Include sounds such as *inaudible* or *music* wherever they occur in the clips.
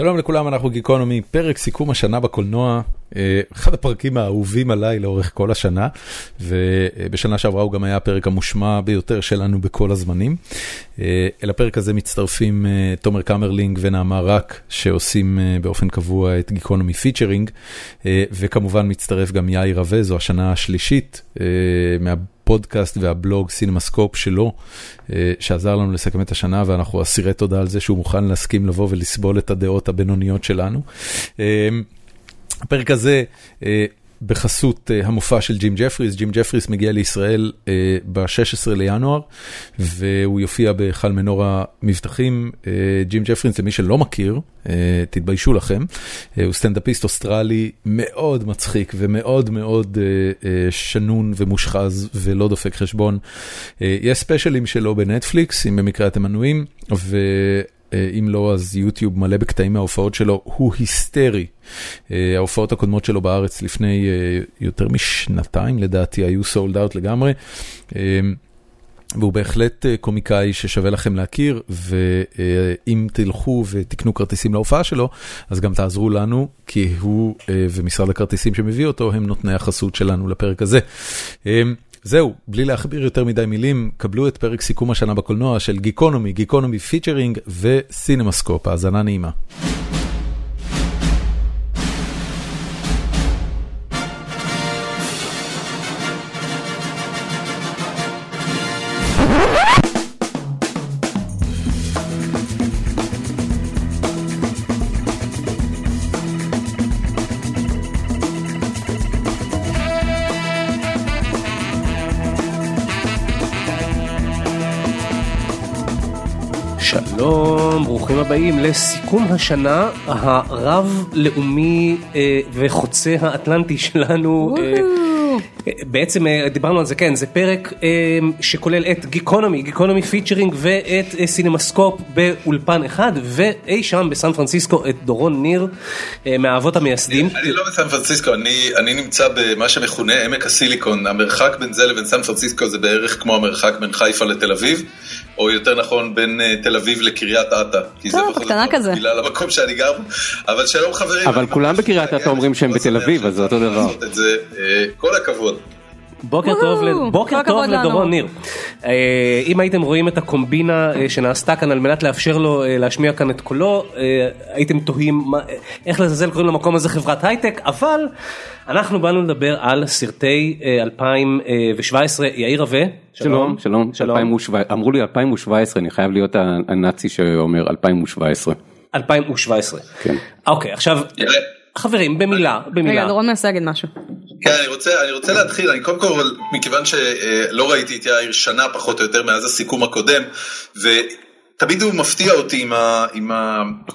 שלום לכולם, אנחנו גיקונומי, פרק סיכום השנה בקולנוע, אחד הפרקים האהובים עליי לאורך כל השנה, ובשנה שעברה הוא גם היה הפרק המושמע ביותר שלנו בכל הזמנים. אה, אל הפרק הזה מצטרפים אה, תומר קמרלינג ונעמה רק, שעושים באופן קבוע את גיקונומי פיצ'רינג, וכמובן מצטרף גם יאיר רווה, זו השנה השלישית מה... הפודקאסט והבלוג סינמסקופ שלו, אה, שעזר לנו לסכם את השנה, ואנחנו אסירי תודה על זה שהוא מוכן להסכים לבוא ולסבול את הדעות הבינוניות שלנו. אה, הפרק הזה אה, בחסות אה, המופע של ג'ים ג'פריס. ג'ים ג'פריס מגיע לישראל אה, ב-16 לינואר, והוא יופיע בהיכל מנורה מבטחים. ג'ים ג'פריס, למי שלא מכיר, תתביישו לכם, הוא סטנדאפיסט אוסטרלי מאוד מצחיק ומאוד מאוד שנון ומושחז ולא דופק חשבון. יש ספיישלים שלו בנטפליקס, אם במקרה אתם מנויים, ו... אה, אם לא, אז יוטיוב מלא בקטעים מההופעות שלו, הוא היסטרי. אה, ההופעות הקודמות שלו בארץ לפני אה, יותר משנתיים לדעתי היו סולד אאוט לגמרי. והוא בהחלט קומיקאי ששווה לכם להכיר, ואם תלכו ותקנו כרטיסים להופעה שלו, אז גם תעזרו לנו, כי הוא ומשרד הכרטיסים שמביא אותו הם נותני החסות שלנו לפרק הזה. זהו, בלי להכביר יותר מדי מילים, קבלו את פרק סיכום השנה בקולנוע של גיקונומי, גיקונומי פיצ'רינג וסינמסקופ, האזנה נעימה. הבאים לסיכום השנה הרב-לאומי אה, וחוצה האטלנטי שלנו. אה, בעצם אה, דיברנו על זה, כן, זה פרק אה, שכולל את גיקונומי, גיקונומי פיצ'רינג ואת אה, סינמסקופ באולפן אחד, ואי שם בסן פרנסיסקו את דורון ניר מהאבות המייסדים. אני, לא בסן פרנסיסקו, אני, אני נמצא במה שמכונה עמק הסיליקון, המרחק בין זה לבין סן פרנסיסקו זה בערך כמו המרחק בין חיפה לתל אביב. או יותר נכון בין תל אביב לקריית אתא. טוב, קטנה כזה. בגלל המקום שאני גר בו. אבל שלום חברים. אבל כולם בקריית אתא אומרים שהם בתל אביב, אז זה אותו דבר. כל הכבוד. בוקר טוב, בוקר טוב לדורון ניר. אה, אם הייתם רואים את הקומבינה שנעשתה כאן על מנת לאפשר לו להשמיע כאן את קולו, הייתם תוהים איך לזלזל קוראים למקום הזה חברת הייטק, אבל אנחנו באנו לדבר על סרטי 2017, יאיר רווה. שלום, שלום, שלום. אמרו לי 2017, אני חייב להיות הנאצי שאומר 2017. 2017. כן. אוקיי, עכשיו... חברים במילה במילה. רגע דורון מנסה להגיד משהו. כן אני רוצה אני רוצה להתחיל אני קודם כל מכיוון שלא ראיתי את יאיר שנה פחות או יותר מאז הסיכום הקודם. תמיד הוא מפתיע אותי עם, ה, עם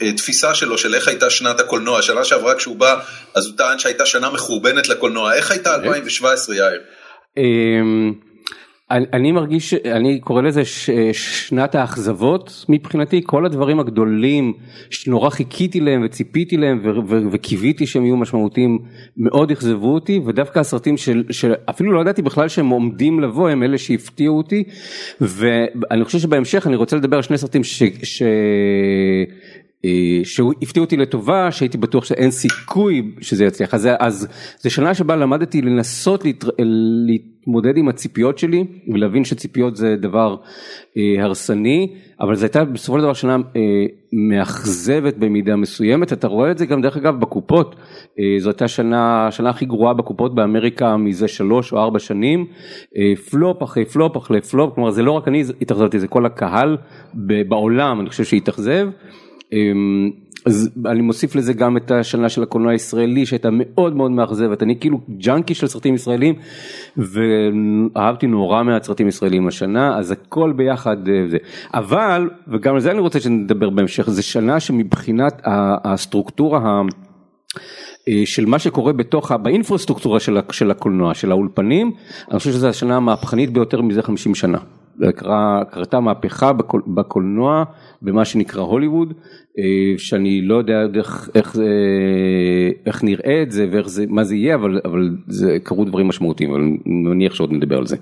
התפיסה שלו של איך הייתה שנת הקולנוע, שנה שעברה כשהוא בא אז הוא טען שהייתה שנה מחורבנת לקולנוע, איך הייתה 2017 יאיר? אני, אני מרגיש, אני קורא לזה ש, שנת האכזבות מבחינתי, כל הדברים הגדולים שנורא חיכיתי להם וציפיתי להם ו, ו, וקיוויתי שהם יהיו משמעותיים מאוד אכזבו אותי ודווקא הסרטים של, שאפילו לא ידעתי בכלל שהם עומדים לבוא הם אלה שהפתיעו אותי. ואני חושב שבהמשך אני רוצה לדבר על שני סרטים ש... ש... אה, שהוא הפתיע אותי לטובה שהייתי בטוח שאין סיכוי שזה יצליח. אז, אז זה שנה שבה למדתי לנסות להת, להתמודד עם הציפיות שלי ולהבין שציפיות זה דבר אה, הרסני אבל זו הייתה בסופו של דבר שנה אה, מאכזבת במידה מסוימת. אתה רואה את זה גם דרך אגב בקופות. אה, זו הייתה שנה השנה הכי גרועה בקופות באמריקה מזה שלוש או ארבע שנים. אה, פלופ אחרי פלופ אחרי פלופ. כלומר זה לא רק אני התאכזבתי זה כל הקהל בעולם אני חושב שהתאכזב. אמ, אז אני מוסיף לזה גם את השנה של הקולנוע הישראלי שהייתה מאוד מאוד מאכזבת אני כאילו ג'אנקי של סרטים ישראלים ואהבתי נורא מעט סרטים ישראלים השנה אז הכל ביחד אה, זה אבל וגם על זה אני רוצה שנדבר בהמשך זה שנה שמבחינת הסטרוקטורה. אה, של מה שקורה בתוך, באינפרסטרוקטורה של, של הקולנוע, של האולפנים, אני חושב שזו השנה המהפכנית ביותר מזה 50 שנה. קרתה מהפכה בקול, בקולנוע במה שנקרא הוליווד אה, שאני לא יודע איך, איך, איך נראה את זה ואיך זה מה זה יהיה אבל אבל זה קרו דברים משמעותיים אבל אני מניח שעוד נדבר על זה.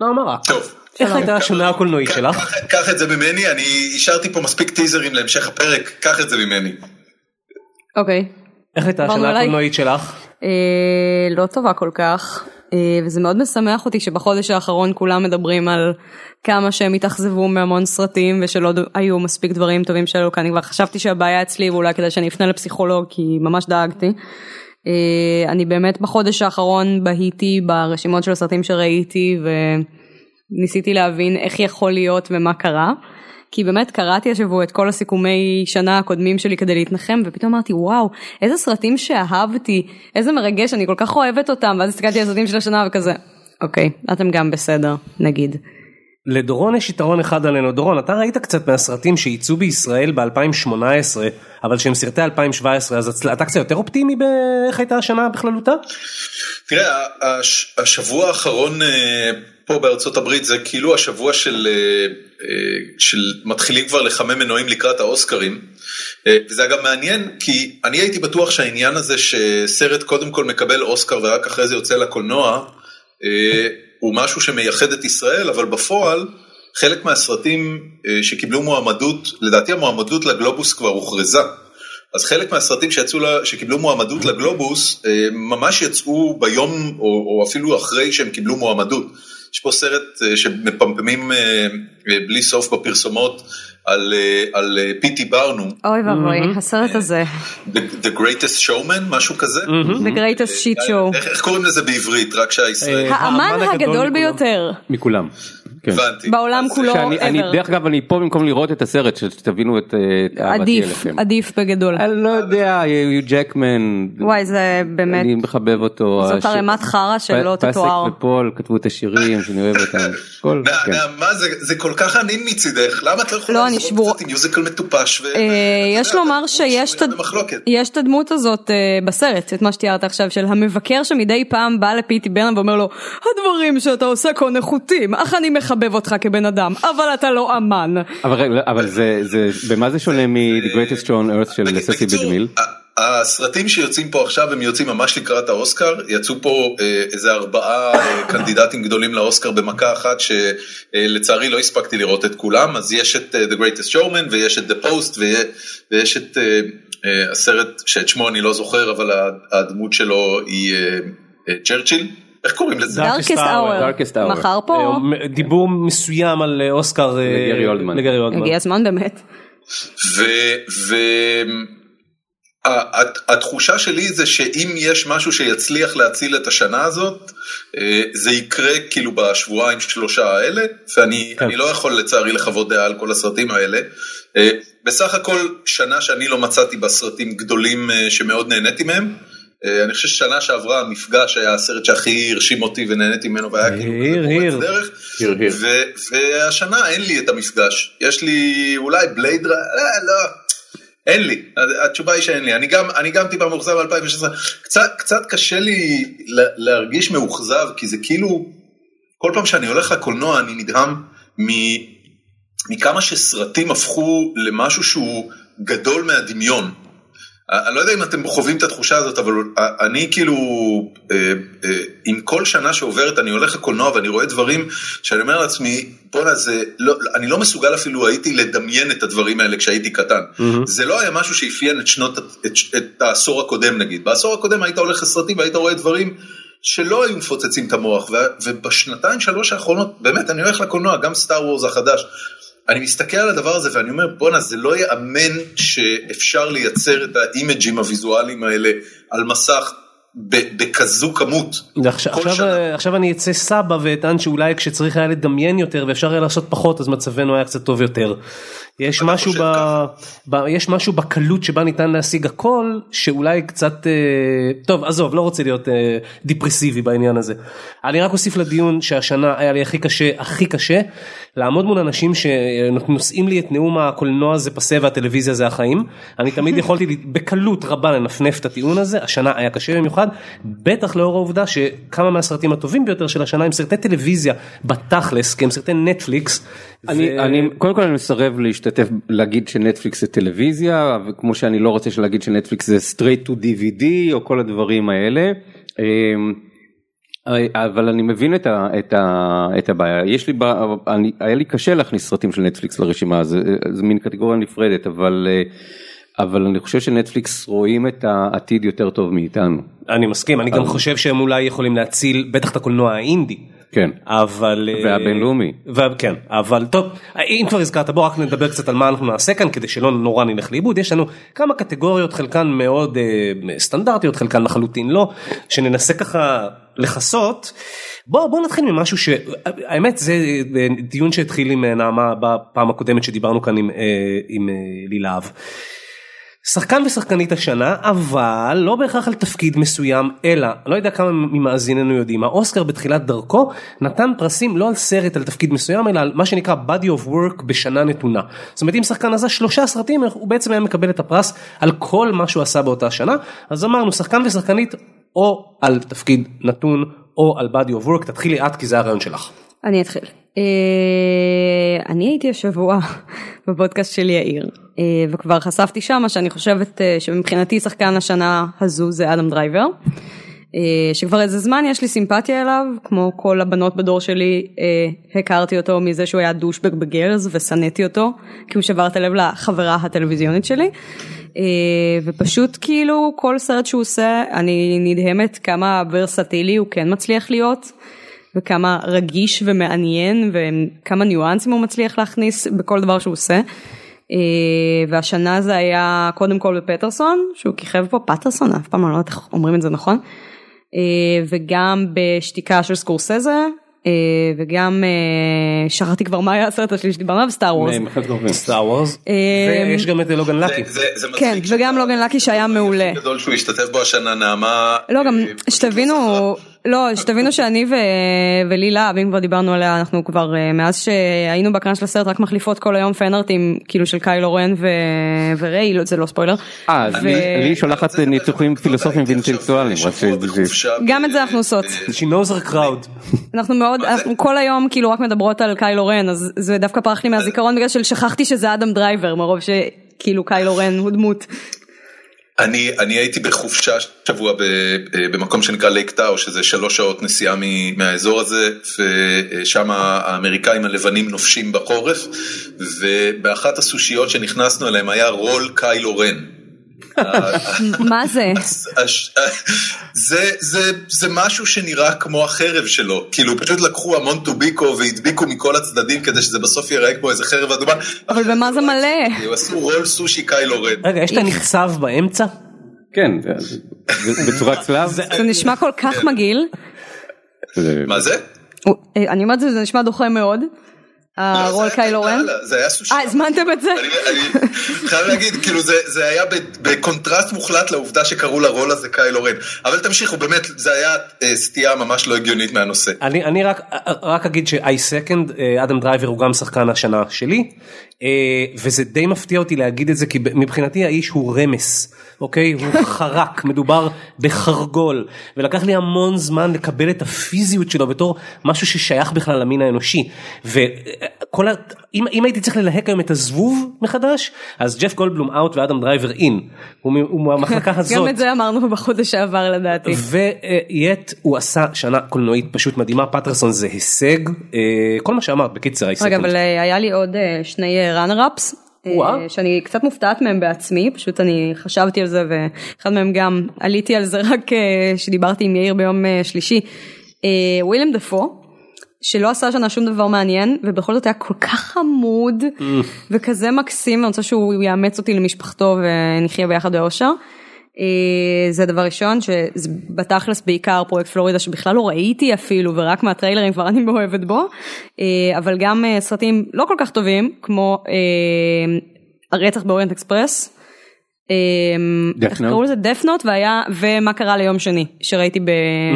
לא, מה רע? טוב. איך הייתה השנה הקולנועית שלך? קח- את זה ממני, אני השארתי פה מספיק טיזרים להמשך הפרק, קח את זה ממני. אוקיי. איך הייתה השנה. הקולנועית שלך? אה, לא טובה כל כך, וזה מאוד משמח אותי שבחודש האחרון כולם מדברים על כמה שהם התאכזבו מהמון סרטים ושלא היו מספיק דברים טובים שעלו כאן, אני כבר חשבתי שהבעיה אצלי ואולי כדאי שאני אפנה לפסיכולוג כי ממש דאגתי. אה, אני באמת בחודש האחרון בהיתי ברשימות של הסרטים שראיתי וניסיתי להבין איך יכול להיות ומה קרה. כי באמת קראתי השבוע את כל הסיכומי שנה הקודמים שלי כדי להתנחם ופתאום אמרתי וואו איזה סרטים שאהבתי איזה מרגש אני כל כך אוהבת אותם ואז הסתכלתי על הסרטים של השנה וכזה אוקיי אתם גם בסדר נגיד. לדורון יש יתרון אחד עלינו. דורון, אתה ראית קצת מהסרטים שייצאו בישראל ב-2018, אבל שהם סרטי 2017, אז הצל- אתה קצת יותר אופטימי באיך הייתה השנה בכללותה? תראה, הש- השבוע האחרון אה, פה בארצות הברית זה כאילו השבוע של, אה, אה, של מתחילים כבר לחמם מנועים לקראת האוסקרים. אה, וזה אגב מעניין כי אני הייתי בטוח שהעניין הזה שסרט קודם כל מקבל אוסקר ורק אחרי זה יוצא לקולנוע הוא משהו שמייחד את ישראל אבל בפועל חלק מהסרטים שקיבלו מועמדות לדעתי המועמדות לגלובוס כבר הוכרזה. אז חלק מהסרטים שיצאו, לה- שקיבלו מועמדות לגלובוס, ממש יצאו ביום או, או אפילו אחרי שהם קיבלו מועמדות. יש פה סרט אה, שמפמפמים אה, אה, בלי סוף בפרסומות על, על פיטי ברנום, אוי ואבוי הסרט הזה The, The Greatest Showman, משהו כזה. The greatest shit show. איך, איך קוראים לזה בעברית? רק שהישראלי, האמן הגדול. ביותר מכולם. כן. הבנתי. בעולם כולו. שאני, אני, ever. דרך אגב אני פה במקום לראות את הסרט שתבינו את אה, אהבתי עדיף אליכם. עדיף בגדול. אני לא יודע, יו ג'קמן, וואי זה באמת אני מחבב אותו. זאת הש- ערימת חרא שלא פ- תתואר. פסק ופול כתבו את השירים שאני אוהב אותם. כל- נע- כן. נעמה זה, זה כל כך ענין מצידך, למה את לא לא, יכולה אני לזרוק שבורה. קצת עם מיוזיקל מטופש? ו- אה, יש לומר שיש את. יש את הדמות הזאת אה, בסרט, את מה שתיארת עכשיו, של המבקר שמדי פעם בא לפיטי ברנם ואומר לו, הדברים שאתה עושה כה נחותים, אך אני מחבב אותך כבן אדם, אבל אתה לא אמן. אבל אבל זה, זה, במה זה שונה מ-The Greatest Show on Earth של ססי בדמיל? הסרטים שיוצאים פה עכשיו הם יוצאים ממש לקראת האוסקר, יצאו פה אה, איזה ארבעה אה, קנדידטים גדולים לאוסקר במכה אחת שלצערי לא הספקתי לראות את כולם, אז יש את אה, The Greatest Showman ויש את The Post ויש את אה, אה, הסרט שאת שמו אני לא זוכר אבל הדמות שלו היא אה, אה, צ'רצ'יל, איך קוראים לזה? דארקסט. אאואר, Darkest Hour. מחר פה, דיבור מסוים על אה, אוסקר אה, לגרי אולדמן. לגרי אולדמן. הגיע הזמן באמת. והתחושה שלי זה שאם יש משהו שיצליח להציל את השנה הזאת, אה, זה יקרה כאילו בשבועיים שלושה האלה, ואני כן. אני לא יכול לצערי לחוות דעה על כל הסרטים האלה. בסך הכל שנה שאני לא מצאתי בה סרטים גדולים שמאוד נהניתי מהם. אה, אני חושב ששנה שעברה המפגש היה הסרט שהכי הרשים אותי ונהניתי ממנו והיה כאילו דרך. היר, היר. ו- והשנה אין לי את המפגש, יש לי אולי בלייד, לא, לא, אין לי, התשובה היא שאין לי, אני גם, אני גם טיפה מאוכזב ב-2016, קצת, קצת קשה לי לה- להרגיש מאוכזב, כי זה כאילו, כל פעם שאני הולך לקולנוע אני נדהם מ- מכמה שסרטים הפכו למשהו שהוא גדול מהדמיון. אני לא יודע אם אתם חווים את התחושה הזאת, אבל אני כאילו, אה, אה, עם כל שנה שעוברת אני הולך לקולנוע ואני רואה דברים שאני אומר לעצמי, בואנה זה, לא, אני לא מסוגל אפילו הייתי לדמיין את הדברים האלה כשהייתי קטן. זה לא היה משהו שאפיין את שנות, את, את העשור הקודם נגיד. בעשור הקודם היית הולך לסרטים והיית רואה דברים שלא היו מפוצצים את המוח, ובשנתיים שלוש האחרונות, באמת אני הולך לקולנוע, גם סטאר וורס החדש. אני מסתכל על הדבר הזה ואני אומר בואנה זה לא ייאמן שאפשר לייצר את האימג'ים הוויזואליים האלה על מסך בכזו כמות. עכשיו, עכשיו, עכשיו אני אצא סבא ואטען שאולי כשצריך היה לדמיין יותר ואפשר היה לעשות פחות אז מצבנו היה קצת טוב יותר. יש משהו, ב... ב... יש משהו בקלות שבה ניתן להשיג הכל שאולי קצת אה... טוב עזוב לא רוצה להיות אה... דיפרסיבי בעניין הזה. אני רק אוסיף לדיון שהשנה היה לי הכי קשה הכי קשה לעמוד מול אנשים שנושאים לי את נאום הקולנוע זה פסה והטלוויזיה זה החיים. אני תמיד יכולתי בקלות רבה לנפנף את הטיעון הזה השנה היה קשה במיוחד בטח לאור העובדה שכמה מהסרטים הטובים ביותר של השנה הם סרטי טלוויזיה בתכלס כי הם סרטי נטפליקס. אני, ו- אני קודם כל אני מסרב להשתתף להגיד שנטפליקס זה טלוויזיה וכמו שאני לא רוצה להגיד שנטפליקס זה straight to DVD או כל הדברים האלה. אמ, אבל אני מבין את, ה, את, ה, את הבעיה, יש לי, אני, היה לי קשה להכניס סרטים של נטפליקס לרשימה, זה, זה מין קטגוריה נפרדת, אבל, אבל אני חושב שנטפליקס רואים את העתיד יותר טוב מאיתנו. אני מסכים, אני גם חושב שהם אולי יכולים להציל בטח את הקולנוע האינדי. כן, אבל והבינלאומי, כן, אבל טוב, אם כבר הזכרת בוא רק נדבר קצת על מה אנחנו נעשה כאן כדי שלא נורא נלך לאיבוד, יש לנו כמה קטגוריות חלקן מאוד אה, סטנדרטיות חלקן לחלוטין לא, שננסה ככה לכסות. בוא בוא נתחיל ממשהו שהאמת זה דיון שהתחיל עם נעמה בפעם הקודמת שדיברנו כאן עם, אה, עם אה, לילהב. שחקן ושחקנית השנה אבל לא בהכרח על תפקיד מסוים אלא לא יודע כמה ממאזיננו יודעים האוסקר בתחילת דרכו נתן פרסים לא על סרט על תפקיד מסוים אלא על מה שנקרא body of work בשנה נתונה. זאת אומרת אם שחקן עשה שלושה סרטים הוא בעצם היה מקבל את הפרס על כל מה שהוא עשה באותה שנה אז אמרנו שחקן ושחקנית או על תפקיד נתון או על body of work תתחילי את כי זה הרעיון שלך. אני אתחיל. אני הייתי השבוע *laughs* בפודקאסט של יאיר וכבר חשפתי שמה שאני חושבת שמבחינתי שחקן השנה הזו זה אדם דרייבר. שכבר איזה זמן יש לי סימפתיה אליו כמו כל הבנות בדור שלי הכרתי אותו מזה שהוא היה douchebag ב Girls ושנאתי אותו כי הוא שבר את הלב לחברה הטלוויזיונית שלי ופשוט כאילו כל סרט שהוא עושה אני נדהמת כמה ורסטילי הוא כן מצליח להיות. וכמה רגיש ומעניין וכמה ניואנסים הוא מצליח להכניס בכל דבר שהוא עושה. והשנה זה היה קודם כל בפטרסון שהוא כיכב פה פטרסון אף פעם אני לא יודעת איך אומרים את זה נכון. וגם בשתיקה של סקורסזה וגם שכחתי כבר מה היה הסרט השלישי שדיברנו עליו סטאר וורס. סטאר וורס. ויש גם את לוגן לקי. כן וגם לוגן לקי שהיה מעולה. גדול שהוא השתתף בו השנה נעמה. לא גם שתבינו לא שתבינו שאני ולילה אם כבר דיברנו עליה אנחנו כבר מאז שהיינו בהקרנה של הסרט רק מחליפות כל היום פנארטים כאילו של קיילו רן וריי זה לא ספוילר. לי שולחת ניתוחים פילוסופיים ואינטלקטואליים. גם את זה אנחנו עושות. She knows her crowd. אנחנו מאוד אנחנו כל היום כאילו רק מדברות על קיילו רן אז זה דווקא פרח לי מהזיכרון בגלל ששכחתי שזה אדם דרייבר מרוב שכאילו קיילו רן הוא דמות. אני אני הייתי בחופשה שבוע במקום שנקרא לייק טאו שזה שלוש שעות נסיעה מהאזור הזה ושם האמריקאים הלבנים נופשים בחורף ובאחת הסושיות שנכנסנו אליהם היה רול קיילו רן. מה זה? זה משהו שנראה כמו החרב שלו כאילו פשוט לקחו המון טוביקו והדביקו מכל הצדדים כדי שזה בסוף יראה כמו איזה חרב אדומה. אבל במה זה מלא? עשו רול סושי קיילו רן. רגע יש את הנחצב באמצע? כן בצורת *laughs* צלב. זה נשמע כל כך מגעיל. מה זה? אני אומרת זה נשמע דוחה מאוד. הרול קיילו רן? זה היה סושי. אה, הזמנתם את זה? אני חייב להגיד, כאילו זה היה בקונטרסט מוחלט לעובדה שקראו לרול הזה קיילו רן. אבל תמשיכו, באמת, זה היה סטייה ממש לא הגיונית מהנושא. אני רק אגיד ש-I second, אדם דרייבר הוא גם שחקן השנה שלי, וזה די מפתיע אותי להגיד את זה, כי מבחינתי האיש הוא רמש. אוקיי? הוא חרק, מדובר בחרגול, ולקח לי המון זמן לקבל את הפיזיות שלו בתור משהו ששייך בכלל למין האנושי. וכל ה... אם, אם הייתי צריך ללהק היום את הזבוב מחדש, אז ג'ף גולדבלום out ואדם דרייבר in. הוא, הוא מהמחלקה *laughs* הזאת. גם את זה אמרנו בחודש שעבר לדעתי. ויט הוא עשה שנה קולנועית פשוט מדהימה, פטרסון זה הישג, כל מה שאמרת בקיצר. רגע, אבל היה לי עוד שני ראנר-אפס. שאני קצת מופתעת מהם בעצמי פשוט אני חשבתי על זה ואחד מהם גם עליתי על זה *laughs* רק שדיברתי עם יאיר ביום שלישי. וויליאם דפו שלא עשה שנה שום דבר מעניין ובכל זאת היה כל כך חמוד וכזה מקסים אני רוצה שהוא יאמץ אותי למשפחתו ונחיה ביחד באושר. זה דבר ראשון שזה בתכלס בעיקר פרויקט פלורידה שבכלל לא ראיתי אפילו ורק מהטריילרים כבר אני מאוהבת בו אבל גם סרטים לא כל כך טובים כמו הרצח באוריינט אקספרס. איך קראו לזה דפנוט והיה ומה קרה ליום שני שראיתי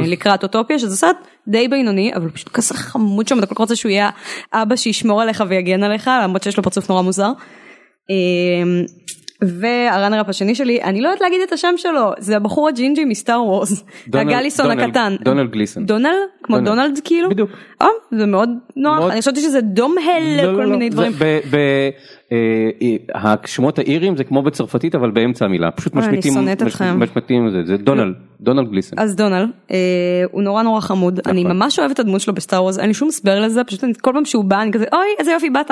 לקראת אוטופיה שזה סרט די בינוני אבל פשוט כזה חמוד שם אתה כל כך רוצה שהוא יהיה אבא שישמור עליך ויגן עליך למרות שיש לו פרצוף נורא מוזר. וה runner up השני שלי אני לא יודעת להגיד את השם שלו זה הבחור הג'ינג'י מסטאר וורס הגליסון הקטן. דונלד גליסון. דונלד? כמו דונלד. כאילו? בדיוק. זה מאוד נוח אני חושבת שזה דום הל כל מיני דברים השמות האירים זה כמו בצרפתית אבל באמצע המילה פשוט אוי, אני משמיטים שונאת אתכם. משמיטים את זה זה דונלד דונלד גליסן. אז דונלד, אה, הוא נורא נורא חמוד, אני ממש אוהבת את הדמות שלו בסטאר וורס, אין לי שום הסבר לזה, פשוט כל פעם שהוא בא אני כזה אוי איזה יופי באת,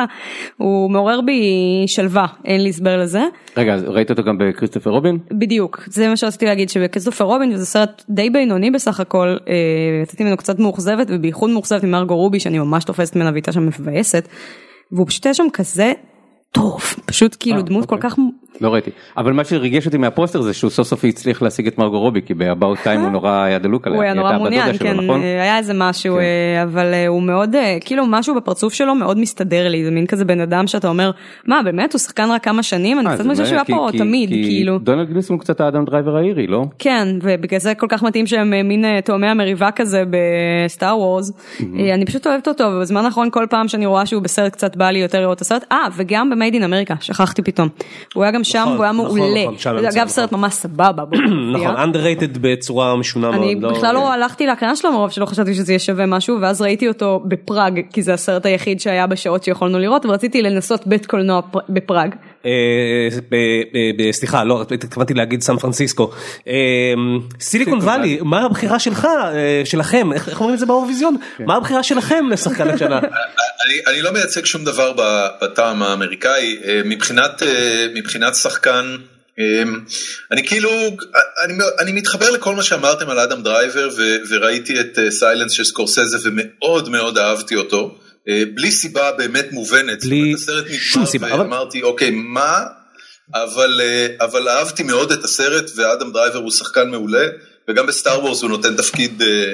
הוא מעורר בי שלווה, אין לי הסבר לזה. רגע ראית אותו גם בקריסטופר רובין? בדיוק, זה מה שרציתי להגיד, שבכריסטופר רובין זה סרט די בינוני בסך הכל, אה, יצאתי ממנו קצת מאוכזבת, ובייחוד מאוכזבת ממרגו רובי שאני ממש תופסת ממנה והייתה שם מבאסת, והוא פשוט היה שם כזה טוב, פשוט כאילו אה, דמות כל אוקיי. כך, לא ראיתי אבל מה שריגש אותי מהפוסטר זה שהוא סוף סוף הצליח להשיג את מרגו רובי כי ב About Time הוא נורא היה דלוק עליה. הוא היה נורא מעוניין, כן, נכון? אה, היה איזה משהו, כן. אה, אבל אה, הוא מאוד, אה, כאילו משהו בפרצוף שלו מאוד מסתדר לי, זה מין כזה בן אדם שאתה אומר, מה באמת הוא שחקן רק כמה שנים, אני אה, קצת זה חושבת שהוא היה פה כי- תמיד, כי כאילו. דונלד גליסון הוא קצת האדם דרייבר האירי לא? כן, ובגלל זה כל כך מתאים שהם אה, מין אה, תאומי המריבה כזה בסטאר וורס. אה, אני פשוט אוהבת אותו, ובזמן האחרון כל פעם שאני רואה שהוא בסרט קצת בא לי יותר לראות את הסרט. אה, וגם ב Made in America, שכחתי פתאום. הוא היה גם שם, נכון, והוא היה נכון, מעולה. נכון, זה אגב. סרט ממש סבבה. *coughs* נכון, underrated בצורה משונה מאוד. אני בכלל לא הלכתי להקרנה שלו מרוב שלא חשבתי שזה יהיה שווה משהו ואז ראיתי אותו בפראג כי זה הסרט היחיד שהיה בשעות שיכולנו לראות ורציתי לנסות בית קולנוע פר- בפראג. אה, ב- סליחה לא התכוונתי להגיד סן פרנסיסקו. אה, סיליקון וואלי מה הבחירה שלך אה, שלכם? איך אומרים את זה באירוויזיון? מה הבחירה שלכם לשחקן השנה? *laughs* אני, לא מייצג שום דבר בטעם האמריקאי. אה, מבחינת אה, מבחינת שחקן. אה, אני כאילו אני, אני מתחבר לכל מה שאמרתם על אדם דרייבר ו, וראיתי את סיילנס של סקורסזה ומאוד מאוד אהבתי אותו. אה, בלי סיבה באמת מובנת. בלי שום נגמר סיבה, אבל- ואמרתי אוקיי מה אבל אה, אבל אהבתי מאוד את הסרט ואדם דרייבר הוא שחקן מעולה וגם בסטאר וורס הוא נותן תפקיד. אה,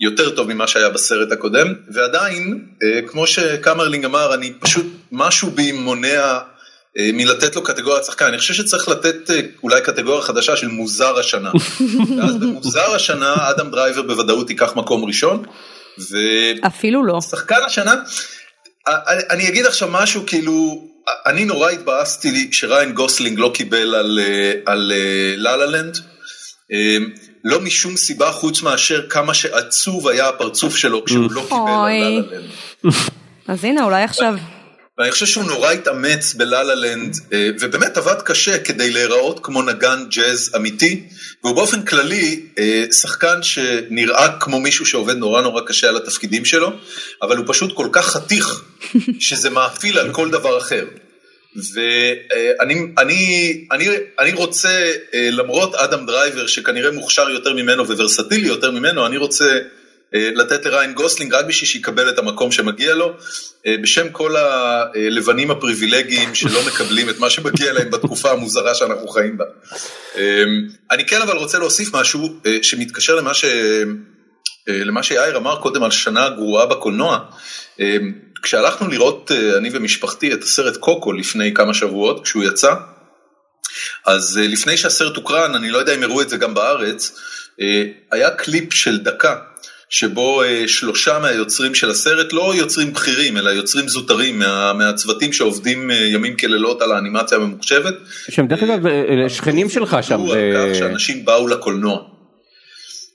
יותר טוב ממה שהיה בסרט הקודם, ועדיין, אה, כמו שקמרלינג אמר, אני פשוט, משהו בי מונע אה, מלתת לו קטגוריית שחקן. אני חושב שצריך לתת אה, אולי קטגוריה חדשה של מוזר השנה. *laughs* ואז במוזר השנה, אדם דרייבר בוודאות ייקח מקום ראשון, אפילו לא. ושחקן השנה, אני, אגיד עכשיו משהו, כאילו, אני נורא התבאסתי לי שריין גוסלינג לא קיבל על, אה, על לה לה לנד. לא משום סיבה חוץ מאשר כמה שעצוב היה הפרצוף שלו כשהוא לא קיבל על אוי. לה לה לנד. אז הנה אולי עכשיו. ואני חושב שהוא נורא התאמץ בלה לה לנד, אה, ובאמת עבד קשה כדי להיראות כמו נגן ג'אז אמיתי, והוא באופן כללי אה, שחקן שנראה כמו מישהו שעובד נורא נורא קשה על התפקידים שלו, אבל הוא פשוט כל כך חתיך, שזה מאפיל על כל דבר אחר. ואני אני, אני, אני רוצה, אה, למרות אדם דרייבר שכנראה מוכשר יותר ממנו וורסטילי יותר ממנו, אני רוצה אה, לתת לריין גוסלינג רק בשביל שיקבל את המקום שמגיע לו, אה, בשם כל הלבנים הפריבילגיים שלא *laughs* מקבלים את מה שמגיע להם בתקופה המוזרה שאנחנו חיים בה. אה, אני כן אבל רוצה להוסיף משהו אה, שמתקשר למה ש... אה, למה שיאיר אמר קודם על שנה גרועה בקולנוע. אה, כשהלכנו לראות, אה, אני ומשפחתי, את הסרט קוקו לפני כמה שבועות, כשהוא יצא, אז אה, לפני שהסרט הוקרן, אני לא יודע אם הראו את זה גם בארץ, אה, היה קליפ של דקה. שבו אה, שלושה מהיוצרים של הסרט, לא יוצרים בכירים, אלא יוצרים זוטרים מה, מהצוותים שעובדים אה, ימים כלילות על האנימציה הממוחשבת. שהם דרך אגב אה, שכנים שלך שם. על ו- כך שאנשים באו לקולנוע.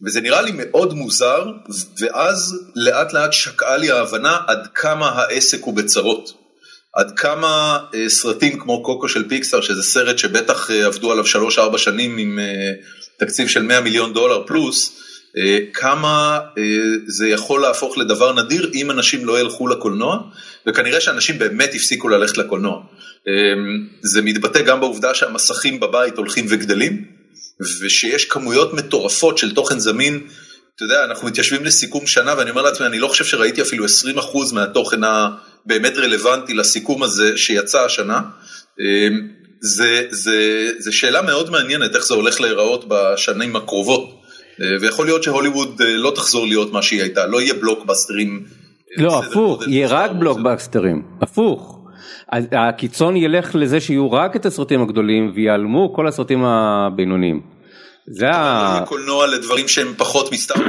וזה נראה לי מאוד מוזר, ואז לאט לאט שקעה לי ההבנה עד כמה העסק הוא בצרות. עד כמה אה, סרטים כמו קוקו של פיקסאר, שזה סרט שבטח אה, עבדו עליו 3-4 שנים עם אה, תקציב של 100 מיליון דולר פלוס, כמה אה, זה יכול להפוך לדבר נדיר אם אנשים לא ילכו לקולנוע, וכנראה שאנשים באמת הפסיקו ללכת לקולנוע. אה, זה מתבטא גם בעובדה שהמסכים בבית הולכים וגדלים, ושיש כמויות מטורפות של תוכן זמין. אתה יודע, אנחנו מתיישבים לסיכום שנה ואני אומר לעצמי, אני לא חושב שראיתי אפילו 20% מהתוכן הבאמת רלוונטי לסיכום הזה שיצא השנה. אה, זה, זה, זה שאלה מאוד מעניינת איך זה הולך להיראות בשנים הקרובות. אה, ויכול להיות שהוליווד אה, לא תחזור להיות מה שהיא הייתה, לא יהיה בלוקבאסטרים. אה, לא הפוך, יהיה רק בלוקבאסטרים, הפוך. הקיצון ילך לזה שיהיו רק את הסרטים הגדולים ויעלמו כל הסרטים הבינוניים. זה ה... קולנוע לדברים שהם פחות מסתר. *clears throat*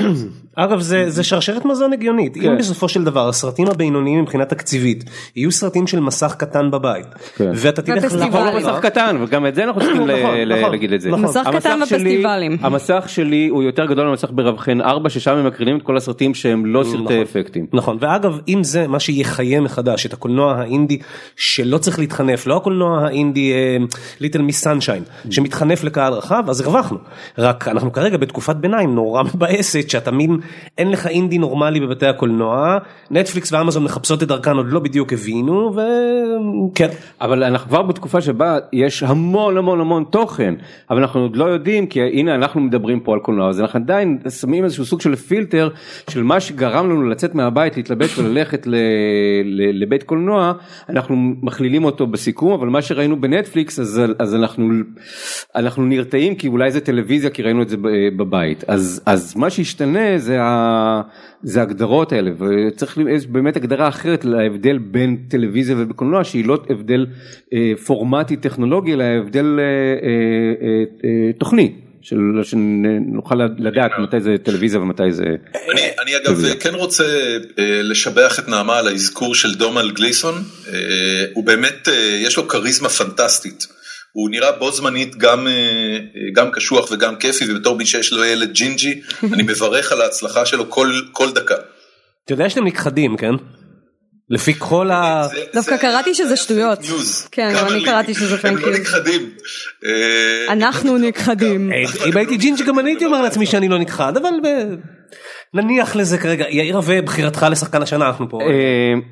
אגב זה, זה שרשרת מזון הגיונית, כן. אם בסופו של דבר הסרטים הבינוניים מבחינה תקציבית יהיו סרטים של מסך קטן בבית, כן. ואתה תלך לא מסך קטן וגם את זה אנחנו צריכים *clears throat* נכון, נכון, להגיד את זה. נכון. מסך קטן בפסטיבלים. המסך שלי הוא יותר גדול מהמסך ברווחן 4 ששם הם מקרינים את כל הסרטים שהם לא סרטי אפקטים. נכון, ואגב אם זה מה שיחיה מחדש את הקולנוע האינדי שלא צריך להתחנף, לא הקולנוע האינדי ליטל מיס סנשיין שמתחנף לקהל רחב אז הרווחנו, רק אנחנו כרגע בתקופת ביניים נורא *laughs* מבאסת שאתה מין אין לך אינדי נורמלי בבתי הקולנוע, נטפליקס ואמזון מחפשות את דרכן עוד לא בדיוק הבינו וכן. אבל אנחנו כבר בתקופה שבה יש המון המון המון תוכן, אבל אנחנו עוד לא יודעים כי הנה אנחנו מדברים פה על קולנוע אז אנחנו עדיין שמים איזשהו סוג של פילטר של מה שגרם לנו לצאת מהבית להתלבש וללכת ל, ל, לבית קולנוע אנחנו מכלילים אותו בסיכום אבל מה שראינו בנטפליקס אז, אז אנחנו אנחנו נרתעים כי אולי זה טלוויזיה כי ראינו את זה בבית אז אז מה שהשתנה זה. זה ההגדרות האלה וצריך יש באמת הגדרה אחרת להבדל בין טלוויזיה ובקולנוע שהיא לא הבדל אה, פורמטי טכנולוגי אלא הבדל אה, אה, אה, תוכני. של, שנוכל לדעת מתי זה טלוויזיה ומתי זה... אני, אני אגב טלוויזיה. כן רוצה אה, לשבח את נעמה על האזכור של דומל גלייסון, אה, הוא באמת, אה, יש לו כריזמה פנטסטית. הוא נראה בו זמנית גם, אה, גם קשוח וגם כיפי ובתור מי שיש לו ילד ג'ינג'י *laughs* אני מברך על ההצלחה שלו כל, כל דקה. אתה יודע שאתם נכחדים כן? לפי כל ה... דווקא קראתי שזה שטויות. כן, אני קראתי שזה פייק ניוז. הם לא נכחדים. אה, אנחנו נכחדים. אה, אם הייתי ג'ינג'י גם אני הייתי אומר לעצמי שאני לא נכחד, אבל נניח לזה כרגע. יאיר רווה, בחירתך לשחקן השנה, אנחנו פה.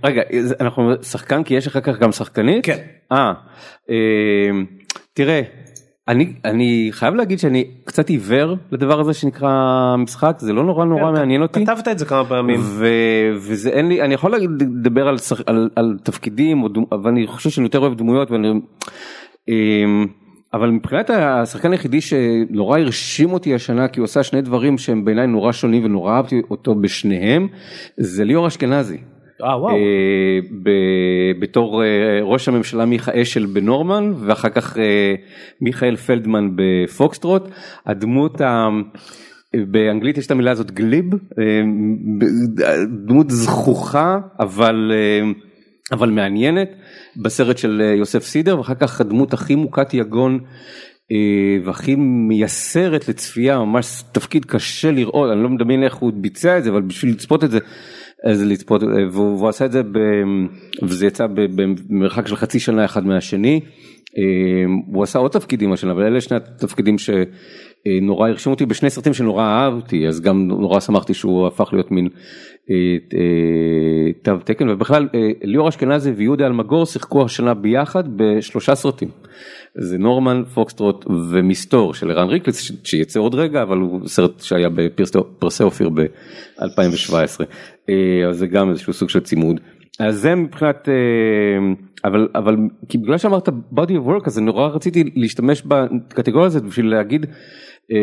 רגע, אנחנו שחקן כי יש אחר כך גם שחקנית? כן. אה. תראה, אני, אני חייב להגיד שאני קצת עיוור לדבר הזה שנקרא משחק זה לא נורא נורא כן, מעניין אותי כתבת את זה כמה פעמים ו, וזה אין לי אני יכול לדבר על, על, על תפקידים ואני חושב שאני יותר אוהב דמויות ואני. אמ, אבל מבחינת השחקן היחידי שנורא הרשים אותי השנה כי הוא עשה שני דברים שהם בעיניי נורא שונים ונורא אהבתי אותו בשניהם זה ליאור אשכנזי. אה, וואו. בתור אה, ראש הממשלה מיכה אשל בנורמן ואחר כך אה, מיכאל פלדמן בפוקסטרוט הדמות באנגלית יש את המילה הזאת גליב דמות זכוכה אבל אבל מעניינת בסרט של יוסף סידר ואחר כך הדמות הכי מוכת יגון. והכי מייסרת לצפייה ממש תפקיד קשה לראות אני לא מדמיין איך הוא ביצע את זה אבל בשביל לצפות את זה אז לצפות והוא עשה את זה ב, וזה יצא במרחק של חצי שנה אחד מהשני. אה, הוא עשה עוד תפקידים השנה אבל אלה שני התפקידים שנורא הרשימו אותי בשני סרטים שנורא אהבתי אז גם נורא שמחתי שהוא הפך להיות מין אה, אה, תו תקן ובכלל ליאור אשכנזי ויהודה אלמגור שיחקו השנה ביחד בשלושה סרטים. זה נורמן פוקסטרוט ומסתור של ערן ריקלס שיצא עוד רגע אבל הוא סרט שהיה בפרסי אופיר ב-2017 אז זה גם איזשהו סוג של צימוד. אז זה מבחינת אבל אבל כי בגלל שאמרת body of work אז נורא רציתי להשתמש בקטגוריה הזאת בשביל להגיד אה,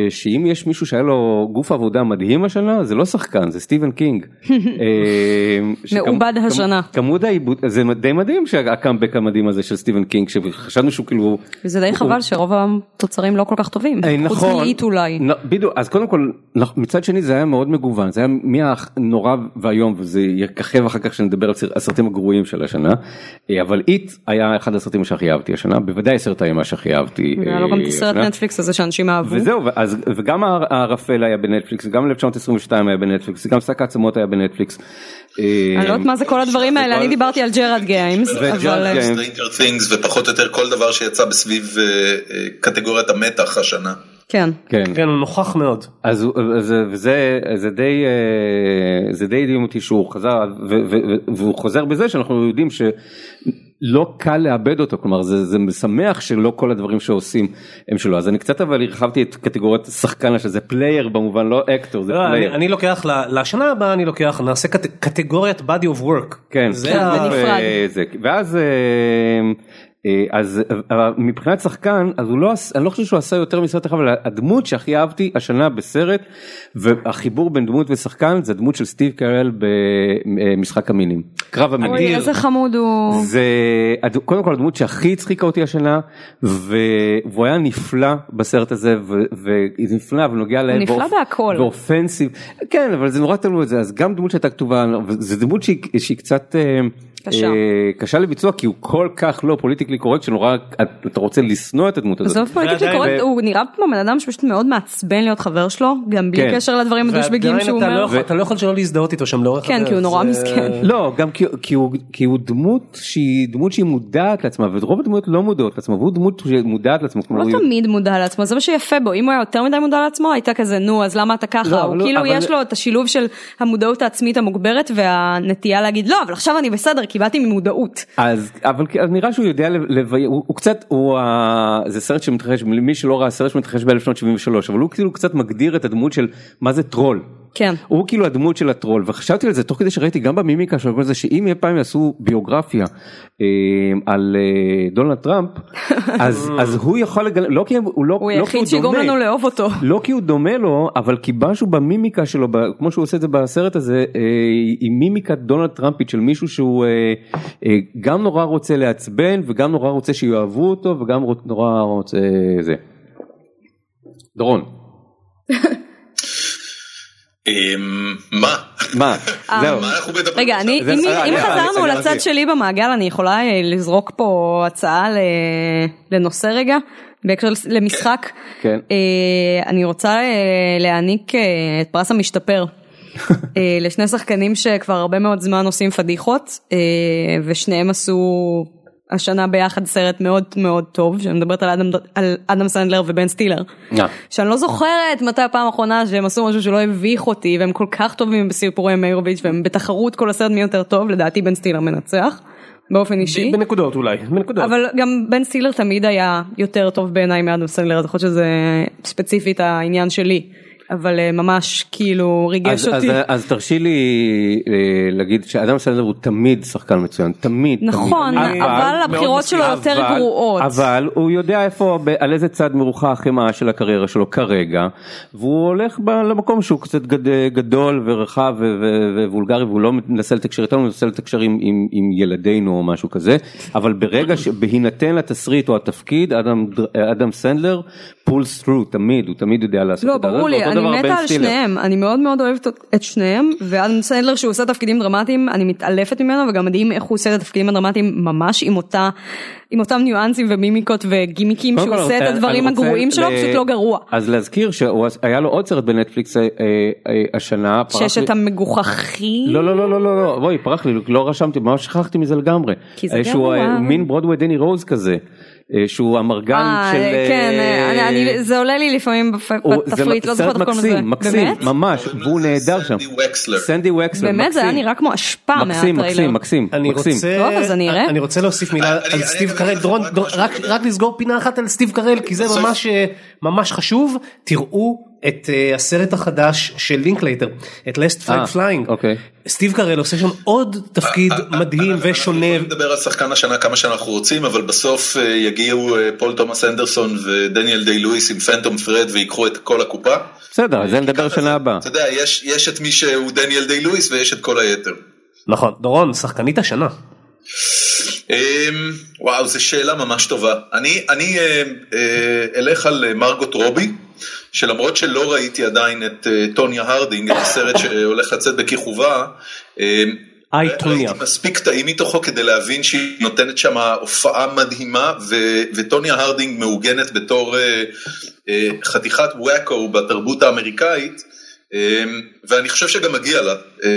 שאם יש מישהו שהיה לו גוף עבודה מדהים השנה זה לא שחקן זה סטיבן קינג. *laughs* אה, מעובד השנה. כמות העיבוד זה די מדהים שהקאמבק המדהים הזה של סטיבן קינג שחשבנו שהוא כאילו. וזה די חבל שרוב התוצרים לא כל כך טובים. אה, נכון. חוץ מ It אולי. בדיוק אז קודם כל מצד שני זה היה מאוד מגוון זה היה מהנורא ואיום וזה יככב אחר כך שנדבר על הסרטים הגרועים של השנה אבל It היה אחד הסרטים שהכי אהבתי השנה בוודאי סרט האימה שהכי אהבתי. היה לו גם את הסרט נטפליקס הזה שאנשים אהבו. וזהו אז וגם הערפל היה בנטפליקס גם 1922 היה בנטפליקס גם שק העצמות היה בנטפליקס. אני לא יודעת מה זה כל הדברים האלה אני דיברתי על Gerald's Game. ופחות או יותר כל דבר שיצא בסביב אה, אה, קטגוריית המתח השנה. כן. כן. כן, הוא נוכח מאוד. אז זה, זה די, אה, זה די הדהים אותי שהוא חזר, והוא חוזר בזה שאנחנו יודעים ש... לא קל לעבד אותו כלומר זה, זה משמח שלא כל הדברים שעושים הם שלו אז אני קצת אבל הרחבתי את קטגוריית שחקן שזה player במובן לא actor זה לא, player. אני, אני לוקח לשנה הבאה אני לוקח נעשה קט, קטגוריית body of work. כן, זה כן, ה... בנפרד. זה, ואז. אה, אז מבחינת שחקן אז הוא לא אני לא חושב שהוא עשה יותר מסרט אחד אבל הדמות שהכי אהבתי השנה בסרט והחיבור בין דמות ושחקן זה דמות של סטיב קרל במשחק המינים. קרב המדיר. אוי איזה חמוד הוא. זה קודם כל הדמות שהכי הצחיקה אותי השנה והוא היה נפלא בסרט הזה והיא נפלא ונוגע להם. הוא נפלא בהכל. ו offensive. כן אבל זה נורא תלוי את זה אז גם דמות שהייתה כתובה זה דמות שהיא קצת. קשה. קשה לביצוע כי הוא כל כך לא politically correct שנורא אתה רוצה לשנוא את הדמות הזאת. עזוב politically קורקט הוא נראה כמו בן אדם שפשוט מאוד מעצבן להיות חבר שלו גם בלי קשר לדברים הדושבגים שהוא אומר. אתה לא יכול שלא להזדהות איתו שם לאורך כן כי הוא נורא מסכן. *laughs* לא גם כי הוא דמות שהיא דמות שהיא מודעת לעצמה ורוב הדמויות לא מודעות לעצמה והוא דמות שמודעת לעצמה. הוא לא תמיד מודע לעצמו זה מה שיפה בו אם הוא היה יותר מדי מודע לעצמו הייתה כזה נו אז למה אתה ככה הוא כאילו יש לו את השילוב של המודעות העצמית המוגברת והנטייה להגיד לא אבל עכשיו אני בסדר קיבלתי ממודעות. אז אבל נראה שהוא יודע לביים הוא קצת הוא זה סרט שמתרחש מי שלא ראה סרט שמתרחש ב-1973 אבל הוא כאילו קצת מגדיר את הדמות של מה זה טרול. כן. הוא כאילו הדמות של הטרול וחשבתי על זה תוך כדי שראיתי גם במימיקה של זה שאם אי פעם יעשו ביוגרפיה אה, על אה, דונלד טראמפ *laughs* אז אז הוא יכול לגלם לא כי הוא לא הוא היחיד שיגרום לנו לאהוב אותו לא כי הוא דומה לו אבל כי משהו במימיקה שלו כמו שהוא עושה את זה בסרט הזה אה, עם מימיקת דונלד טראמפית של מישהו שהוא אה, אה, גם נורא רוצה לעצבן וגם נורא רוצה שיאהבו אותו וגם נורא רוצה זה. דורון. *laughs* מה? מה? *laughs* זהו. מה מדברים רגע, אם, חזרנו לצד שלי במעגל, אני יכולה אה, לזרוק פה הצעה לנושא רגע, בהקשר למשחק. כן. אה, אני רוצה אה, להעניק את פרס המשתפר. *laughs* לשני שחקנים שכבר הרבה מאוד זמן עושים פדיחות, ושניהם עשו השנה ביחד סרט מאוד מאוד טוב, שאני מדברת על אדם, על אדם סנדלר ובן סטילר. אה. שאני לא זוכרת מתי הפעם האחרונה שהם עשו משהו שלא הביך אותי והם כל כך טובים בסיפורי מאירוביץ' והם בתחרות כל הסרט מי יותר טוב לדעתי בן סטילר מנצח באופן אישי בנקודות אולי בנקודות. אבל גם בן סטילר תמיד היה יותר טוב בעיניי מאדם סנדלר אז יכול להיות שזה ספציפית העניין שלי אבל אה, ממש כאילו ריגש אז, אותי. אז, אז תרשי לי אה, להגיד שאדם סנדלר הוא תמיד שחקן מצוין, תמיד. נכון, תמיד. אבל הבחירות שלו יותר אבל- גרועות. אבל הוא יודע איפה, על איזה צד מרוחה החמאה של הקריירה שלו כרגע, והוא הולך ב, למקום שהוא קצת גד, גדול ורחב ו- ו- ווולגרי והוא לא מנסה לתקשר איתנו, הוא מנסה לתקשר עם, עם, עם ילדינו או משהו כזה, אבל ברגע שבהינתן לתסריט או התפקיד, אדם, אדם סנדלר pulls through תמיד, הוא תמיד יודע לעשות לא את זה. ברור לי, ואותו אני מתה על. שניהם, אני מאוד מאוד אוהבת את שניהם, ואדם סנדלר שהוא עושה תפקידים דרמטיים, אני מתעלפת ממנו, וגם מדהים איך הוא עושה את התפקידים הדרמטיים ממש עם אותה, עם אותם ניואנסים ומימיקות וגימיקים שהוא כל, עושה את הדברים הגרועים שלו, ל- פשוט לא גרוע. אז להזכיר שהיה לו עוד סרט בנטפליקס אה, אה, אה, השנה. לי- ששת המגוחכים. לא לא לא לא לא לא בואי פרח לי לא רשמתי ממש שכחתי מזה לגמרי. כי זה אה, שהוא גרוע. אה, מין ברודווי דני רוז כזה. אה, שהוא המרגן אה, של... אה, כן, אני- אני- זה עולה לי לפעמים בתפריט, לא זוכרת כל מיני. מקסים, מקסים, באמת? ממש, והוא נהדר שם. סנדי וקסלר. סנדי וקסלר, באמת זה היה. נראה כמו אשפה מהטריילר. מקסים, מקסים, אני מקסים. רוצה, טוב, אז אני אראה. אני רוצה להוסיף מילה על סטיב קרל, דורון, רק לסגור פינה אחת על סטיב קרל כי זה ממש חשוב, תראו את אה, הסרט החדש של לינקלייטר, את Last Flag אה, Flying, אוקיי. סטיב קרל עושה שם עוד תפקיד מדהים אנחנו ושונה, יכולים לדבר על שחקן השנה כמה שאנחנו רוצים, אבל בסוף אה, יגיעו אה, פול תומאס אנדרסון ודניאל דיי לואיס עם Phantom Thread ויקחו את כל הקופה. בסדר, זה נדבר. שנה הבאה. אתה יודע, יש יש את מי שהוא דניאל דיי לואיס ויש את כל היתר. נכון, דורון, שחקנית השנה, אמ, וואו, זו שאלה ממש טובה. אני, אני אה, אה, אלך על אה, מרגוט רובי, שלמרות שלא ראיתי עדיין את אה, טוניה הרדינג, את הסרט שהולך לצאת בכיכובה, אה, ראיתי טוניה. מספיק קטעים מתוכו כדי להבין שהיא נותנת שם הופעה מדהימה, ו- וטוניה הרדינג מעוגנת בתור אה, אה, חתיכת וואקו בתרבות האמריקאית. אה, ואני חושב שגם מגיע לה, אה,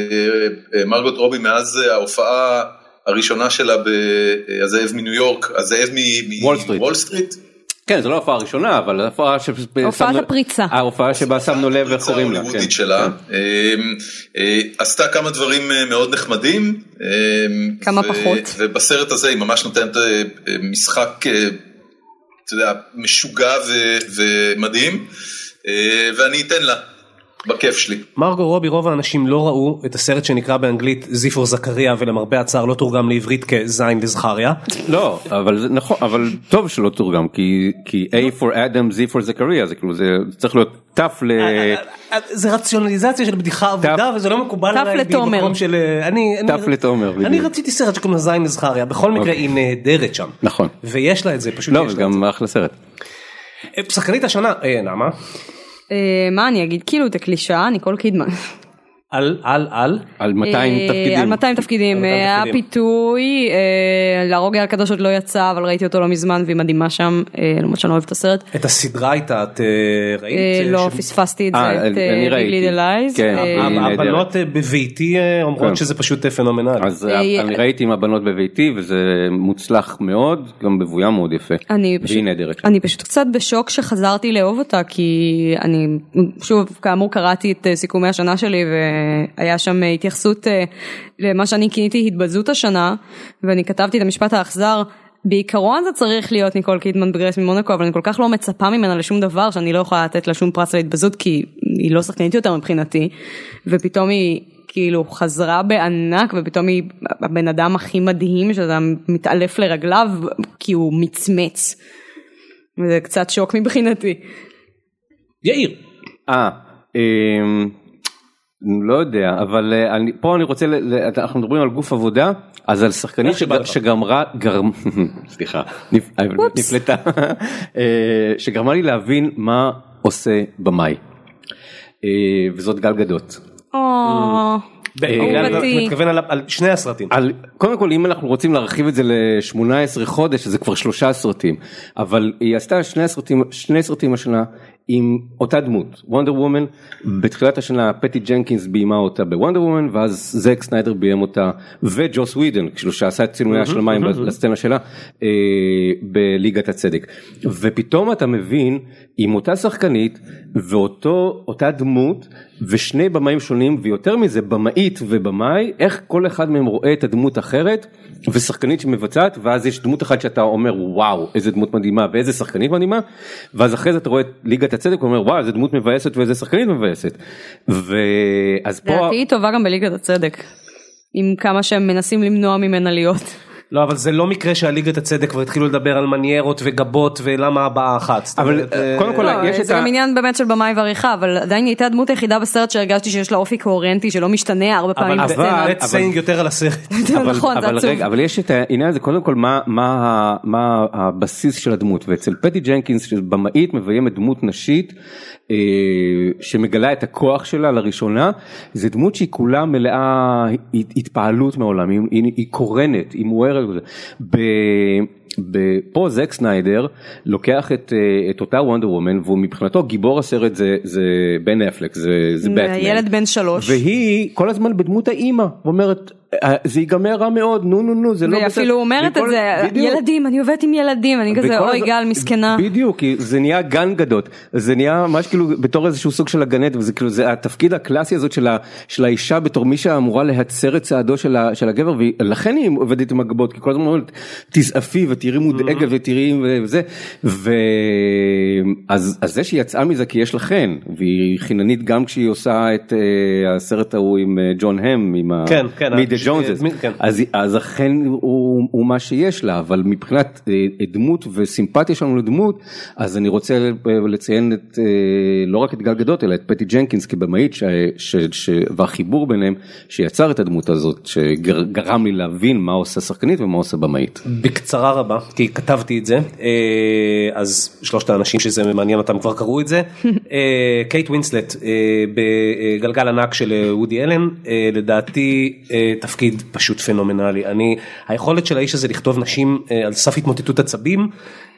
אה, מרגוט רובי מאז אה, ההופעה הראשונה שלה בזאב מניו יורק, הזאב. מוול סטריט, כן, זו לא ההופעה הראשונה, אבל ההופעה ש... הופעת הפריצה. ההופעה שבה שמנו לב איך קוראים לה. כן. שלה, אה, אה, עשתה כמה דברים אה, מאוד נחמדים. אה, כמה פחות. ובסרט הזה היא ממש נותנת אה, משחק, אתה יודע, משוגע ו- ומדהים, ואני אתן לה. בכיף שלי. מרגו רובי רוב האנשים לא ראו את הסרט שנקרא באנגלית זיפור זכריה ולמרבה הצער לא תורגם לעברית כזין לזכריה. לא אבל זה נכון אבל טוב שלא תורגם כי כי A for Adam Z for זכריה זה כאילו זה צריך להיות תף ל... זה רציונליזציה של בדיחה אבודה וזה לא מקובל תף לתומר. של אני תף לתומר, אני. רציתי סרט שקוראים לו זין לזכריה בכל מקרה אוקיי. היא נהדרת שם נכון. ויש לה את זה פשוט לא יש לה את זה. וגם אחלה סרט. אה, שחקנית השנה אה, נעמה אה, מה אני אגיד כאילו את הקלישאה ניקול קידמן. על על על על 200 אה, תפקידים. על 200 תפקידים. על 200 אה, תפקידים. פיתוי, אה, להרוג על הקדוש עוד לא יצא, אבל ראיתי אותו לא מזמן והיא מדהימה שם, למרות שאני לא אוהבת את הסרט. את הסדרה איתה את ראית? לא, פספסתי את זה, את אני ראיתי. ביג לידל כן. הבנות בביתי אומרות כן. שזה פשוט פנומנלי. אז אני ראיתי עם הבנות בביתי וזה מוצלח מאוד גם מבוים מאוד יפה. אני פשוט, והיא נהדרת. אני פשוט קצת בשוק שחזרתי לאהוב אותה כי אני שוב כאמור קראתי את סיכומי השנה שלי והיה שם אה, התייחסות אה, למה שאני כיניתי התבזות השנה ואני כתבתי את המשפט האכזר. בעיקרון זה צריך להיות ניקול קידמן בגרייס ממונקו אבל אני כל כך לא מצפה ממנה לשום דבר שאני לא יכולה לתת לה שום פרס על התבזות כי היא לא שחקנית יותר מבחינתי ופתאום היא כאילו חזרה בענק ופתאום היא הבן אדם הכי מדהים שאתה מתעלף לרגליו כי הוא מצמץ. וזה קצת שוק מבחינתי. יאיר. אה, אמ, לא יודע אבל אה, אני, פה אני רוצה אנחנו מדברים על גוף עבודה אז על שחקנית שג-. שגמרה גרם סליחה נפ- נפלטה אה, שגרמה לי להבין מה עושה במאי אה, וזאת גל גדות. אהובתי. מתכוון על- על שני הסרטים. על, קודם כל אם אנחנו רוצים להרחיב את זה ל-18 חודש זה כבר שלושה סרטים אבל היא עשתה שני סרטים שני סרטים השנה עם אותה דמות. וונדר וומן בתחילת השנה פטי ג'נקינס ביימה אותה בוונדר וומן ואז זק סניידר ביים אותה וג'וס ווידן כשהוא שעשה את צילומי השלמה עם לסצנה שלה אה, בליגת הצדק. ופתאום אתה מבין עם אותה שחקנית ואותו אותה דמות ושני במאים שונים ויותר מזה במאית ובמאי איך כל אחד מהם רואה את הדמות אחרת ושחקנית שמבצעת ואז יש דמות אחת שאתה אומר וואו איזה דמות מדהימה ואיזה שחקנית מדהימה ואז אחרי זה אתה רואה את ליגת הצדק ואומר וואו איזה דמות מבאסת ואיזה שחקנית מבאסת. ואז פה לדעתי היא טובה גם בליגת הצדק. עם כמה שהם מנסים למנוע ממנה להיות. לא אבל זה לא מקרה שהליגת הצדק כבר התחילו לדבר על מניירות וגבות ולמה הבעה אחת. אבל, אומרת, אה, קודם כל, לא, יש את זה ה- גם עניין באמת של במאי ועריכה אבל עדיין הייתה הדמות היחידה בסרט שהרגשתי שיש לה אופי קוהרנטי שלא משתנה ארבע פעמים אבל- בסצנה. זה saying יותר על הסרט. *laughs* זה נכון זה אבל עצוב. אבל יש את העניין הזה קודם כל מה מה ה- מה הבסיס של הדמות ואצל פטי ג'נקינס שבמאית מביימת דמות נשית אה, שמגלה את הכוח שלה לראשונה זה דמות שהיא כולה מלאה הת- התפעלות מהעולם היא, היא, היא קורנת היא מוארת. ב- פה זק סניידר לוקח את, אה, את אותה וונדר וומן והוא מבחינתו גיבור הסרט זה, זה בן אפלק זה, זה בטמן. ילד בן שלוש. והיא כל הזמן בדמות האימא אומרת "אה, זה ייגמר רע מאוד נו נו נו זה לא והיא בסדר." אפילו אומרת את זה בדיוק. ילדים אני עובדת עם ילדים אני כזה אוי גל מסכנה. בדיוק כי זה נהיה גן גדות זה נהיה ממש כאילו בתור איזשהו סוג של הגנט וזה כאילו זה התפקיד הקלאסי הזאת של, ה, של האישה בתור מי שאמורה להצר את צעדו של, ה, של הגבר ולכן היא עובדת עם הגבות כי כל הזמן אומרת תזעפי ותראי מודאגת ותראי וזה ואז אז זה שהיא יצאה מזה כי יש לה חן והיא חיננית גם כשהיא עושה את uh, הסרט ההוא עם אה, ג'ון הם עם ה... כן, כן, מידה ג'ונזס כן. אז, אז אכן הוא, הוא מה שיש לה אבל מבחינת אה, דמות וסימפתיה שלנו לדמות אז אני רוצה לציין את אה, לא רק את גל גדות אלא את פטי ג'נקינס כבמאית ש, ש, ש, והחיבור ביניהם שיצר את הדמות הזאת שגרם לי להבין מה עושה שחקנית ומה עושה במאית. בקצרה רבה כי כתבתי את זה. אה, אז שלושת האנשים שזה מעניין אותם כבר קראו את זה. *laughs* אה, קייט ווינסלט אה, בגלגל ענק של וודי אלן. לדעתי תפקיד פשוט פנומנלי. אני היכולת של האיש הזה לכתוב נשים על סף התמוטטות עצבים.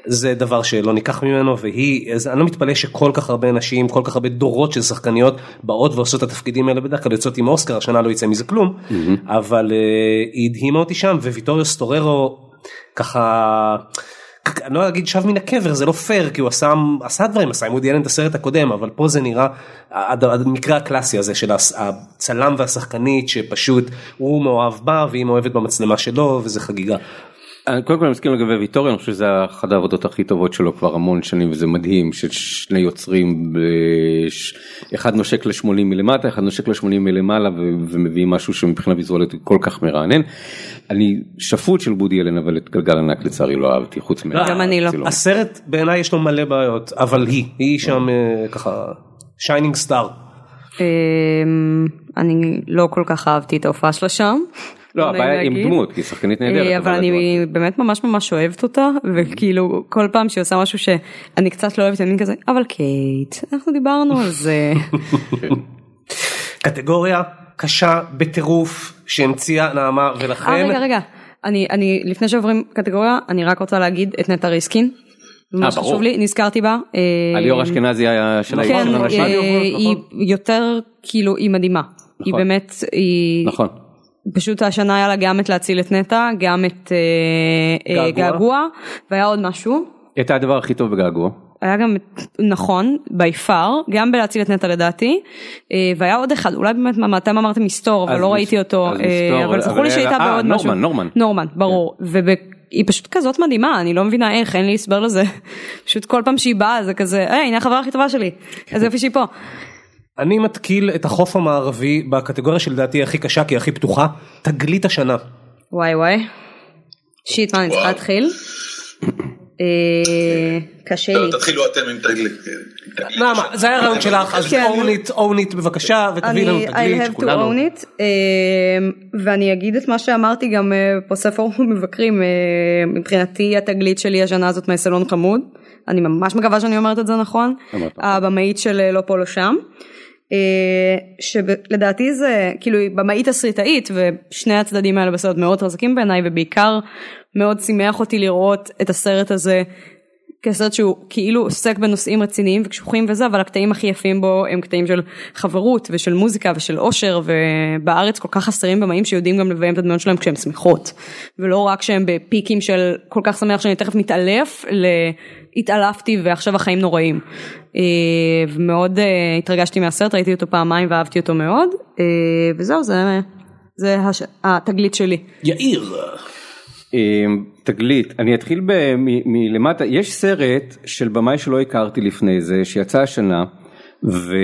זה דבר שלא ניקח ממנו והיא אז אני לא מתפלא שכל כך הרבה נשים כל כך הרבה דורות של שחקניות באות ועושות את התפקידים האלה בדרך כלל יוצאות עם אוסקר השנה לא יצא מזה כלום. אבל אה, היא הדהימה אותי שם וויטוריו סטוררו ככה. אני לא אגיד שב מן הקבר זה לא פייר כי הוא עשה עשה דברים עשה עם וודי אלן את הסרט הקודם אבל פה זה נראה המקרה הקלאסי הזה של הצלם והשחקנית שפשוט הוא מאוהב בה והיא מאוהבת במצלמה שלו וזה חגיגה. קודם כל אני מסכים לגבי ויטורי, אני חושב שזה אחת העבודות הכי טובות שלו כבר המון שנים וזה מדהים ששני יוצרים, אחד נושק ל-80 מלמטה, אחד נושק ל-80 מלמעלה ומביאים משהו שמבחינה ויזואלית כל כך מרענן. אני שפוט של בודי אלן אבל את גלגל ענק לצערי לא אהבתי חוץ מה... גם אני לא. הסרט בעיניי יש לו מלא בעיות אבל היא, היא שם אה, ככה shining star. אמ, אני לא כל כך אהבתי את ההופעה שלה שם. לא, הבעיה עם דמות, כי היא שחקנית נהדרת. אה, אבל אני באמת ממש ממש אוהבת אותה, וכאילו כל פעם שהיא עושה משהו שאני קצת לא אוהבת, אני כזה, אבל קייט, אנחנו דיברנו על זה. *laughs* קטגוריה קשה בטירוף שהמציאה נעמה ולכן... אה רגע רגע, אני, אני לפני שעוברים קטגוריה, אני רק רוצה להגיד את נטע ריסקין. מה שחשוב לי, נזכרתי בה. הליאור אשכנזי היה של כן, היא יותר, כאילו, היא מדהימה. היא נכון. באמת, היא... נכון. פשוט השנה היה לה גם את להציל את נטע, גם את אה, אה, געגוע, והיה עוד משהו. הייתה הדבר הכי טוב בגעגוע. היה גם נכון בי פאר גם בלהציל את נטע לדעתי אה, והיה עוד אחד אולי באמת מה אתם אמרתם מסתור אבל לא ראיתי אותו אבל זכור לי שהייתה בעוד משהו נורמן נורמן נורמן ברור והיא פשוט כזאת מדהימה אני לא מבינה איך אין לי הסבר לזה *laughs* פשוט כל פעם שהיא באה זה כזה הנה החברה הכי טובה שלי איזה יופי שהיא פה. אני מתקיל את החוף המערבי בקטגוריה שלדעתי הכי קשה כי הכי פתוחה, תגלית השנה. וואי וואי. שיט מה אני צריכה להתחיל? אה, קשה לי. תתחילו אתם עם תגלית. למה? זה היה רעיון שלך, אז own it, own it בבקשה ותביאי לנו תגלית שכולנו. I have to own it אה, ואני אגיד את מה שאמרתי גם אה, פה ספר *laughs* מבקרים מבחינתי התגלית שלי השנה הזאת מהסלון חמוד. אני ממש מקווה שאני אומרת את זה נכון. הבמאית של לא פה לא שם. אה, שלדעתי זה כאילו במאית תסריטאית ושני הצדדים האלה בסרט מאוד חזקים בעיניי ובעיקר מאוד שימח אותי לראות את הסרט הזה כסרט שהוא כאילו עוסק בנושאים רציניים וקשוחים וזה אבל הקטעים הכי יפים בו הם קטעים של חברות ושל מוזיקה ושל אושר ובארץ כל כך חסרים במאים שיודעים גם לביים את הדמויות שלהם כשהם שמחות ולא רק שהם בפיקים של כל כך שמח שאני תכף מתעלף התעלפתי ועכשיו החיים נוראים. אה, ומאוד אה, התרגשתי מהסרט, ראיתי אותו פעמיים ואהבתי אותו מאוד, אה, וזהו, זה, זה הש... התגלית שלי. יאיר. תגלית, אני אתחיל ב- מ- מלמטה, יש סרט של במאי שלא הכרתי לפני זה, שיצא השנה, ולא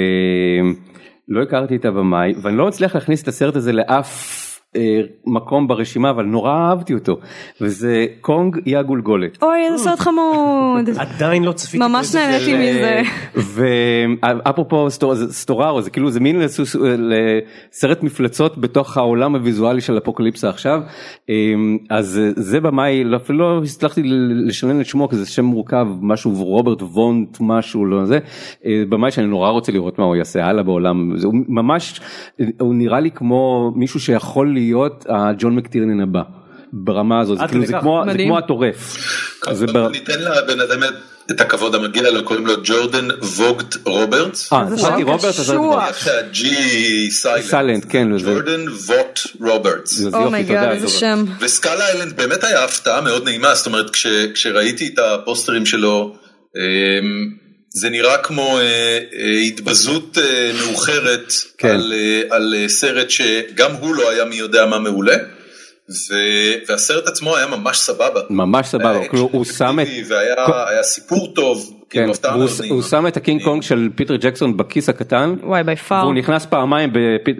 הכרתי את הבמאי, ואני לא מצליח להכניס את הסרט הזה לאף מקום ברשימה אבל נורא אהבתי אותו וזה קונג אי הגולגולת. אוי איזה סרט חמוד. *laughs* עדיין לא צפיתי. ממש נהניתי מזה. ואפרופו סטורארו זה כאילו זה מין סרט מפלצות בתוך העולם הוויזואלי של אפוקליפסה עכשיו אמ, אז זה במאי אפילו לא הצלחתי לשנן את שמו כי זה שם מורכב משהו רוברט וונט משהו לא זה אה, במאי שאני נורא רוצה לראות מה הוא יעשה הלאה בעולם הוא ממש הוא נראה לי כמו מישהו שיכול להיות הג'ון מקטירנן הבא. ברמה הזאת, כאילו זה כמו, זה כמו הטורף. ניתן לבן אדם את הכבוד המגיע לו, קוראים לו ג'ורדן ווגט רוברטס. אה, חשבתי רוברט, אז G silent, כן, ג'ורדן ווגט רוברטס. oh my god, איזה שם. ו Skull Island באמת היה הפתעה מאוד נעימה, זאת אומרת כשראיתי את הפוסטרים שלו, אמ, זה נראה כמו אה, אה, התבזות אה, מאוחרת כן. על, אה, על אה, סרט שגם הוא לא היה מי יודע מה מעולה. ו... והסרט עצמו היה ממש סבבה. ממש סבבה, כאילו הוא שם את... והיה סיפור טוב. כן, והוא, הוא שם את הקינג קונג של פיטר ג'קסון בכיס הקטן, way by far, והוא נכנס פעמיים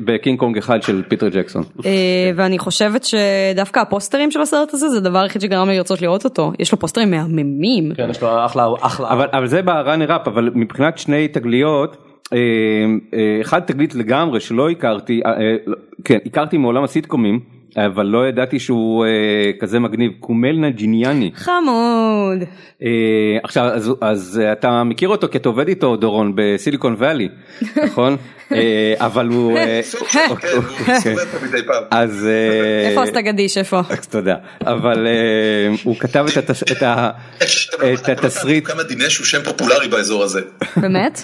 בקינג קונג אחד של פיטר ג'קסון. אה, ואני חושבת שדווקא הפוסטרים של הסרט הזה זה הדבר היחיד שגרם לי לרצות לראות אותו, יש לו פוסטרים מהממים. כן, יש לו אחלה, אחלה. אבל, אבל זה בראנר אפ, אבל מבחינת שני תגליות, אה, אה, אחד תגלית לגמרי שלא הכרתי, לא, כן, הכרתי מעולם הסיטקומים. אבל לא ידעתי שהוא אה, כזה מגניב. קומלנה ג'יניאני. חמוד. אה, עכשיו אז, אז אתה מכיר אותו כי אתה עובד איתו דורון בסיליקון ואלי *laughs* נכון? אה, אבל הוא אה, *laughs* אוקיי, כן. אז אה, איפה עשתה גדיש? איפה? תודה. אבל אה, הוא כתב את התסריט כמה דינש הוא שם פופולרי באזור הזה. באמת?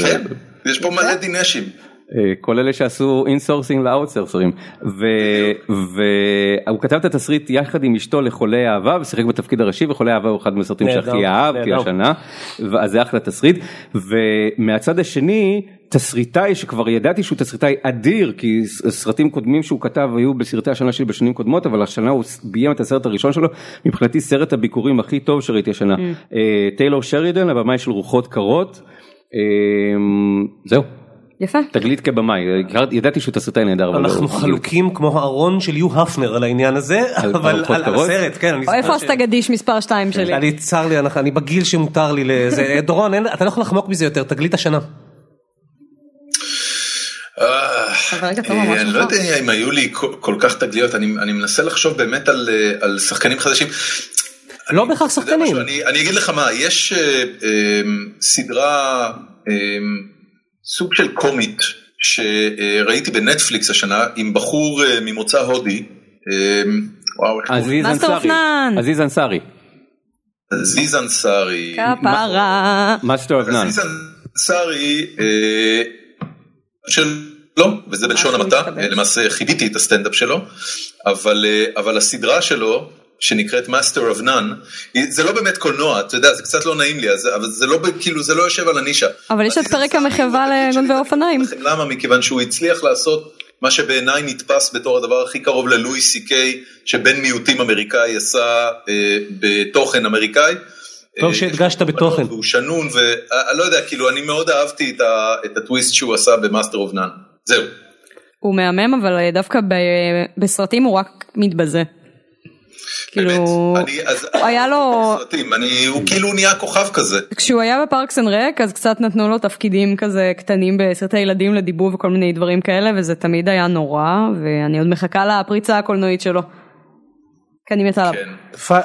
כן, יש פה מלא דינשים. כל אלה שעשו insourcing לאוטסורסרים והוא כתב את התסריט יחד עם אשתו לחולי אהבה ושיחק בתפקיד הראשי וחולי אהבה הוא אחד מהסרטים שהכי אהבתי השנה. אז זה אחלה תסריט. ומהצד השני תסריטאי שכבר ידעתי שהוא תסריטאי אדיר כי סרטים קודמים שהוא כתב היו בסרטי השנה שלי בשנים קודמות אבל השנה הוא ביים את הסרט הראשון שלו. מבחינתי סרט הביקורים הכי טוב שראיתי השנה. טיילור שרידן הבמאי של רוחות קרות. זהו. יפה. תגלית כבמאי, ידעתי שהוא תסריטאי נהדר. אנחנו חלוקים כמו הארון של יו הפנר על העניין הזה, אבל על הסרט, כן. איפה הסטגדיש מספר 2 שלי? אני צר לי, אני בגיל שמותר לי לזה. *laughs* דורון, אתה לא יכול לחמוק מזה יותר, תגלית השנה. אני לא יודע אם היו לי כל כך תגליות, אני מנסה לחשוב באמת על שחקנים חדשים. לא בהכרח שחקנים. אני אגיד לך מה, יש סדרה, סוג של קומית, שראיתי בנטפליקס השנה עם בחור ממוצא הודי. עזיז אנסארי. עזיז אנסארי. כפרה. Master of None. עזיז אנסארי. שלו, וזה בלשון המעטה, למעשה חיבבתי את הסטנדאפ שלו, אבל, אבל הסדרה שלו, שנקראת Master of None, זה לא באמת קולנוע, אתה יודע, זה קצת לא נעים לי, אבל זה לא, כאילו, זה לא יושב על הנישה. אבל יש את פרק המחווה לגונבי אופניים. למה? מכיוון שהוא הצליח לעשות מה שבעיניי נתפס בתור הדבר הכי קרוב ללואי סי קיי, שבן מיעוטים אמריקאי עשה אה, בתוכן אמריקאי. טוב שהדגשת בתוכן. הוא שנון ואני לא יודע, כאילו אני מאוד אהבתי את הטוויסט שהוא עשה ב Master of None, זהו. הוא מהמם אבל דווקא בסרטים הוא רק מתבזה. כאילו, הוא היה לו, הוא כאילו נהיה כוכב כזה. כשהוא היה ב Parks and Rec אז קצת נתנו לו תפקידים כזה קטנים בסרטי ילדים לדיבוב וכל מיני דברים כאלה וזה תמיד היה נורא ואני עוד מחכה לפריצה הקולנועית שלו. כי אני מתה עליו.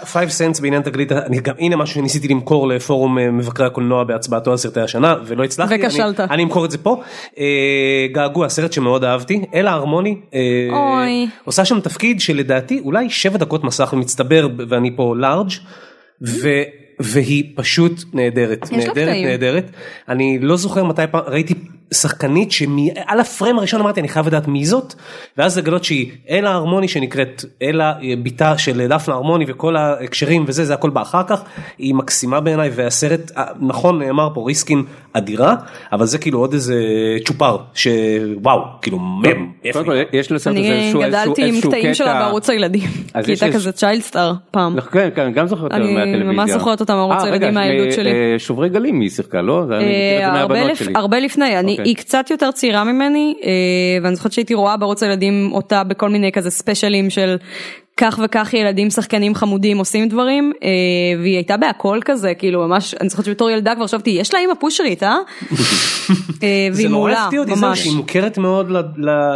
5 סנטס בעניין תגלית, אני גם הנה משהו שניסיתי למכור לפורום מבקרי הקולנוע בהצבעתו על סרטי השנה ולא הצלחתי, וכשלת, אני אמכור את זה פה, געגוע סרט שמאוד אהבתי, אלה הרמוני, עושה שם תפקיד שלדעתי אולי 7 דקות מסך מצטבר ואני פה לארג' והיא פשוט נהדרת, נהדרת, נהדרת, אני לא זוכר מתי ראיתי שחקנית שעל הפריים הראשון אמרתי אני חייב לדעת מי זאת ואז לגלות שהיא אלה הרמוני שנקראת אלה ביתה של דפנה הרמוני וכל ההקשרים וזה זה הכל בא אחר כך היא מקסימה בעיניי והסרט נכון נאמר פה ריסקין אדירה אבל זה כאילו עוד איזה צ'ופר שוואו כאילו מם. אני גדלתי עם קטעים שלה בערוץ הילדים כי הייתה כזה צ'יילד סטאר פעם. כן כן גם זוכרת אותה מהטלוויזיה. אני ממש זוכרת אותה מערוץ הילדים מהילדות שלי. שוברי גלים היא שיחקה לא? הרבה לפני אני היא קצת יותר צעירה ממני ואני זוכרת שהייתי רואה בערוץ הילדים אותה בכל מיני כזה ספיישלים של כך וכך ילדים שחקנים חמודים עושים דברים והיא הייתה בהכל כזה כאילו ממש אני זוכרת שבתור ילדה כבר חשבתי יש לה אימא פושרית אה? *laughs* והיא מעולה ממש. היא מוכרת מאוד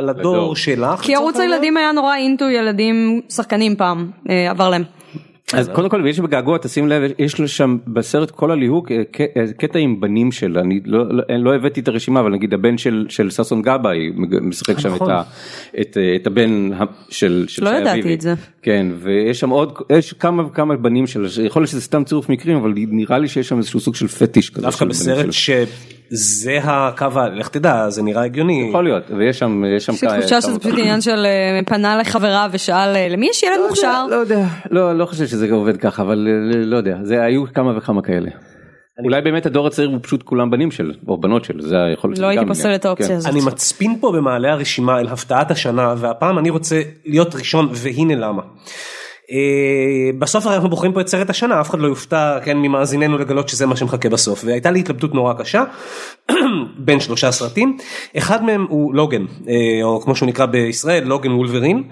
לדור שלך. כי ערוץ הילדים היה נורא אינטו ילדים שחקנים פעם עבר להם. אז קודם כל ויש בגעגוע תשים לב יש לו שם בסרט כל הליהוק קטע עם בנים של אני לא לא הבאתי את הרשימה אבל נגיד הבן של של ששון גבאי משחק שם את הבן של לא ידעתי את זה. כן ויש שם עוד יש כמה וכמה בנים של יכול להיות שזה סתם צירוף מקרים אבל נראה לי שיש שם איזשהו סוג של פטיש כזה דווקא בסרט שזה הקו, לך תדע, זה נראה הגיוני. יכול להיות, ויש שם, יש שם... יש לי תחושה שזה פשוט עניין של פנה לחברה ושאל למי יש ילד מוכשר? לא יודע, לא לא חושב שזה עובד ככה, אבל לא יודע, זה היו כמה וכמה כאלה. אולי באמת הדור הצעיר הוא פשוט כולם בנים של או בנות של זה יכול להיות. לא הייתי פוסל את האופציה הזאת. אני מצפין פה במעלה הרשימה אל הפתעת השנה והפעם אני רוצה להיות ראשון והנה למה. בסוף אנחנו בוחרים פה את סרט השנה אף אחד לא יופתע כן ממאזיננו לגלות שזה מה שמחכה בסוף. והייתה לי התלבטות נורא קשה *clears throat* בין שלושה סרטים. אחד מהם הוא לוגן או כמו שהוא נקרא בישראל לוגן וולברין.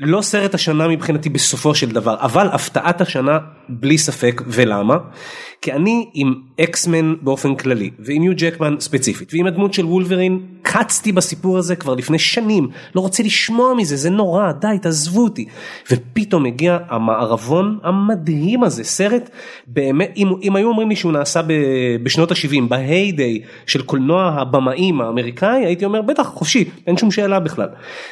לא סרט השנה מבחינתי בסופו של דבר אבל הפתעת השנה בלי ספק ולמה כי אני עם אקסמן באופן כללי ועם יו ג'קמן ספציפית ועם הדמות של וולברין קצתי בסיפור הזה כבר לפני שנים לא רוצה לשמוע מזה זה נורא די תעזבו אותי ופתאום הגיע המערבון המדהים הזה סרט באמת אם, אם היו אומרים לי שהוא נעשה ב, בשנות ה-70 בהיי ההיידיי של קולנוע הבמאים האמריקאי הייתי אומר בטח חופשי אין שום שאלה בכלל.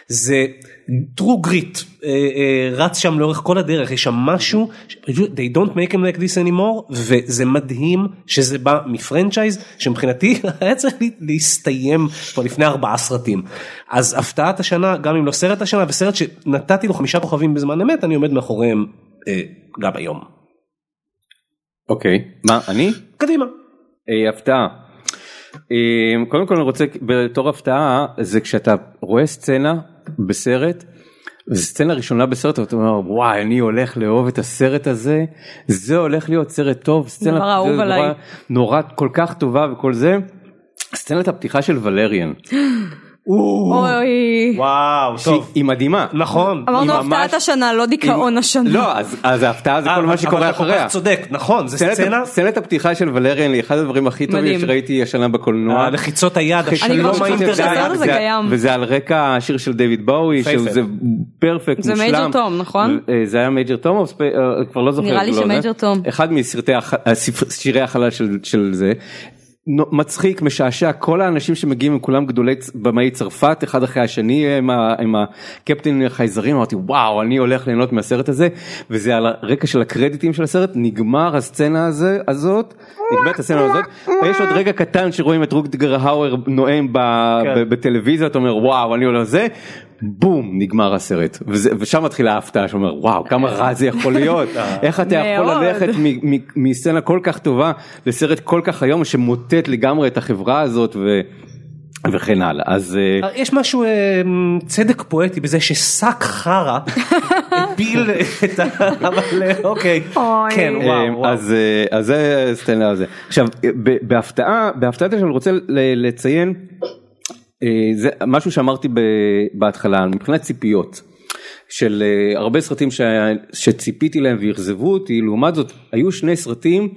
זה true grit אה, אה, רץ שם לאורך כל הדרך יש שם משהו they don't make him like this anymore וזה מדהים שזה בא מפרנצ'ייז שמבחינתי *laughs* היה צריך להסתיים כבר לפני ארבעה סרטים אז הפתעת השנה גם אם לא סרט השנה וסרט שנתתי לו חמישה כוכבים בזמן אמת אני עומד מאחוריהם אה, גם היום. אוקיי מה אני? קדימה. הפתעה. קודם כל אני רוצה בתור הפתעה זה כשאתה רואה סצנה בסרט. סצנה ראשונה בסרט אתה אומר וואי אני הולך לאהוב את הסרט הזה זה הולך להיות סרט טוב סצנה נורא עליי נורא כל כך טובה וכל זה. סצנת הפתיחה של ולריאן. אוי. וואו, טוב. היא מדהימה. נכון. אמרנו הפתעת השנה, לא דיכאון השנה. לא, אז ההפתעה זה כל מה שקורה אחריה. אבל אתה צודק, נכון, זה סצנה. סצנת הפתיחה של ולריאן היא אחד הדברים הכי טובים שראיתי השנה בקולנוע. לחיצות היד, הזה קיים. וזה על רקע השיר של דיוויד באוי, שזה perfect מושלם. זה מייג'ר תום, נכון? זה היה מייג'ר תום, כבר לא זוכר. נראה לי שמייג'ר תום. אחד משירי החלל של זה. מצחיק משעשע כל האנשים שמגיעים הם כולם גדולי במאי צרפת אחד אחרי השני עם, עם הקפטן החייזרים אמרתי וואו אני הולך ליהנות מהסרט הזה. וזה על הרקע של הקרדיטים של הסרט נגמר הסצנה הזה הזאת נגמרת הסצנה הזאת. יש עוד רגע קטן שרואים את רוקדגר האואר נואם ב, כן. בטלוויזיה אתה אומר וואו אני הולך לזה בום נגמר הסרט. וזה, ושם מתחילה ההפתעה שאומר וואו כמה רע זה יכול להיות. *laughs* איך אתה יכול ללכת מסצנה כל כך טובה לסרט כל כך היום שמוטט לגמרי את החברה הזאת. ו... וכן הלאה. אז יש משהו צדק פואטי בזה ששק חרא *laughs* הפיל את ה... אבל אוקיי. כן וואו אז אז זה סטנדרט הזה עכשיו בהפתעה בהפתעה שאני רוצה לציין זה משהו שאמרתי בהתחלה מבחינת ציפיות. של הרבה סרטים ש... שציפיתי להם ואכזבו אותי לעומת זאת היו שני סרטים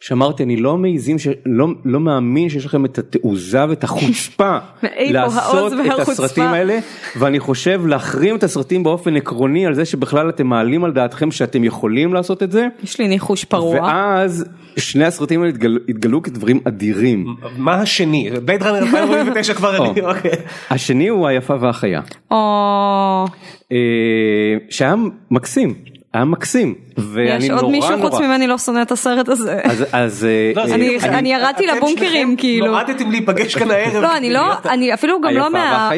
שאמרתי אני לא מעיזים שלא לא מאמין שיש לכם את התעוזה ואת החוצפה *laughs* לעשות את הסרטים האלה ואני חושב להחרים את הסרטים באופן עקרוני על זה שבכלל אתם מעלים על דעתכם שאתם יכולים לעשות את זה. יש לי ניחוש פרוע. ואז שני הסרטים האלה התגלו, התגלו כדברים אדירים. מה השני? בית ראנר *laughs* 2049 כבר אני, אוקיי. השני הוא היפה והחיה. שהיה מקסים. היה מקסים יש עוד מישהו חוץ ממני לא שונא את הסרט הזה אז אני ירדתי לבונקרים כאילו נועדתם להיפגש כאן הערב לא אני לא אני אפילו גם לא מה.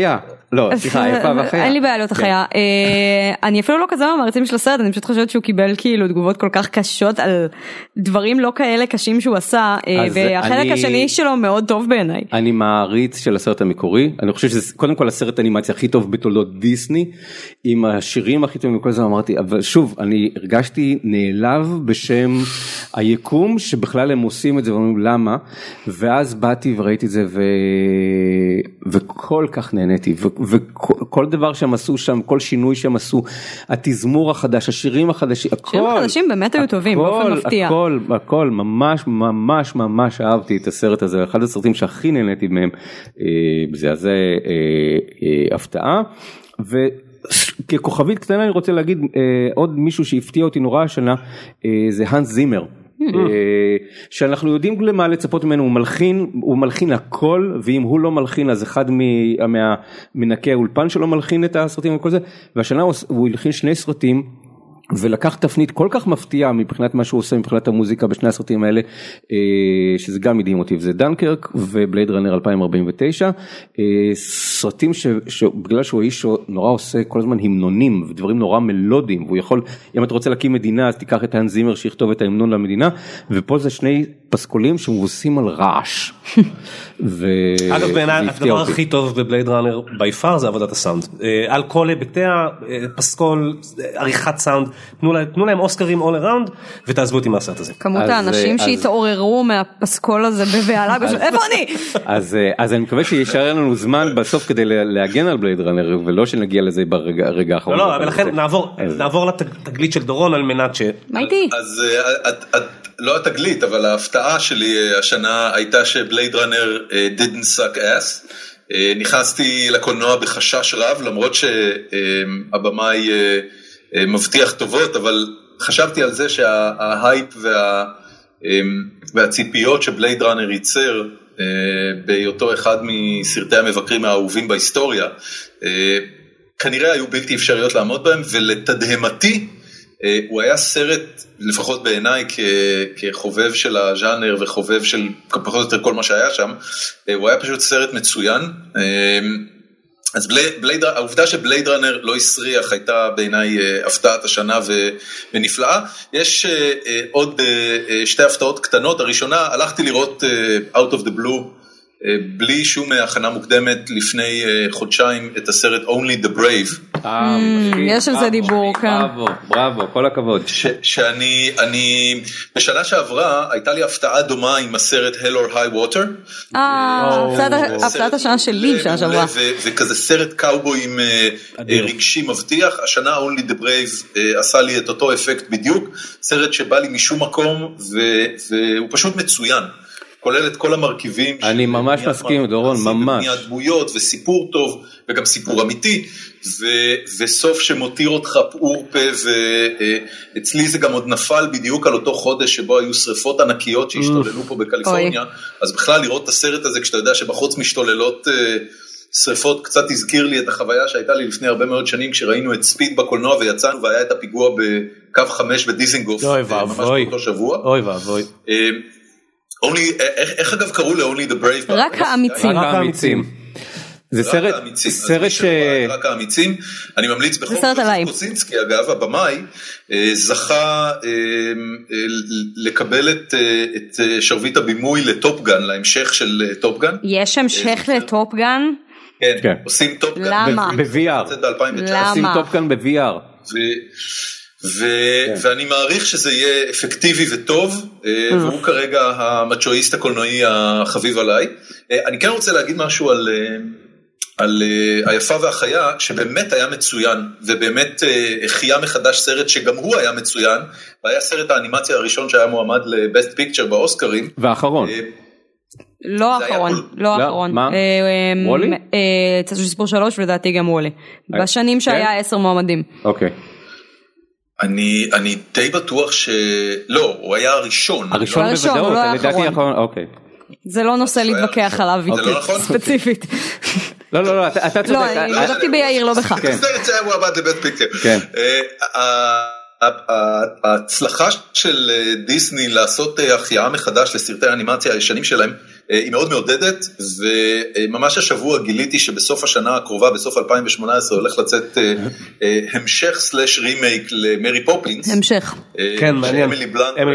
לא, סליחה, היפה והחיה. אין לי בעיה להיות החיה. אני אפילו לא כזה מהמרצים של הסרט, אני פשוט חושבת שהוא קיבל כאילו תגובות כל כך קשות על דברים לא כאלה קשים שהוא עשה, והחלק השני שלו מאוד טוב בעיניי. אני מעריץ של הסרט המקורי, אני חושב שזה קודם כל הסרט האנימציה הכי טוב בתולדות דיסני, עם השירים הכי טובים וכל זה אמרתי, אבל שוב, אני הרגשתי נעלב בשם היקום שבכלל הם עושים את זה ואומרים למה, ואז באתי וראיתי את זה וכל כך נהניתי. וכל דבר שהם עשו שם, כל שינוי שהם עשו, התזמור החדש, השירים החדשים, הכל. השירים החדשים באמת היו טובים, באופן מפתיע. הכל, הכל, ממש ממש ממש אהבתי את הסרט הזה, אחד הסרטים שהכי נהניתי מהם, זה אז הפתעה. וככוכבית קטנה אני רוצה להגיד עוד מישהו שהפתיע אותי נורא השנה זה האנס זימר. אה, שאנחנו יודעים למה לצפות ממנו הוא מלחין הוא מלחין הכל ואם הוא לא מלחין אז אחד ממנקי האולפן שלו מלחין את הסרטים וכל זה והשנה הוא הלחין שני סרטים. ולקח תפנית כל כך מפתיעה מבחינת מה שהוא עושה מבחינת המוזיקה בשני הסרטים האלה אה, שזה גם מדהים אותי וזה דנקרק ובלייד ראנר 2049 סרטים שבגלל שהוא איש שנורא עושה כל הזמן המנונים ודברים נורא מלודיים והוא יכול אם אתה רוצה להקים מדינה אז תיקח את האן זימר שיכתוב את ההמנון למדינה ופה זה שני פסקולים שמבוססים על רעש. *laughs* אגב בעיניי הדבר הכי טוב בבלייד ראנר בי פאר זה עבודת הסאונד על כל היבטיה פסקול עריכת סאונד תנו להם אוסקרים all around ותעזבו אותי מהסרט הזה. כמות האנשים שהתעוררו מהפסקול הזה בבהלה, *laughs* איפה אני? *laughs* אז אני מקווה שישאר לנו זמן בסוף כדי להגן על בלייד ראנר ולא שנגיע לזה ברגע האחרון. לא, לא, ולכן נעבור לתגלית של דורון על מנת ש... מה איתי? אז לא התגלית אבל ההפתעה שלי השנה הייתה שבלייד ראנר didn't suck ass. נכנסתי לקולנוע בחשש רב למרות שהבמאי מבטיח טובות אבל חשבתי על זה שההייפ וה, והציפיות שבלייד ראנר ייצר בהיותו אחד מסרטי המבקרים האהובים בהיסטוריה, כנראה היו בלתי אפשריות לעמוד בהם, ולתדהמתי הוא היה סרט, לפחות בעיניי כחובב של הז'אנר וחובב של פחות או יותר כל מה שהיה שם, הוא היה פשוט סרט מצוין. אז בלייד, העובדה שבלייד ראנר לא הסריח הייתה בעיניי אה, הפתעת השנה ונפלאה. יש אה, אה, עוד שתי הפתעות קטנות, הראשונה, הלכתי לראות Out of the Blue אה, בלי שום הכנה מוקדמת לפני אה, חודשיים את הסרט Only the Brave. אה, יש על זה דיבור כאן. בראבו, בראבו, כל הכבוד. שאני, אני, בשנה שעברה הייתה לי הפתעה דומה עם הסרט Hell or High Water. אה, הפתעת השנה שלי בשנה שעברה. וכזה סרט קאובויים רגשי מבטיח, השנה Only the Brave עשה לי את אותו אפקט בדיוק, סרט שבא לי משום מקום והוא פשוט מצוין. כולל את כל המרכיבים. אני ממש מסכים דורון, ממש. בניית דמויות וסיפור טוב וגם סיפור אמיתי ו, וסוף שמותיר אותך פעור פה ואצלי זה גם עוד נפל בדיוק על אותו חודש שבו היו שריפות ענקיות שהשתוללו פה בקליפורניה אז בכלל לראות את הסרט הזה כשאתה יודע שבחוץ משתוללות אה, שריפות קצת הזכיר לי את החוויה שהייתה לי לפני הרבה מאוד שנים כשראינו את ספיד בקולנוע ויצאנו והיה את הפיגוע בקו 5 בדיזינגוף אוי ואבוי, אוי ואבוי. אה, Only, איך אגב קראו ל-Only the Brave? רק האמיצים. רק האמיצים. זה סרט, סרט ש... רק האמיצים, אני ממליץ בכל זאת, קוסינסקי אגב, הבמאי, אה, זכה אה, אה, לקבל את שרביט הבימוי ל Top Gun, להמשך של Top Gun. יש המשך ל Top Gun? כן, כן, עושים טופגן. למה? ב-VR. למה? עושים Top Gun ב-VR. ו- כן. ואני מעריך שזה יהיה אפקטיבי וטוב, אה, mm. והוא כרגע המצ'ואיסט הקולנועי החביב עליי. אה, אני כן רוצה להגיד משהו על, אה, על היפה והחיה, שבאמת היה מצוין, ובאמת החיה מחדש סרט שגם הוא היה מצוין, והיה סרט האנימציה הראשון שהיה מועמד לבסט פיקצ'ר באוסקרים. והאחרון. לא האחרון, לא האחרון. מה? וולי? צד של סיפור שלוש ולדעתי גם וולי. בשנים שהיה כן? עשר מועמדים. אוקיי. אני אני די בטוח שלא הוא היה הראשון הראשון לא בוודאות לא לדעתי האחרון אוקיי. זה לא נושא להתווכח עליו לא נכון? ספציפית. *laughs* לא לא לא אתה צודק. לא אני בדקתי ביאיר לא בך. זה היה מועמד ל best picture. ההצלחה של אה, דיסני לעשות אה, החייאה מחדש לסרטי האנימציה הישנים שלהם אה, היא מאוד מעודדת וממש השבוע גיליתי שבסוף השנה הקרובה בסוף 2018 הולך לצאת המשך slash רימייק למרי פופינס. המשך. כן מעניין. אמילי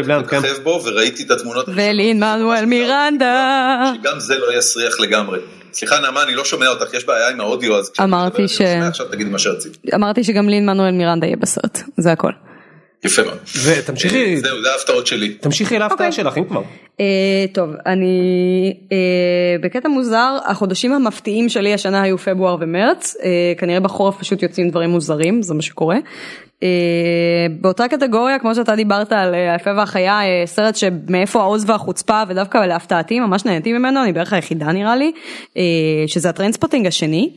בלנט כן. מככב בו וראיתי את התמונות. ולין מנואל מירנדה. שגם זה לא יסריח לגמרי. סליחה נעמה אני לא שומע אותך יש בעיה עם האודיו אז אמרתי ש... עכשיו תגידי מה שרצית. אמרתי שגם לין מנואל מירנדה יהיה בסרט זה הכל. יפה מאוד. ותמשיכי, אה, זהו, זה ההפתעות שלי. תמשיכי להפתעה אוקיי. שלך אם כבר. אה, טוב, אני אה, בקטע מוזר, החודשים המפתיעים שלי השנה היו פברואר ומרץ, כנראה בחורף פשוט יוצאים דברים מוזרים, זה מה שקורה. באותה קטגוריה, כמו שאתה דיברת על היפה והחיה, סרט שמאיפה העוז והחוצפה, ודווקא להפתעתי ממש נהניתי ממנו, אני בערך היחידה נראה לי, שזה ה Trainspotting השני.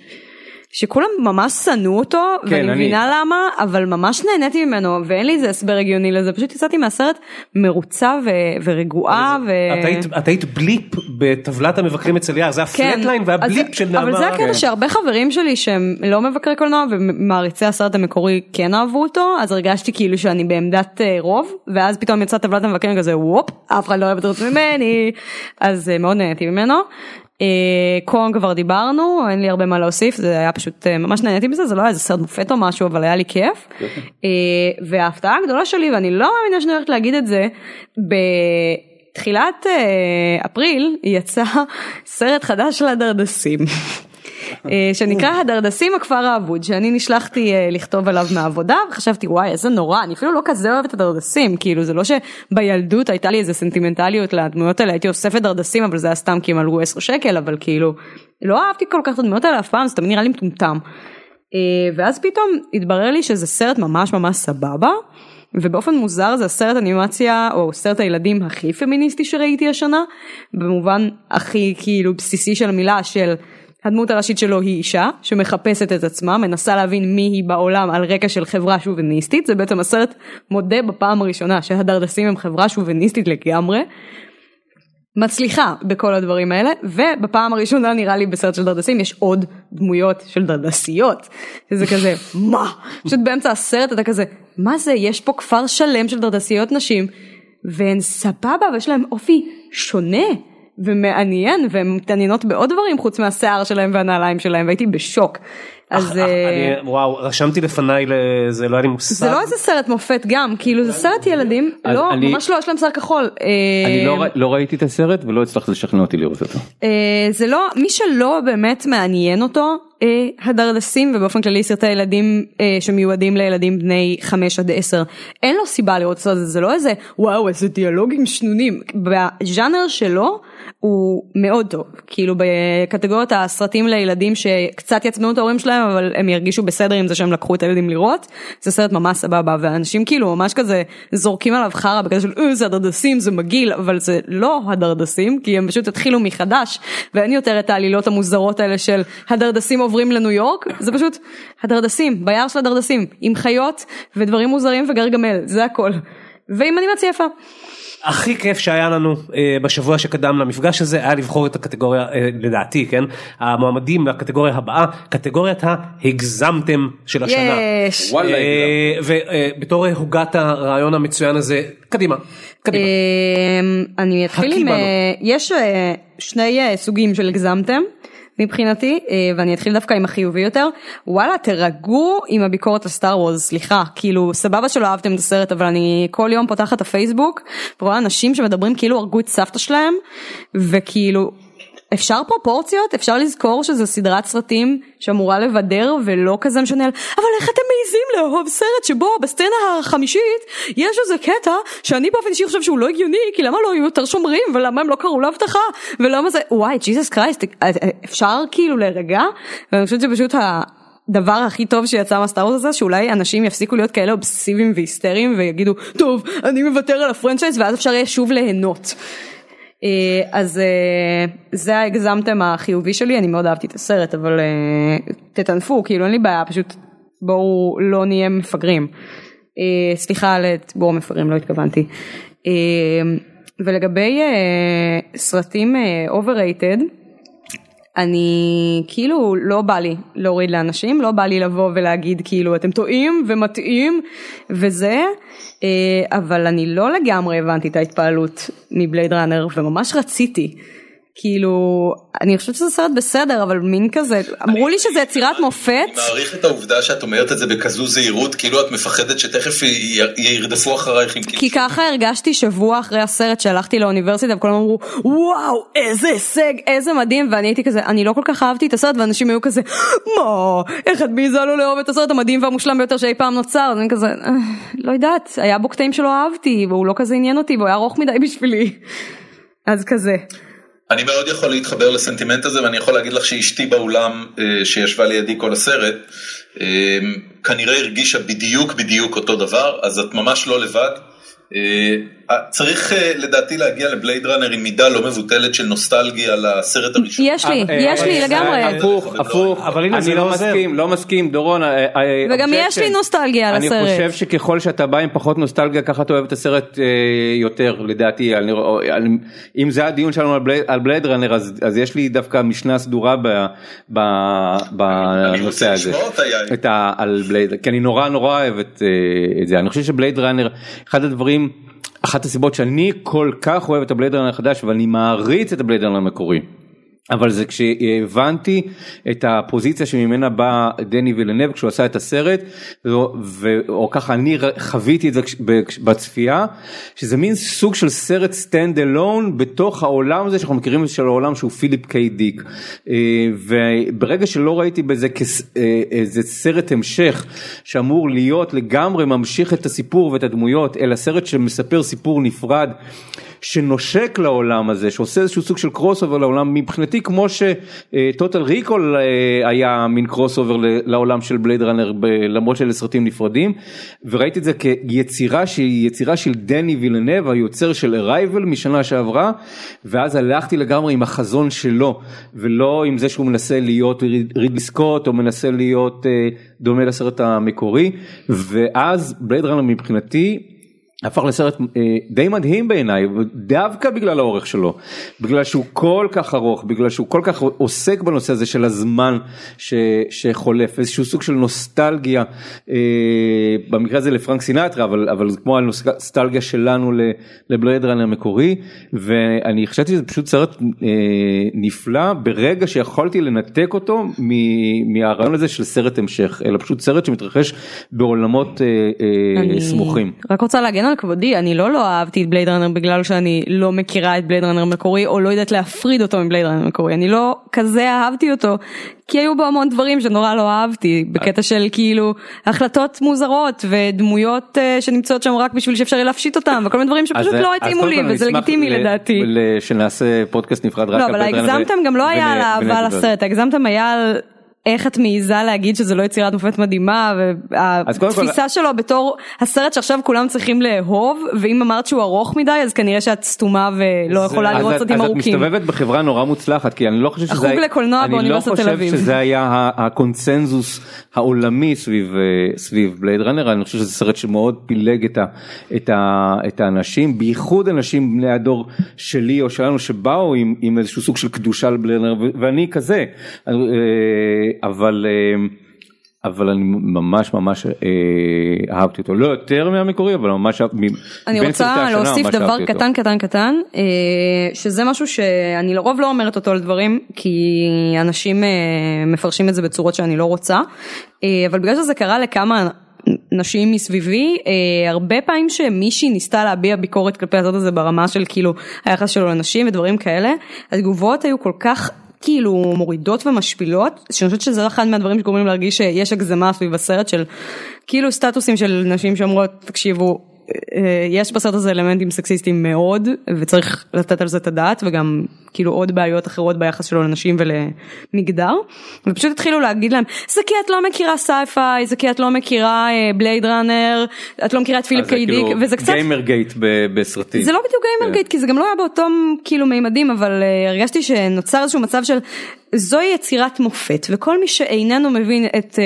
שכולם ממש שנאו אותו כן, ואני מבינה אני... למה אבל ממש נהניתי ממנו ואין לי איזה הסבר הגיוני לזה פשוט יצאתי מהסרט מרוצה ו... ורגועה. ו... את, היית, את היית blip בטבלת המבקרים אצל יער זה ה flatline כן, וה blip אז, של נעמה. אבל זה הקטע כן. שהרבה חברים שלי שהם לא מבקרי קולנוע ומעריצי הסרט המקורי כן אהבו אותו אז הרגשתי כאילו שאני בעמדת אה, רוב ואז פתאום יצאה טבלת המבקרים כזה וופ אף אחד לא אוהב את זה ממני אז אה, מאוד נהניתי ממנו. אה, קונג כבר דיברנו אין לי הרבה מה להוסיף זה היה פשוט אה, ממש נהניתי מזה זה לא היה איזה סרט מופת או משהו אבל היה לי כיף *laughs* אה, וההפתעה הגדולה שלי ואני לא מאמינה שאני הולכת להגיד את זה בתחילת אפריל יצא *laughs* סרט חדש של הדרדסים. אה, שנקרא הדרדסים הכפר האבוד שאני נשלחתי אה, לכתוב עליו מהעבודה וחשבתי וואי איזה נורא אני אפילו לא כזה אוהבת הדרדסים כאילו זה לא שבילדות הייתה לי איזה סנטימנטליות לדמויות האלה הייתי אוספת דרדסים אבל זה היה סתם כי הם עלו 10 שקל אבל כאילו לא אהבתי כל כך את הדמויות האלה אף פעם זה תמיד נראה לי מטומטם. אה, ואז פתאום התברר לי שזה סרט ממש ממש סבבה. ובאופן מוזר זה הסרט אנימציה או סרט הילדים הכי פמיניסטי שראיתי השנה במובן הכי כאילו בסיסי של המילה של הדמות הראשית שלו היא אישה שמחפשת את עצמה מנסה להבין מי היא בעולם על רקע של חברה שוביניסטית זה בעצם הסרט מודה בפעם הראשונה שהדרדסים הם חברה שוביניסטית לגמרי. מצליחה בכל הדברים האלה ובפעם הראשונה נראה לי בסרט של דרדסים יש עוד דמויות של דרדסיות. זה כזה *laughs* מה? פשוט באמצע הסרט אתה כזה מה זה יש פה כפר שלם של דרדסיות נשים והן סבבה ויש להם אופי שונה ומעניין והן מתעניינות בעוד דברים חוץ מהשיער שלהם והנעליים שלהם והייתי בשוק. אז אה, וואו רשמתי לפניי זה לא היה לי מושג. זה לא איזה סרט מופת גם כאילו זה סרט ילדים לא ממש לא יש להם שיער כחול. אני לא, לא ראיתי את הסרט ולא הצלחת לשכנע אותי לראות אותו. אה, זה לא מי שלא באמת מעניין אותו אה, הדרדסים ובאופן כללי סרטי ילדים שמיועדים לילדים בני 5 עד 10 אין לו סיבה לראות את זה זה לא איזה וואו איזה דיאלוגים שנונים בז'אנר שלו הוא מאוד טוב כאילו בקטגוריית הסרטים לילדים שקצת יעצבנו את ההורים שלהם אבל הם ירגישו בסדר עם זה שהם לקחו את הילדים לראות זה סרט ממש סבבה ואנשים כאילו ממש כזה זורקים עליו חרא בקטע של אה, זה הדרדסים זה מגעיל אבל זה לא הדרדסים כי הם פשוט התחילו מחדש ואין יותר את העלילות המוזרות האלה של הדרדסים עוברים לניו יורק זה פשוט הדרדסים ביער של הדרדסים עם חיות ודברים מוזרים וגרגמל זה הכל ועם אנימציה יפה. הכי כיף שהיה לנו אה, בשבוע שקדם למפגש הזה היה לבחור את הקטגוריה אה, לדעתי כן המועמדים לקטגוריה הבאה קטגוריית ההגזמתם של השנה. יש. אה, ובתור הוגת הרעיון המצוין הזה קדימה. קדימה. אמ, אני אתחיל עם יש שני סוגים של הגזמתם. מבחינתי ואני אתחיל דווקא עם החיובי יותר וואלה תרגעו עם הביקורת על סטאר וורז סליחה. כאילו סבבה שלא אהבתם את הסרט אבל אני כל יום פותחת את הפייסבוק ורואה אנשים שמדברים כאילו הרגו את סבתא שלהם וכאילו אפשר פרופורציות? אפשר לזכור שזה סדרת סרטים שאמורה לבדר ולא כזה משנה? אבל איך אתם מעיזים לאהוב סרט שבו בסצנה החמישית יש איזה קטע שאני באופן אישי חושב שהוא לא הגיוני כי למה לא היו יותר שומרים ולמה הם לא קראו לאבטחה ולמה זה וואי ג'יזוס קרייסט אפשר כאילו להירגע? ואני חושבת שפשוט הדבר הכי טוב שיצא מהסטארט הזה שאולי אנשים יפסיקו להיות כאלה אובססיביים והיסטריים ויגידו טוב אני מוותר על הפרנצ'ייז ואז אפשר יהיה שוב ליהנות. אז זה הגזמתם החיובי שלי אני מאוד אהבתי את הסרט אבל תטנפו כאילו אין לי בעיה פשוט בואו לא נהיה מפגרים. סליחה על ציבור המפגרים לא התכוונתי. ולגבי סרטים overrated אני כאילו לא בא לי להוריד לאנשים לא בא לי לבוא ולהגיד כאילו אתם טועים ומטעים וזה אבל אני לא לגמרי הבנתי את ההתפעלות מבלייד ראנר וממש רציתי כאילו אני חושבת שזה סרט בסדר אבל מין כזה אמרו לי שזה יצירת מופת. אני מעריך את העובדה שאת אומרת את זה בכזו זהירות כאילו את מפחדת שתכף ירדפו אחרייך עם כי ככה הרגשתי שבוע אחרי הסרט שהלכתי לאוניברסיטה וכולם אמרו וואו איזה הישג איזה מדהים. ואני הייתי כזה אני לא כל כך אהבתי את הסרט ואנשים היו כזה מה? איך את מעיזה לו לאהוב את הסרט המדהים והמושלם ביותר שאי פעם נוצר? אני כזה לא יודעת היה בו קטעים שלא אהבתי והוא לא כזה עניין אותי והוא היה ארוך מדי בשבילי. אז כזה. אני מאוד יכול להתחבר לסנטימנט הזה ואני יכול להגיד לך שאשתי באולם שישבה לידי כל הסרט כנראה הרגישה בדיוק בדיוק אותו דבר אז את ממש לא לבד. צריך לדעתי להגיע לבלייד ראנר עם מידה לא מבוטלת של נוסטלגיה לסרט הראשון. יש לי, יש לי לגמרי. הפוך, הפוך, אני לא מסכים, לא מסכים, דורון. וגם יש לי נוסטלגיה על הסרט. אני חושב שככל שאתה בא עם פחות נוסטלגיה ככה אתה אוהב את הסרט יותר לדעתי. אם זה הדיון שלנו על בלייד ראנר אז יש לי דווקא משנה סדורה בנושא הזה. כי אני נורא נורא אוהב את זה. אני חושב שבלייד ראנר אחד הדברים. אחת הסיבות שאני כל כך אוהב את הבלייד ראנר החדש ואני מעריץ את הבלייד ראנר המקורי. אבל זה כשהבנתי את הפוזיציה שממנה בא דני וילנב כשהוא עשה את הסרט או ככה אני חוויתי את זה בצפייה שזה מין סוג של סרט stand alone בתוך העולם הזה שאנחנו מכירים של העולם שהוא פיליפ קיי דיק וברגע שלא ראיתי בזה כאיזה סרט המשך שאמור להיות לגמרי ממשיך את הסיפור ואת הדמויות אלא סרט שמספר סיפור נפרד. שנושק לעולם הזה שעושה איזשהו סוג של crossover לעולם מבחינתי כמו ש Total Recall היה מין crossover לעולם של Blade Runner למרות שאלה סרטים נפרדים וראיתי את זה כיצירה שהיא יצירה של דני וילנב היוצר של Arrival משנה שעברה ואז הלכתי לגמרי עם החזון שלו ולא עם זה שהוא מנסה להיות רידלי סקוט או מנסה להיות דומה לסרט המקורי ואז Blade Runner מבחינתי הפך לסרט אה, די מדהים בעיניי דווקא בגלל האורך שלו בגלל שהוא כל כך ארוך בגלל שהוא כל כך עוסק בנושא הזה של הזמן ש, שחולף איזשהו סוג של נוסטלגיה אה, במקרה הזה לפרנק סינטרה אבל אבל זה כמו הנוסטלגיה שלנו לבלייד ראנר המקורי ואני חשבתי שזה פשוט סרט אה, נפלא ברגע שיכולתי לנתק אותו מהרעיון הזה של סרט המשך אלא פשוט סרט שמתרחש בעולמות אה, אה, אני סמוכים. רק רוצה להגן על כבודי, אני לא לא אהבתי את בלייד ראנר בגלל שאני לא מכירה את בלייד ראנר מקורי או לא יודעת להפריד אותו מבלייד ראנר מקורי, אני לא כזה אהבתי אותו כי היו בו המון דברים שנורא לא אהבתי בקטע של כאילו החלטות מוזרות ודמויות uh, שנמצאות שם רק בשביל שאפשר להפשיט אותם וכל מיני דברים שפשוט לא התאימו לי וזה לגיטימי לדעתי. שנעשה פודקאסט נפרד רק לא, אבל ההגזמתם גם לא היה על אהבה לסרט, ההגזמתם היה על איך את מעיזה להגיד שזה לא יצירת מופת מדהימה והתפיסה כל... שלו בתור הסרט שעכשיו כולם צריכים לאהוב ואם אמרת שהוא ארוך מדי אז כנראה שאת סתומה ולא יכולה לראות סרטים ארוכים. אז את מסתובבת בחברה נורא מוצלחת כי אני לא חושב שזה, החוג לקולנוע באוניברסיטת תל אביב. אני לא חושב שזה היה הקונצנזוס העולמי סביב אה, סביב בלייד ראנר אני חושב שזה סרט שמאוד פילג את, ה, את, ה, את האנשים בייחוד אנשים בני הדור שלי או שלנו שבאו עם, עם איזשהו סוג של קדושה לבלייד ראנר ואני כזה. אה, אבל אה, אבל אני ממש ממש אה, אהבתי אותו. לא יותר מהמקורי אבל ממש אני רוצה להוסיף דבר קטן קטן קטן אה, שזה משהו שאני לרוב לא אומרת אותו על דברים כי אנשים מפרשים את זה בצורות שאני לא רוצה אבל בגלל שזה קרה לכמה נשים מסביבי הרבה פעמים שמישהי ניסתה להביע ביקורת כלפי הזאת הזה ברמה של כאילו היחס שלו לנשים ודברים כאלה התגובות היו כל כך כאילו מורידות ומשפילות שאני חושבת שזה אחד מהדברים שגורמים להרגיש שיש הגזמה סביב הסרט של כאילו סטטוסים של נשים שאומרות תקשיבו יש בסרט הזה אלמנטים סקסיסטיים מאוד וצריך לתת על זה את הדעת וגם כאילו עוד בעיות אחרות ביחס שלו לנשים ולמגדר ופשוט התחילו להגיד להם זה כי את לא מכירה sci-fi זה כי את לא מכירה Blade uh, Runner את לא מכירה את פיליפ קיי דיק כאילו וזה קצת גיימר גייט בסרטים זה לא בדיוק גיימר גייט כן. כי זה גם לא היה באותם כאילו מימדים אבל הרגשתי שנוצר איזשהו מצב של זוהי יצירת מופת וכל מי שאיננו מבין את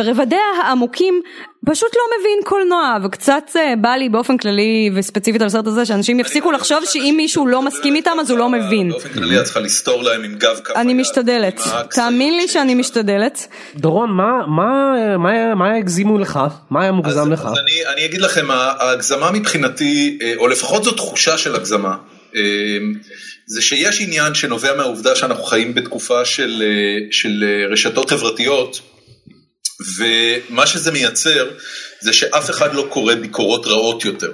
רבדיה העמוקים פשוט לא מבין קולנוע וקצת אה, בא לי באופן כללי וספציפית על הסרט הזה שאנשים יפסיקו לחשוב שאם מישהו לא מסכים איתם אז הוא לא מבין. באופן כללי את צריכה לסתור להם עם גב ככה. אני משתדלת, תאמין לי שאני משתדלת. דורון מה הגזימו לך? מה היה מוגזם לך? אני אגיד לכם ההגזמה מבחינתי אה, או לפחות זו תחושה של הגזמה. אה, זה שיש עניין שנובע מהעובדה שאנחנו חיים בתקופה של רשתות חברתיות ומה שזה מייצר זה שאף אחד לא קורא ביקורות רעות יותר.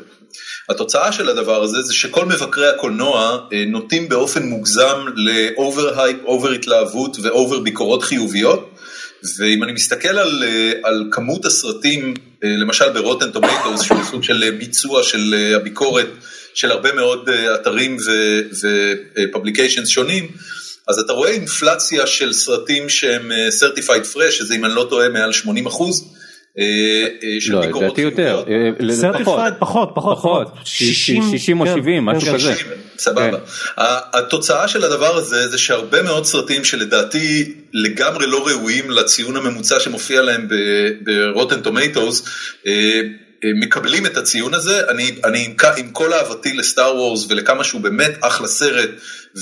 התוצאה של הדבר הזה זה שכל מבקרי הקולנוע אה, נוטים באופן מוגזם ל over hype, over התלהבות ו over ביקורות חיוביות. ואם אני מסתכל על, אה, על כמות הסרטים, אה, למשל ברוטן טומטוס, שהוא סוג של ביצוע של הביקורת של הרבה מאוד אתרים ופובליקיישנס שונים, אז אתה רואה אינפלציה של סרטים שהם אה, certified fresh, שזה אם אני לא טועה מעל 80 אחוז. אה, אה, לא, לדעתי יותר, פחות, פחות, פחות, 60 או 70, משהו כן, כזה. סבבה. כן. התוצאה של הדבר הזה זה שהרבה מאוד סרטים שלדעתי לגמרי לא ראויים לציון הממוצע שמופיע להם ב Rotten Tomatoes, מקבלים את הציון הזה, אני, אני עם, עם כל אהבתי ל Star Wars ולכמה שהוא באמת אחלה סרט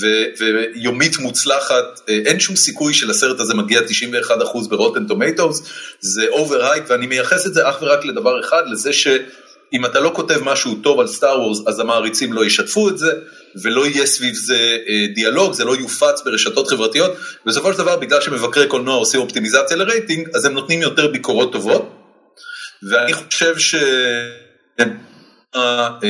ו, ויומית מוצלחת, אה, אין שום סיכוי שלסרט הזה מגיע 91% ב Rotten Tomatoes, זה overrated ואני מייחס את זה אך ורק לדבר אחד, לזה שאם אתה לא כותב משהו טוב על Star Wars אז המעריצים לא ישתפו את זה ולא יהיה סביב זה אה, דיאלוג, זה לא יופץ ברשתות חברתיות, בסופו של דבר בגלל שמבקרי קולנוע עושים אופטימיזציה לרייטינג אז הם נותנים יותר ביקורות טובות. ואני חושב ש...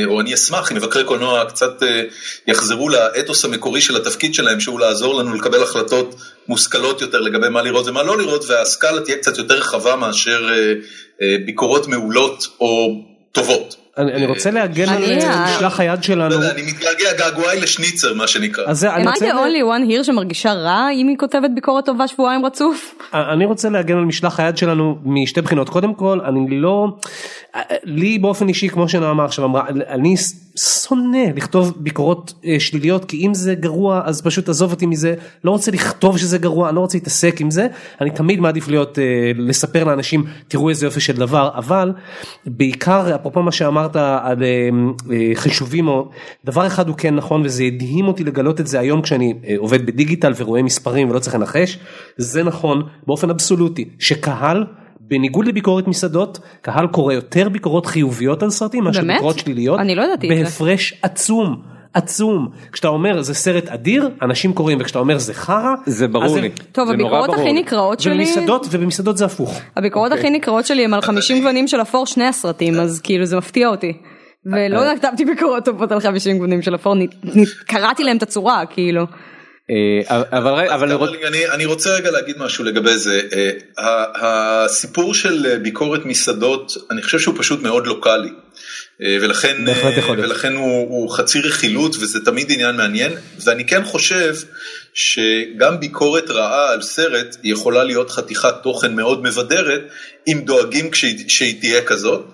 או אני אשמח אם מבקרי קולנוע קצת אה, יחזרו לאתוס המקורי של התפקיד שלהם, שהוא לעזור לנו לקבל החלטות מושכלות יותר לגבי מה לראות ומה לא לראות, והסקאלה תהיה קצת יותר רחבה מאשר אה, אה, ביקורות מעולות או טובות. אני רוצה להגן על משלח היד שלנו. לא אני מתגעגע געגועי לשניצר מה שנקרא. am I the only one here שמרגישה רע אם היא כותבת ביקורת טובה שבועיים רצוף? אני רוצה להגן על משלח היד שלנו משתי בחינות. קודם כל, אני לא, לי באופן אישי, כמו שנעמה עכשיו אמרה, אני שונא לכתוב ביקורות אה, שליליות כי אם זה גרוע אז פשוט עזוב אותי מזה לא רוצה לכתוב שזה גרוע אני לא רוצה להתעסק עם זה אני תמיד מעדיף להיות אה, לספר לאנשים תראו איזה יופי של דבר אבל בעיקר אפרופו מה שאמרת על חישובים או דבר אחד הוא כן נכון וזה הדהים אותי לגלות את זה היום כשאני עובד בדיגיטל ורואה מספרים ולא צריך לנחש זה נכון באופן אבסולוטי שקהל. בניגוד לביקורת מסעדות קהל קורא יותר ביקורות חיוביות על סרטים מאשר ביקורות שליליות אני לא ידעתי בהפרש עצום. עצום כשאתה אומר זה סרט אדיר אנשים קוראים וכשאתה אומר זה חרא זה ברור לי טוב הביקורות הכי נקראות שלי ובמסעדות ובמסעדות זה הפוך הביקורות הכי נקראות שלי הם על 50 גוונים של אפור שני הסרטים אז כאילו זה מפתיע אותי. ולא אה. כתבתי ביקורות טובות על 50 גוונים של אפור קראתי להם את הצורה כאילו. אה, אבל אבל אני אני רוצה רגע להגיד משהו לגבי זה. אה, הסיפור של ביקורת מסעדות אני חושב שהוא פשוט מאוד לוקאלי. אה, ולכן ולכן הוא, הוא חצי רכילות וזה תמיד עניין מעניין. ואני כן חושב שגם ביקורת רעה על סרט יכולה להיות חתיכת תוכן מאוד מבדרת אם דואגים שהיא תהיה כזאת.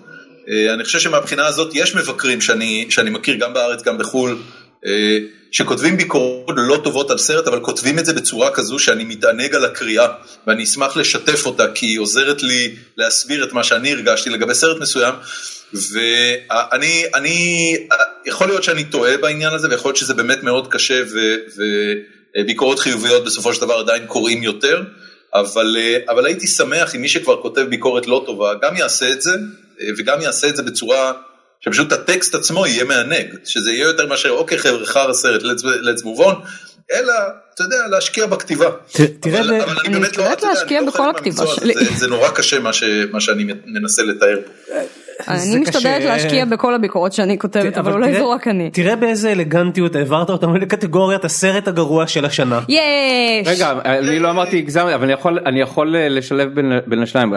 אני חושב שמבחינה הזאת יש מבקרים שאני, שאני מכיר גם בארץ גם בחו"ל שכותבים ביקורות לא טובות על סרט, אבל כותבים את זה בצורה כזו שאני מתענג על הקריאה, ואני אשמח לשתף אותה, כי היא עוזרת לי להסביר את מה שאני הרגשתי לגבי סרט מסוים, ואני, אני, יכול להיות שאני טועה בעניין הזה, ויכול להיות שזה באמת מאוד קשה, ו, וביקורות חיוביות בסופו של דבר עדיין קוראים יותר, אבל, אבל הייתי שמח אם מי שכבר כותב ביקורת לא טובה, גם יעשה את זה, וגם יעשה את זה בצורה... שפשוט הטקסט עצמו יהיה מענג, שזה יהיה יותר מאשר אוקיי חבר'ה חרא סרט, let's move on, אלא אתה יודע להשקיע בכתיבה. תראה, אבל, אבל אני באמת לא, להשקיע בכל הכתיבה שלי. זה נורא קשה מה שאני מנסה לתאר פה. אני משתדלת להשקיע בכל הביקורות שאני כותבת, אבל אולי זו רק אני. תראה באיזה אלגנטיות העברת אותנו לקטגוריית הסרט הגרוע של השנה. יש! רגע, אני לא אמרתי הגזם, אבל אני יכול לשלב בין השניים.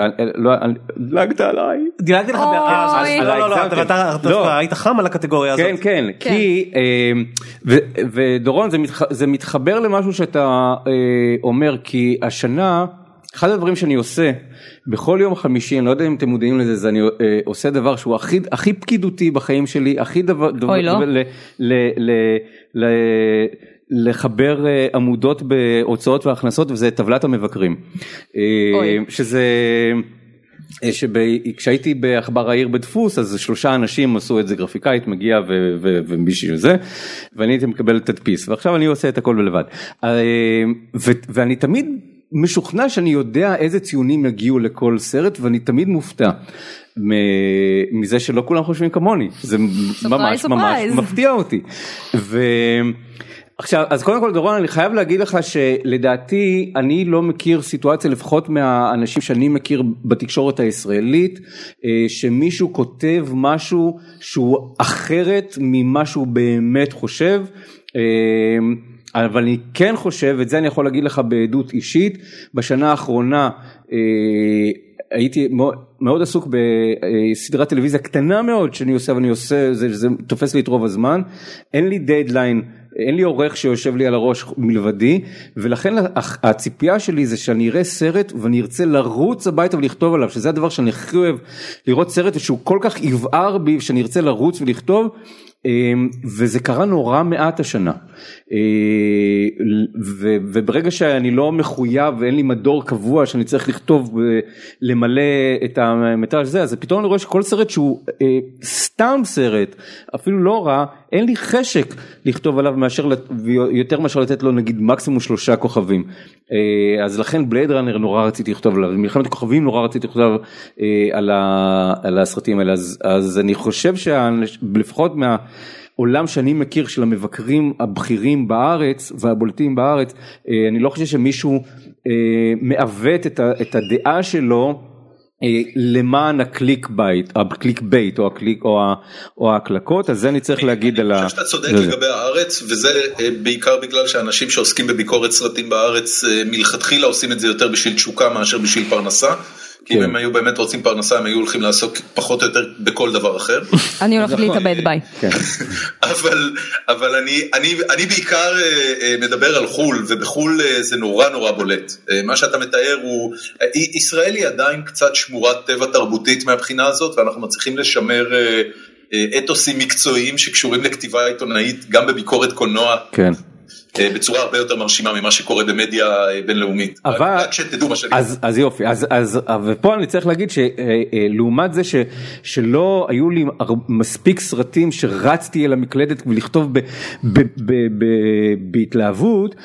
דילגת עליי. דילגתי לך, לא, לא, לא, אתה היית חם על הקטגוריה הזאת. כן, כן, כי, ודורון, זה מתחבר למשהו שאתה אומר, כי השנה, אחד הדברים שאני עושה, בכל יום חמישי, אני לא יודע אם אתם מודעים לזה, זה אני אה, עושה דבר שהוא הכי, הכי פקידותי בחיים שלי, הכי דבר, אוי לא. ל, ל, ל, ל, לחבר אה, עמודות בהוצאות והכנסות וזה טבלת המבקרים. אה, אוי. שזה... אה, כשהייתי בעכבר העיר בדפוס אז שלושה אנשים עשו את זה גרפיקאית מגיע ומישהו זה ואני הייתי מקבל תדפיס ועכשיו אני עושה את הכל לבד ואני תמיד משוכנע שאני יודע איזה ציונים יגיעו לכל סרט ואני תמיד מופתע מזה שלא כולם חושבים כמוני זה ממש ממש מפתיע אותי. ו... עכשיו אז קודם כל דורון אני חייב להגיד לך שלדעתי אני לא מכיר סיטואציה לפחות מהאנשים שאני מכיר בתקשורת הישראלית אה, שמישהו כותב משהו שהוא אחרת ממה שהוא באמת חושב. אבל אני כן חושב, את זה אני יכול להגיד לך בעדות אישית, בשנה האחרונה אה, הייתי מאוד, מאוד עסוק בסדרת טלוויזיה קטנה מאוד שאני עושה ואני עושה, זה, זה תופס לי את רוב הזמן, אין לי דדליין. אין לי עורך שיושב לי על הראש מלבדי ולכן הציפייה שלי זה שאני אראה סרט ואני ארצה לרוץ הביתה ולכתוב עליו שזה הדבר שאני הכי אוהב לראות סרט שהוא כל כך יבער בי שאני ארצה לרוץ ולכתוב וזה קרה נורא מעט השנה. אה, וברגע שאני לא מחויב ואין לי מדור קבוע שאני צריך לכתוב למלא את המטאז' הזה אז פתאום אני רואה שכל סרט שהוא אה, סתם סרט אפילו לא רע אין לי חשק לכתוב עליו מאשר יותר מאשר לתת לו נגיד מקסימום שלושה כוכבים אה, אז לכן בלייד ראנר נורא רציתי לכתוב עליו מלחמת הכוכבים נורא רציתי לכתוב על הסרטים האלה אז, אז אני חושב שלפחות מה. עולם שאני מכיר של המבקרים הבכירים בארץ והבולטים בארץ, אה, אני לא חושב שמישהו אה, מעוות את הדעה שלו אה, למען ה click bait, ה click bait או הקליק או ההקלקות, אז זה אני צריך להגיד על ה... אני חושב שאתה צודק לגבי הארץ, וזה בעיקר בגלל שאנשים שעוסקים בביקורת סרטים בארץ מלכתחילה עושים את זה יותר בשביל תשוקה מאשר בשביל פרנסה. כי אם כן. הם היו באמת רוצים פרנסה הם היו הולכים לעסוק פחות או יותר בכל דבר אחר. *laughs* אני הולכת נכון. להתאבד ביי. כן. *laughs* אבל אני בעיקר אה, אה, מדבר על חו"ל ובחו"ל אה, זה נורא נורא בולט. מה שאתה מתאר הוא, ישראל היא עדיין קצת שמורת טבע תרבותית מהבחינה הזאת ואנחנו מצליחים לשמר אתוסים מקצועיים שקשורים לכתיבה עיתונאית גם בביקורת קולנוע. כן. בצורה הרבה יותר מרשימה ממה שקורה במדיה בינלאומית. אבל, רק שתדעו מה שאני אז, אז יופי, אז, אז, ופה אני צריך להגיד שלעומת זה ש, שלא היו לי מספיק סרטים שרצתי אל המקלדת ולכתוב ב, ב, ב, ב, בהתלהבות,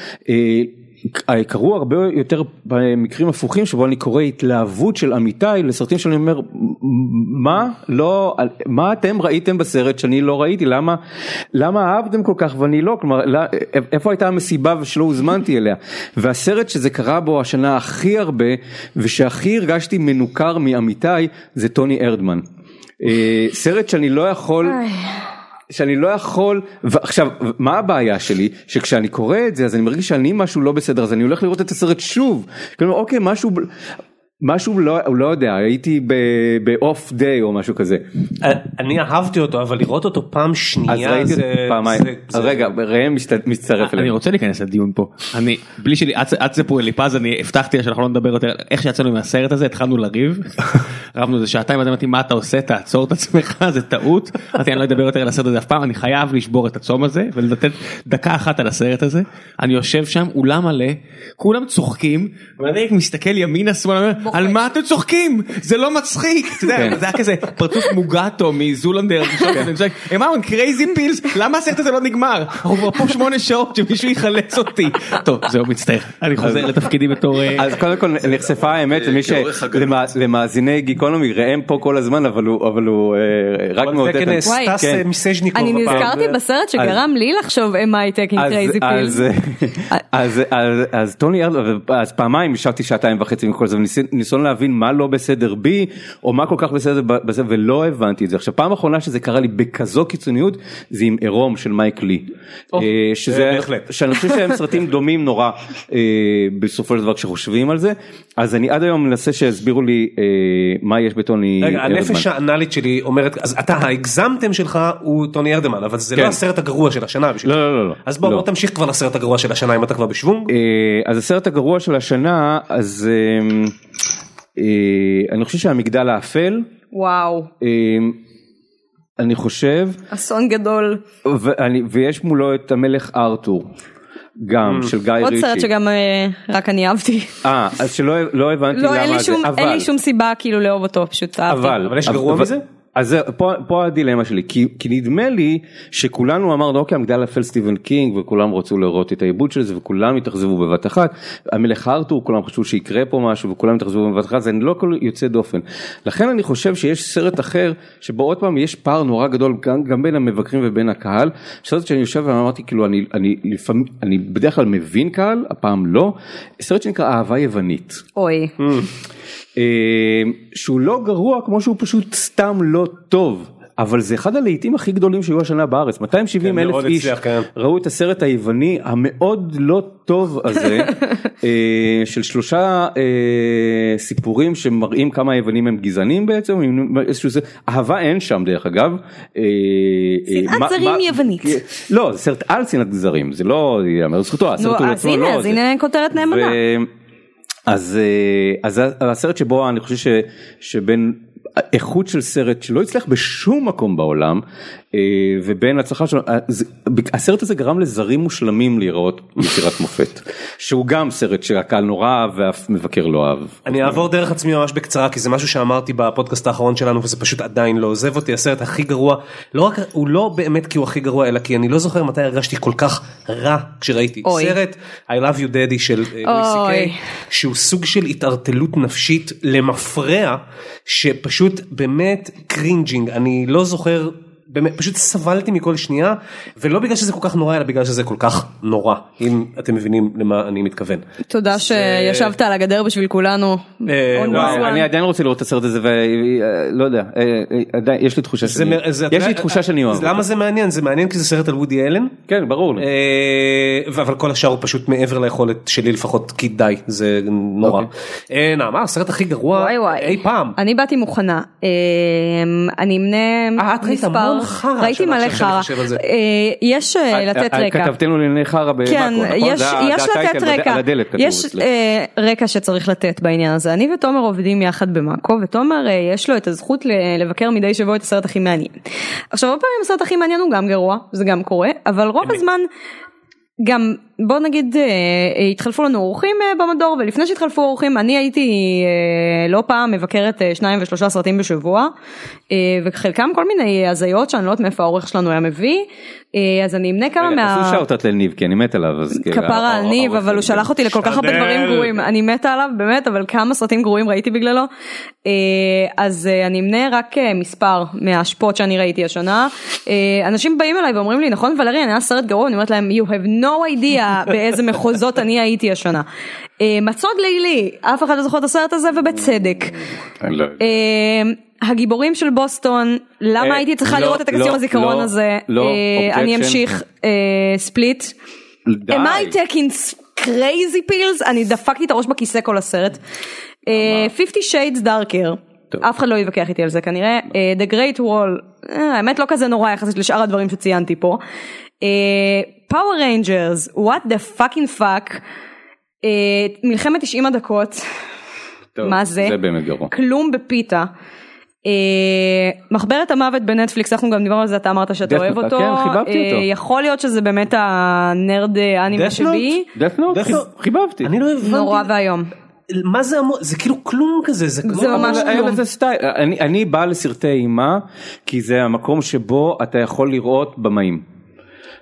קרו הרבה יותר במקרים הפוכים שבו אני קורא התלהבות של עמיתי לסרטים שאני אומר מה לא מה אתם ראיתם בסרט שאני לא ראיתי למה למה אהבתם כל כך ואני לא כלומר לא, איפה הייתה המסיבה ושלא הוזמנתי אליה והסרט שזה קרה בו השנה הכי הרבה ושהכי הרגשתי מנוכר מעמיתי זה טוני ארדמן. אה, סרט שאני לא יכול. שאני לא יכול, ועכשיו מה הבעיה שלי? שכשאני קורא את זה אז אני מרגיש שאני משהו לא בסדר אז אני הולך לראות את הסרט שוב, כלומר אוקיי משהו משהו לא, הוא לא יודע, הייתי באוף דיי או משהו כזה. אני אהבתי אותו, אבל לראות אותו פעם שנייה זה... פעמיים. אז רגע, ראם מצטרף אליי. אני רוצה להיכנס לדיון פה. אני, בלי שלי, עד תספרו לי פז, אני הבטחתי שאנחנו לא נדבר יותר, איך שיצאנו מהסרט הזה, התחלנו לריב. *laughs* רבנו איזה שעתיים, אז אמרתי, מה אתה עושה, תעצור את עצמך, *laughs* זה טעות. אמרתי, אני לא אדבר יותר על הסרט הזה אף פעם, אני חייב לשבור את הצום הזה, ולתת דקה אחת על הסרט הזה. אני יושב שם, אולם מלא, כולם צוחקים, ואני מסתכל ימינה, שמאלה, על מה אתם צוחקים? זה לא מצחיק. כן. זה היה כזה פרצוף מוגטו מזולנדר. הם אמרו crazy pills, למה הסרט הזה לא נגמר? אנחנו כבר פה שמונה שעות שמישהו יחלץ אותי. טוב, זהו מצטער, אני חוזר לתפקידי בתור... אה, אז קודם כל נחשפה האמת למי שלמאזיני גיקונומי ראם פה כל הזמן אבל הוא אה, רק מעודד. כן. אני נזכרתי בסרט שגרם לי לחשוב am I taking crazy pills. אז טוני ארדמן, אז פעמיים ישבתי שעתיים וחצי מכל זה ניסיון להבין מה לא בסדר בי או מה כל כך בסדר בזה ולא הבנתי את זה. עכשיו פעם אחרונה שזה קרה לי בכזו קיצוניות זה עם עירום של מייק לי. אה, שזה שאני חושב שהם סרטים דומים נורא אה, בסופו של דבר כשחושבים על זה. אז אני עד היום מנסה שיסבירו לי אה, מה יש בטוני רגע הנפש האנאלית שלי אומרת אז אתה האגזמתם שלך הוא טוני ארדמן אבל זה לא כן. הסרט הגרוע של השנה לא לא לא אז בוא לא. תמשיך כבר לסרט הגרוע של השנה אם אתה כבר בשוונג. אז הסרט הגרוע של השנה אז. אה, אני חושב שהמגדל האפל. וואו. אה, אני חושב. אסון גדול. ואני, ויש מולו את המלך ארתור. גם mm. של גיא ריצ'י. עוד סרט שגם אה, רק אני אהבתי. אה, אז שלא לא הבנתי לא, למה זה, אבל. אין לי שום סיבה כאילו לאהוב אותו, פשוט אהבתי. אבל, אבל יש גרוע מזה? אז פה, פה הדילמה שלי, כי, כי נדמה לי שכולנו אמרנו אוקיי המגדל אפל סטיבן קינג וכולם רצו לראות את העיבוד של זה וכולם התאכזבו בבת אחת, המלך ארתור כולם חשבו שיקרה פה משהו וכולם התאכזבו בבת אחת, זה לא הכל יוצא דופן. לכן אני חושב שיש סרט אחר שבו עוד פעם יש פער נורא גדול גם, גם בין המבקרים ובין הקהל, סרט שאני יושב ואמרתי כאילו אני, אני לפעמים, אני בדרך כלל מבין קהל, הפעם לא, סרט שנקרא אהבה יוונית. אוי. אה, שהוא לא גרוע כמו שהוא פשוט סתם לא טוב. אבל זה אחד הלהיטים הכי גדולים שהיו השנה בארץ 270 כן, אלף איש הצליח, כן. ראו את הסרט היווני המאוד לא טוב הזה *laughs* אה, של שלושה אה, סיפורים שמראים כמה היוונים הם גזענים בעצם זה, אהבה אין שם דרך אגב. אה, שנאת זרים יוונית. לא זה סרט על שנאת זרים זה לא יאמר זכותו הסרט הוא עצמו לא. אז הנה כותרת נאמנה. אז, אז הסרט שבו אני חושב ש, שבין איכות של סרט שלא הצליח בשום מקום בעולם אה, ובין הצלחה שלו, אה, הסרט הזה גרם לזרים מושלמים להיראות יצירת מופת, שהוא גם סרט שהקהל נורא אהב ואף מבקר לא אהב. אני אעבור דרך עצמי ממש בקצרה כי זה משהו שאמרתי בפודקאסט האחרון שלנו וזה פשוט עדיין לא עוזב אותי, הסרט הכי גרוע, לא רק, הוא לא באמת כי הוא הכי גרוע אלא כי אני לא זוכר מתי הרגשתי כל כך רע כשראיתי אוי. סרט I love you daddy של לואי סי קיי, שהוא סוג של התערטלות נפשית למפרע שפשוט באמת cringing, אני לא זוכר באמת פשוט סבלתי מכל שנייה ולא בגלל שזה כל כך נורא אלא בגלל שזה כל כך נורא אם אתם מבינים למה אני מתכוון. תודה שישבת על הגדר בשביל כולנו. אה, אני עדיין רוצה לראות את הסרט הזה ולא יודע אה, יש לי תחושה שאני יש לי תחושה שאני אוהב. למה זה מעניין זה מעניין כי זה סרט על וודי אלן. כן ברור. אה, אבל כל השאר הוא פשוט מעבר ליכולת שלי לפחות כי די זה נורא. אוקיי. נעמה הסרט הכי גרוע אי פעם. אני באתי מוכנה. אני אמנה מספר חרא ראיתי מלא חרא. אה, יש אה, לתת רקע. כתבתנו לענייני חרא במאקו, נכון? יש, לתת רקע, על הדלת כתוב יש. אה, רקע שצריך לתת בעניין הזה. אני ותומר עובדים יחד במאקו, ותומר אה, יש לו את הזכות לבקר מדי שבוע את הסרט הכי מעניין. עכשיו הרבה פעמים הסרט הכי מעניין הוא גם גרוע, זה גם קורה, אבל רוב הזמן גם בוא נגיד אה, אה, התחלפו לנו אורחים אה, במדור ולפני שהתחלפו אורחים אני הייתי לא פעם מבקרת שניים ושלושה סרטים בשבוע וחלקם כל מיני הזיות שאני לא יודעת מאיפה העורך שלנו היה מביא אז אני אמנה כמה מה... תעשו שאוטות לניב כי אני מת עליו. אז כאילו, כפרה על ניב העורך אבל הוא שלח אותי לכל כך הרבה. דברים גרועים אני מתה עליו באמת אבל כמה סרטים גרועים ראיתי בגללו אה, אז אה, אני אמנה רק אה, מספר מההשפעות שאני ראיתי השנה אה, אנשים באים אליי ואומרים לי נכון ולרי אני היה סרט גרוע אני אומרת להם you have no idea באיזה מחוזות אני הייתי השנה. אה, מצוד לילי אף אחד לא זוכר את הסרט הזה ובצדק. אה, הגיבורים של בוסטון למה אה, הייתי צריכה לא, לראות את לא, הזיכרון לא, הזה אה, אני. אמשיך אה, ספליט. די. am I taking crazy pills? אני דפקתי את הראש בכיסא כל הסרט. אה, 50 shades darker. טוב. אף אחד לא יתווכח איתי על זה כנראה. אה, The Great Wall, אה, האמת לא כזה נורא יחסית לשאר הדברים שציינתי פה. אה, Power Rangers, what the fucking fuck. אה, מלחמת 90 הדקות. טוב, מה זה? זה באמת גרוע. כלום בפיתה. אה, מחברת המוות בנטפליקס אנחנו גם דיברנו על זה אתה אמרת שאתה אוהב אותו כן, חיבבתי אה, אותו. יכול להיות שזה באמת הנרד אה, אנימה שבי. חיבבתי. אני לא הבנתי. נורא ואיום מה זה המון? זה כאילו כלום כזה. זה זה כמו- ממש אבל היה כלום. לזה סטייל, אני, אני בא לסרטי אימה כי זה המקום שבו אתה יכול לראות במאים.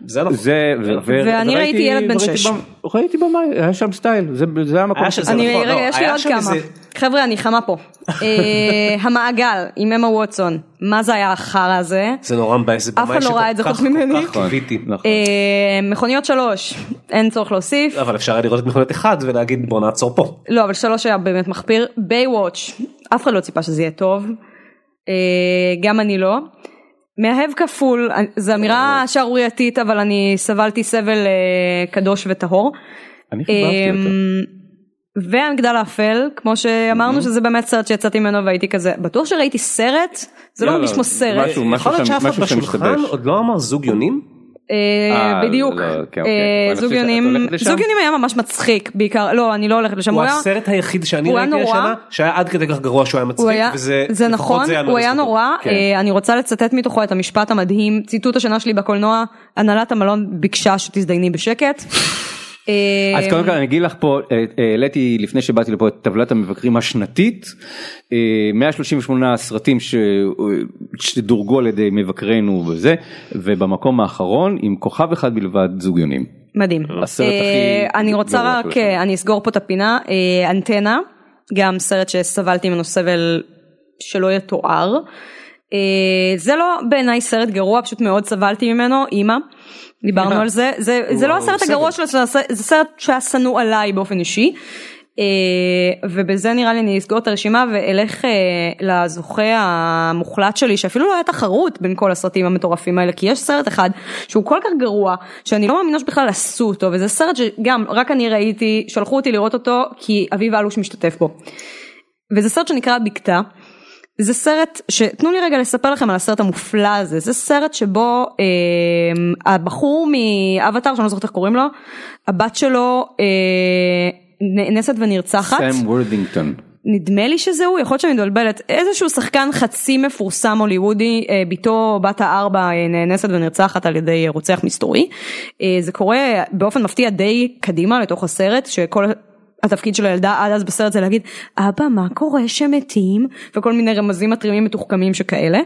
זה נכון. זה, ו- ו- ואני ראיתי ילד בן שש. ראיתי במאי, היה שם סטייל, זה, זה המקום. היה. שזה אני נכון, רגע לא, יש לי עוד כמה חבר'ה אני חמה פה אה, *laughs* המעגל עם אמה ווטסון מה זה היה החרא הזה זה נורא מבאס. זה אף במאי אחד לא שכל ראה את זה כך- קיוויתי. נכון. אה, מכוניות שלוש אין צורך להוסיף אבל אפשר היה לראות את מכונית אחד ולהגיד בוא נעצור פה. לא אבל שלוש היה באמת מחפיר ביי וואץ' אף אחד לא ציפה שזה יהיה טוב אה, גם אני לא. מאהב כפול זו אמירה שערורייתית אבל אני סבלתי סבל אה, קדוש וטהור. אני חיבבתי. אמ, והמגדל האפל כמו שאמרנו שזה באמת סרט שיצאתי ממנו והייתי כזה בטוח שראיתי סרט זה לא לא, מרגיש לא, כמו סרט משהו- יכול להיות שם- שאף אחד משהו בשולחן. עוד לא אמר זוג יונים? אה, אה, בדיוק לא, כן, אה, אוקיי. זוג יונים? זוג יונים היה ממש מצחיק בעיקר לא אני לא הולכת לשם הוא הסרט היחיד שאני ראיתי. השנה שהיה עד כדי כך גרוע שהוא היה מצחיק זה נכון, הוא היה. נורא, אני רוצה לצטט מתוכו את המשפט המדהים, ציטוט השנה שלי בקולנוע, הנהלת המלון ביקשה שתזדייני בשקט. אה, אז קודם כל אני אגיד לך פה, אה, אה, העליתי לפני שבאתי לפה את טבלת המבקרים השנתית, אה, 138 סרטים ש- שדורגו על ידי מבקרינו וזה, ובמקום האחרון עם כוכב אחד בלבד זוג יונים. מדהים. הסרט הכי אה, אני רוצה רק, אה, אני אסגור פה את הפינה, אה, אנטנה, גם סרט שסבלתי ממנו סבל שלא יתואר. אה, זה לא בעיניי סרט גרוע, פשוט מאוד סבלתי ממנו, אימא. דיברנו על זה, זה, זה לא וואו, הסרט סבל. הגרוע שלו, זה סרט שהיה שנוא עליי באופן אישי. אה, ובזה נראה לי אני אסגור את הרשימה ואלך אה, לזוכה המוחלט שלי שאפילו לא היה תחרות בין כל הסרטים המטורפים האלה כי יש סרט אחד שהוא כל כך גרוע שאני לא מאמינה שבכלל עשו אותו וזה סרט שגם רק אני ראיתי שלחו אותי לראות אותו כי אביב אלוש משתתף בו. וזה סרט שנקרא בקתה. זה סרט שתנו לי רגע לספר לכם על הסרט המופלא הזה. זה סרט שבו אה, הבחור מאבטאר שאני לא זוכרת איך קוראים לו הבת שלו אה, נאנסת ונרצחת. סם וורדינגטון. נדמה לי שזה הוא יכול להיות שאני מתבלבלת. איזשהו שחקן חצי מפורסם הוליוודי אה, בתו בת הארבע אה, נאנסת ונרצחת על ידי רוצח מסתורי. אה, זה קורה באופן מפתיע די קדימה לתוך הסרט שכל התפקיד של הילדה עד אז בסרט זה להגיד אבא מה קורה שמתים וכל מיני רמזים מתרימים מתוחכמים שכאלה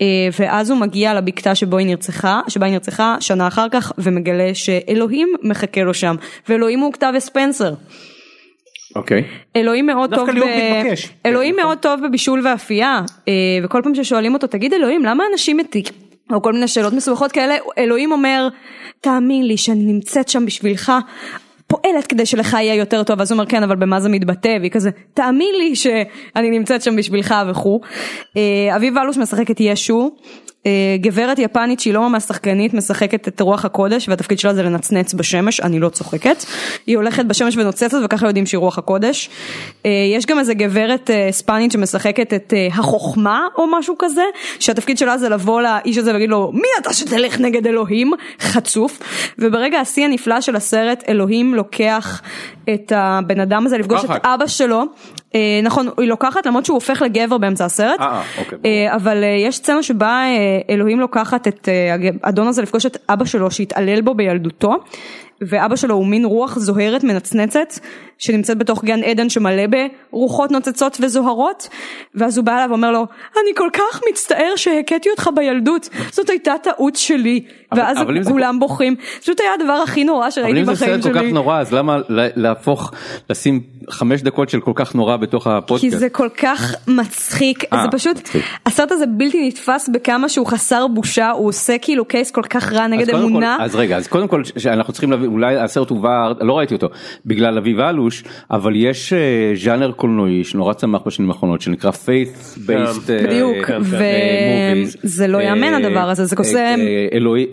אה, ואז הוא מגיע לבקתה שבו היא נרצחה שבה היא נרצחה שנה אחר כך ומגלה שאלוהים מחכה לו שם ואלוהים הוא אוקטביה ספנסר. אוקיי. אלוהים מאוד טוב, מתבקש. אלוהים כן, מאוד טוב בבישול ואפייה אה, וכל פעם ששואלים אותו תגיד אלוהים למה אנשים מתים או כל מיני שאלות מסובכות כאלה אלוהים אומר תאמין לי שאני נמצאת שם בשבילך פועלת כדי שלך יהיה יותר טוב אז הוא אומר כן אבל במה זה מתבטא והיא כזה תאמין לי שאני נמצאת שם בשבילך וכו'. אה, אביב אלוש משחק את ישו. אה, גברת יפנית שהיא לא ממש שחקנית משחקת את רוח הקודש והתפקיד שלה זה לנצנץ בשמש, אני לא צוחקת. היא הולכת בשמש ונוצצת וככה יודעים שהיא רוח הקודש. אה, יש גם איזה גברת אה, ספנית שמשחקת את החוכמה או משהו כזה, שהתפקיד שלה זה לבוא לאיש הזה ולהגיד לו מי אתה שתלך נגד אלוהים? חצוף. וברגע השיא הנפלא של הסרט אלוהים לוקח את הבן אדם הזה לפגוש את אבא שלו. נכון, היא לוקחת למרות שהוא הופך לגבר באמצע הסרט, אוקיי, אבל יש סצנה שבה אלוהים לוקחת את האדון הזה לפגוש את אבא שלו שהתעלל בו בילדותו ואבא שלו הוא מין רוח זוהרת מנצנצת שנמצאת בתוך גן עדן שמלא ברוחות נוצצות וזוהרות ואז הוא בא אליו ואומר לו אני כל כך מצטער שהכיתי אותך בילדות זאת הייתה טעות שלי אבל, ואז אבל כולם זה... בוכים פשוט היה הדבר הכי נורא שראיתי בחיים שלי. אבל אם זה סרט כל כך נורא אז למה להפוך לשים חמש דקות של כל כך נורא בתוך הפודקאסט. כי זה כל כך מצחיק 아, אה, זה פשוט מצחיק. הסרט הזה בלתי נתפס בכמה שהוא חסר בושה הוא עושה כאילו קייס כל כך רע נגד אמונה. כל, אז רגע אז קודם כל אנחנו צריכים להבין אולי הסרט הובא לא ראיתי אותו בגלל אביב אלוש אבל יש אה, ז'אנר קולנועי שנורא צמח בשנים האחרונות שנקרא faith based אה, בדיוק וזה לא יאמן הדבר הזה זה קוסם אלוהי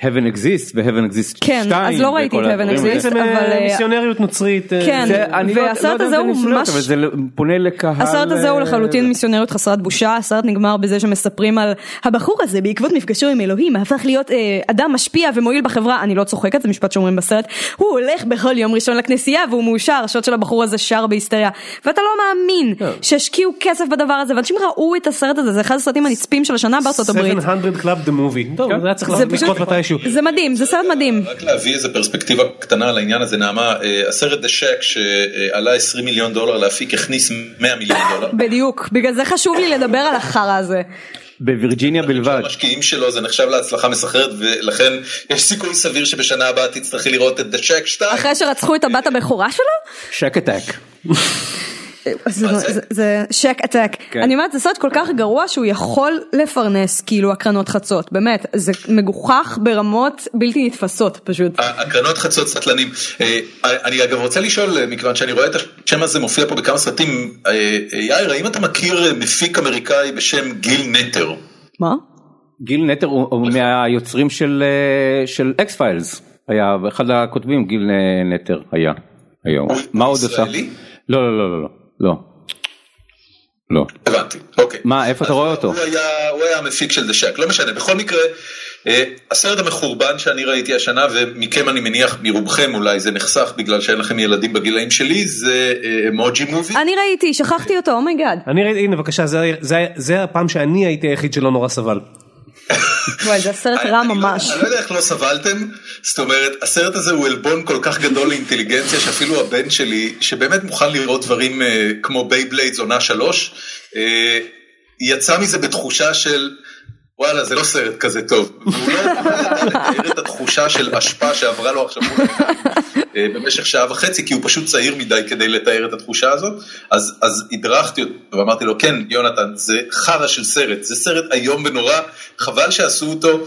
heaven exists ו-heaven exists כן אז לא ראיתי את heaven exists אבל מיסיונריות נוצרית כן והסרט הזה הוא ממש, זה פונה לקהל, הסרט הזה הוא לחלוטין מיסיונריות חסרת בושה, הסרט נגמר בזה שמספרים על הבחור הזה בעקבות מפגשו עם אלוהים הפך להיות אה, אדם משפיע ומועיל בחברה, אני לא צוחקת, זה משפט שאומרים בסרט, הוא הולך בכל יום ראשון לכנסייה והוא מאושר, השוט של הבחור הזה שר בהיסטריה, ואתה לא מאמין yeah. כן. שהשקיעו כסף בדבר הזה, ואנשים ראו את הסרט הזה, זה אחד הסרטים הנצפים של השנה בארצות הברית. 700 Club the movie, טוב, כן. זה היה צריך לקרות מתישהו. זה מדהים, זה סרט מדהים. רק להביא איזה פרספקטיבה קטנה על העניין הזה, נעמה, אה, הסרט The Shack שעלה 20 מיליון דולר להפיק הכניס 100 מיליון דולר. בדיוק, בגלל זה חשוב לי לדבר על החרא הזה. בווירג'יניה בלבד. המשקיעים שלו זה נחשב להצלחה מסחררת ולכן יש סיכוי סביר שבשנה הבאה תצטרכי לראות את The Shack 2. אחרי שרצחו את הבת הבכורה שלו? Shack Attack. זה שק עתק. כן. אני אומרת זה סרט כל כך גרוע שהוא יכול לפרנס כאילו הקרנות חצות באמת זה מגוחך ברמות בלתי נתפסות פשוט. הקרנות חצות סטלנים. אה, אני אגב רוצה לשאול מכיוון שאני רואה את השם הזה מופיע פה בכמה סרטים אה, יאיר האם אתה מכיר מפיק אמריקאי בשם גיל נטר? מה? גיל נטר הוא מהיוצרים של X-Files היה אחד הכותבים גיל נטר היה היום מה עוד עושה? לא לא לא לא. לא. לא. הבנתי, אוקיי. מה, איפה אתה רואה אותו? הוא היה, הוא היה המפיק של The Shack, לא משנה, בכל מקרה, אה, הסרט המחורבן שאני ראיתי השנה, ומכם אני מניח, מרובכם אולי זה נחסך בגלל שאין לכם ילדים בגילאים שלי, זה מוג'י אה, מובי. אני ראיתי, שכחתי אותו, oh my god. Oh אני ראיתי, הנה בבקשה, זה, זה, זה הפעם שאני הייתי היחיד שלא נורא סבל. וואי זה סרט רע ממש. אני לא יודע איך לא סבלתם, זאת אומרת הסרט הזה הוא עלבון כל כך גדול לאינטליגנציה שאפילו הבן שלי שבאמת מוכן לראות דברים אה, כמו Beyblades עונה שלוש, אה, יצא מזה בתחושה של וואלה זה לא סרט כזה טוב. *laughs* לא לתאר את התחושה של אשפה שעברה לו עכשיו אה, במשך שעה וחצי כי הוא פשוט צעיר מדי כדי לתאר את התחושה הזאת. אז אז הדרכתי אותו ואמרתי לו כן יונתן זה חרא של סרט. זה סרט איום ונורא. חבל שעשו אותו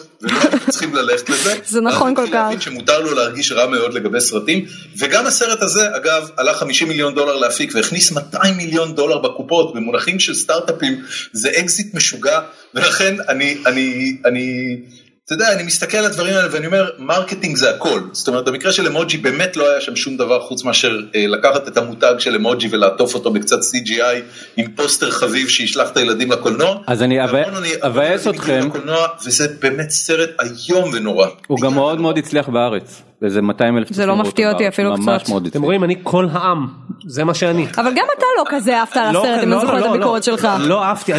צריכים ללכת לזה. *laughs* זה נכון כל כך. שמותר לו להרגיש רע מאוד לגבי סרטים וגם הסרט הזה אגב עלה 50 מיליון דולר להפיק והכניס 200 מיליון דולר בקופות במונחים של סטארט-אפים זה אקזיט משוגע ולכן אני אני אני. אתה יודע, אני מסתכל על הדברים האלה ואני אומר, marketing זה הכל. זאת אומרת, במקרה של אמוג'י באמת לא היה שם שום דבר חוץ מאשר אה, לקחת את המותג של אמוג'י ולעטוף אותו בקצת CGI עם פוסטר חביב שישלח את הילדים לקולנוע. אז אני אבאס אתכם. וזה באמת סרט איום ונורא. הוא גם מאוד מאוד הצליח בארץ. איזה 200 אלף זה לא מפתיע אותי אפילו קצת. אתם רואים אני כל העם זה מה שאני. אבל גם אתה לא כזה אהבת על לא, הסרט אם לא, אני זוכר את לא, הביקורת שלך. לא אהבתי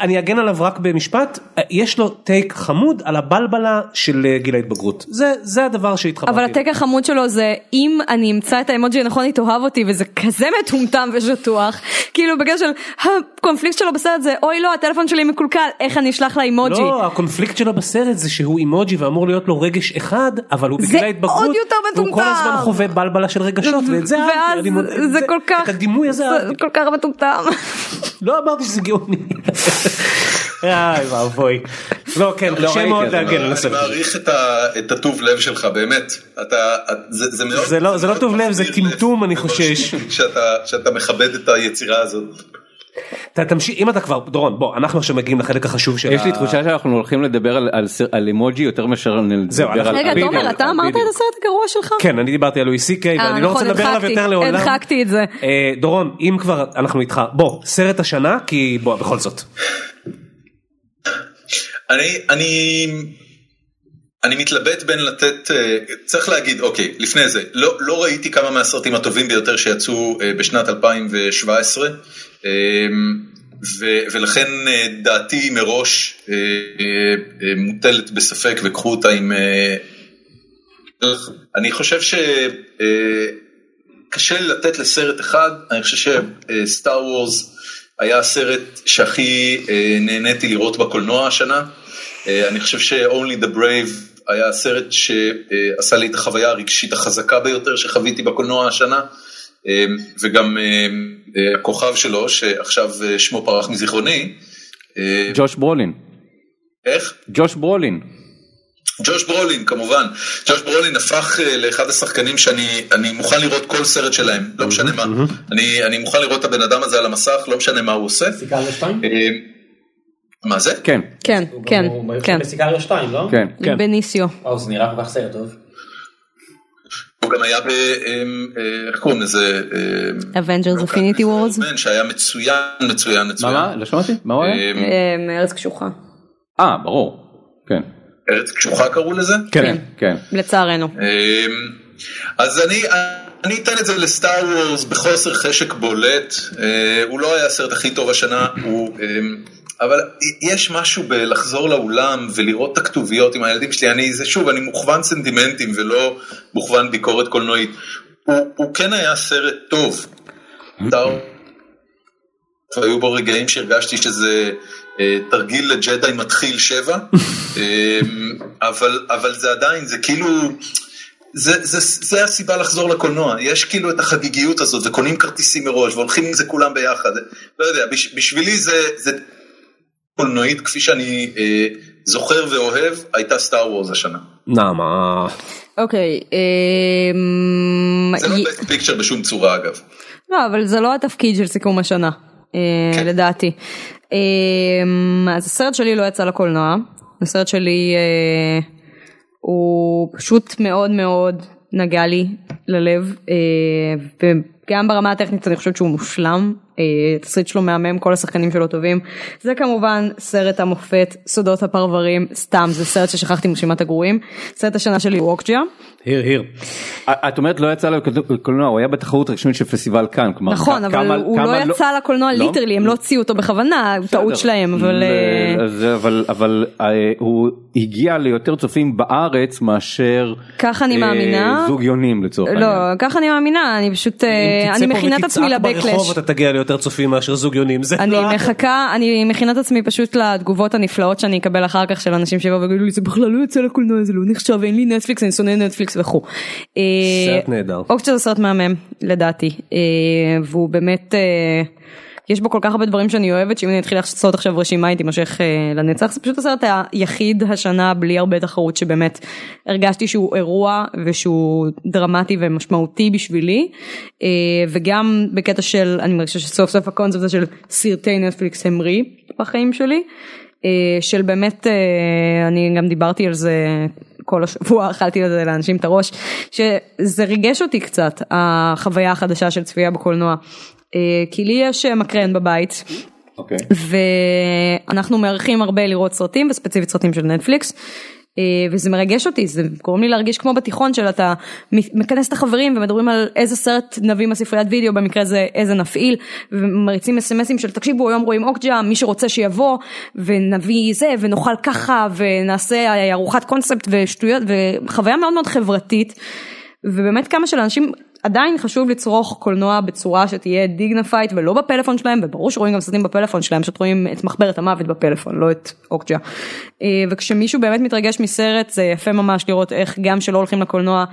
אני אגן עליו רק במשפט יש לו טייק חמוד על הבלבלה של אה, גיל ההתבגרות זה זה הדבר שהתחברתי. אבל הטייק החמוד שלו זה אם אני אמצא את האמוג'י הנכון היא תאהב אותי וזה כזה מטומטם ושטוח כאילו בגלל של הקונפליקט שלו בסרט זה אוי לא הטלפון שלי מקולקל איך אני אשלח לה אימוג'י. לא הקונפליקט שלו בסרט זה שהוא אימוג'י ואמור להיות לו רגש אחד אבל הוא בגיל ההתבגרות. עוד יותר מטומטם. הוא כל הזמן חווה בלבלה של רגשות ואת זה זה כל כך, את הדימוי הזה זה כל כך מטומטם. לא אמרתי שזה גאוני. איי ואבוי. לא כן לא קשה מאוד להגן על הסרט. אני מעריך את הטוב לב שלך באמת. זה. זה לא טוב לב זה טמטום אני חושש. שאתה מכבד את היצירה הזאת. תמשיך, אם אתה כבר, דורון, בוא, אנחנו עכשיו מגיעים לחלק החשוב של יש לי תחושה שאנחנו הולכים לדבר על אימוג'י יותר מאשר לדבר על... רגע, תומר, אתה אמרת את הסרט הגרוע שלך? כן, אני דיברתי על לואי סי קיי, ואני לא רוצה נכון, לדבר עליו יותר לעולם. הדחקתי את זה. דורון, אם כבר אנחנו איתך, בוא, סרט השנה, כי בוא, בכל זאת. אני, אני, אני מתלבט בין לתת, צריך להגיד, אוקיי, לפני זה, לא, לא ראיתי כמה מהסרטים הטובים ביותר שיצאו בשנת 2017, ו, ולכן דעתי מראש מוטלת בספק וקחו אותה עם... אני חושב שקשה לתת לסרט אחד, אני חושב שסטאר וורס היה הסרט שהכי נהניתי לראות בקולנוע השנה. אני חושב ש-Only the Brave היה הסרט שעשה לי את החוויה הרגשית החזקה ביותר שחוויתי בקולנוע השנה. וגם הכוכב שלו שעכשיו שמו פרח מזיכרוני. ג'וש ברולין. איך? ג'וש ברולין. ג'וש ברולין כמובן, ג'וש ברולין הפך לאחד השחקנים שאני מוכן לראות כל סרט שלהם, לא משנה מה, אני, אני מוכן לראות את הבן אדם הזה על המסך, לא משנה מה הוא עושה. 2? מה זה? כן. כן, כן, כן. בסיגריה 2, לא? כן. בניסיו. וואו, זה נראה כל כך סרט טוב. הוא גם היה ב... איך קוראים לזה? Avengers Affinity Wars. שהיה מצוין, מצוין, מצוין. מה? לא שמעתי? מה הוא היה? ארץ קשוחה. אה, ברור. כן. ארץ קשוחה קראו לזה? כן, כן. לצערנו. אז אני... אני אתן את זה לסטאר וורס בחוסר חשק בולט, הוא לא היה הסרט הכי טוב השנה, הוא... אבל יש משהו בלחזור לאולם ולראות את הכתוביות עם הילדים שלי, אני, זה שוב, אני מוכוון סנטימנטים ולא מוכוון ביקורת קולנועית. הוא, הוא כן היה סרט טוב. והיו בו רגעים שהרגשתי שזה אה, תרגיל לג'די מתחיל שבע, אה, אבל, אבל זה עדיין, זה כאילו... זה, זה, זה הסיבה לחזור לקולנוע, יש כאילו את החגיגיות הזאת וקונים כרטיסים מראש והולכים עם זה כולם ביחד, לא יודע, בשבילי זה, זה קולנועית כפי שאני אה, זוכר ואוהב הייתה סטאר וורס השנה. נעמה. אוקיי. זה לא בקט פיקצ'ר בשום צורה אגב. לא אבל זה לא התפקיד של סיכום השנה כן. לדעתי. אז הסרט שלי לא יצא לקולנוע, הסרט שלי הוא פשוט מאוד מאוד נגע לי ללב וגם ברמה הטכנית אני חושבת שהוא מושלם. התסריט שלו מהמם, כל השחקנים שלו טובים. זה כמובן סרט המופת, סודות הפרברים, סתם, זה סרט ששכחתי מרשימת הגרועים. סרט השנה שלי הוא אוקג'יה. היר היר. את אומרת לא יצא לקולנוע, הוא היה בתחרות רשמית של פסטיבל כאן. נכון, אבל הוא לא יצא לקולנוע literally, הם לא הוציאו אותו בכוונה, טעות שלהם, אבל... אבל הוא הגיע ליותר צופים בארץ מאשר... ככה אני מאמינה. זוג יונים לצורך העניין. לא, ככה אני מאמינה, אני פשוט, אני מכינה את עצמי ל backlash. אתה תגיע ליותר צופים מאשר זוג יונים. אני מחכה, אני מכינה את עצמי פשוט לתגובות הנפלאות שאני אקבל אחר כך של אנשים שיבואו ויגידו לי זה בכלל לא יוצא לקולנוע, זה לא נחשב, אין לי נטפליקס, אני שונא נטפליקס וכו'. סרט נהדר. אוקצ'ה זה סרט מהמם לדעתי, והוא באמת, יש בו כל כך הרבה דברים שאני אוהבת, שאם אני אתחיל לעשות עכשיו רשימה היא תימשך לנצח, זה פשוט הסרט היחיד השנה בלי הרבה תחרות שבאמת הרגשתי שהוא אירוע ושהוא דרמטי ומשמעותי בשבילי, וגם בקטע של, אני מרגישה שסוף סוף הקונספט הזה של סרטי נטפליקס המריא בחיים שלי. של באמת, אני גם דיברתי על זה כל השבוע, *laughs* אכלתי לזה לאנשים את הראש, שזה ריגש אותי קצת, החוויה החדשה של צפייה בקולנוע. כי לי יש מקרן בבית. Okay. ואנחנו מארחים הרבה לראות סרטים וספציפית סרטים של נטפליקס. וזה מרגש אותי, זה גורם לי להרגיש כמו בתיכון של אתה מכנס את החברים ומדברים על איזה סרט נביא מהספריית וידאו, במקרה הזה איזה נפעיל, ומריצים אסמסים של תקשיבו היום רואים אוקג'ה, מי שרוצה שיבוא, ונביא זה, ונאכל ככה, ונעשה ארוחת קונספט ושטויות, וחוויה מאוד מאוד חברתית, ובאמת כמה של אנשים עדיין חשוב לצרוך קולנוע בצורה שתהיה dignified ולא בפלאפון שלהם וברור שרואים גם סרטים בפלאפון שלהם פשוט רואים את מחברת המוות בפלאפון לא את אוקג'ה. וכשמישהו באמת מתרגש מסרט זה יפה ממש לראות איך גם שלא הולכים לקולנוע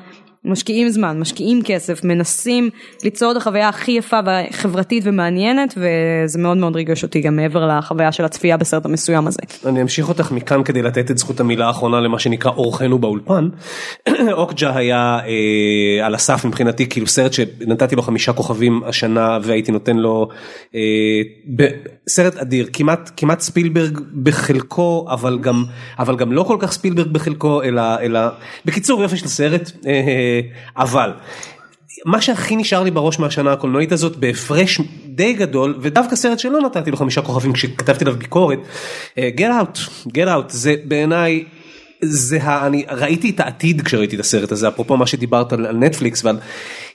משקיעים זמן, משקיעים כסף, מנסים ליצור את החוויה הכי יפה וחברתית ומעניינת וזה מאוד מאוד ריגש אותי גם מעבר לחוויה של הצפייה בסרט המסוים הזה. אני אמשיך אותך מכאן כדי לתת את זכות המילה האחרונה למה שנקרא אורחנו באולפן. *clears throat* אוקג'ה היה אה, על הסף מבחינתי כאילו סרט שנתתי לו חמישה כוכבים השנה והייתי נותן לו אה, ב, סרט אדיר כמעט כמעט ספילברג בחלקו אבל גם אבל גם לא כל כך ספילברג בחלקו אלא אלא בקיצור יופי של סרט. אה, אבל מה שהכי נשאר לי בראש מהשנה הקולנועית הזאת בהפרש די גדול ודווקא סרט שלא נתתי לו חמישה כוכבים כשכתבתי עליו ביקורת, אה, Get Out, Get Out זה בעיניי זה ה... אני ראיתי את העתיד כשראיתי את הסרט הזה אפרופו מה שדיברת על, נטפליקס ועל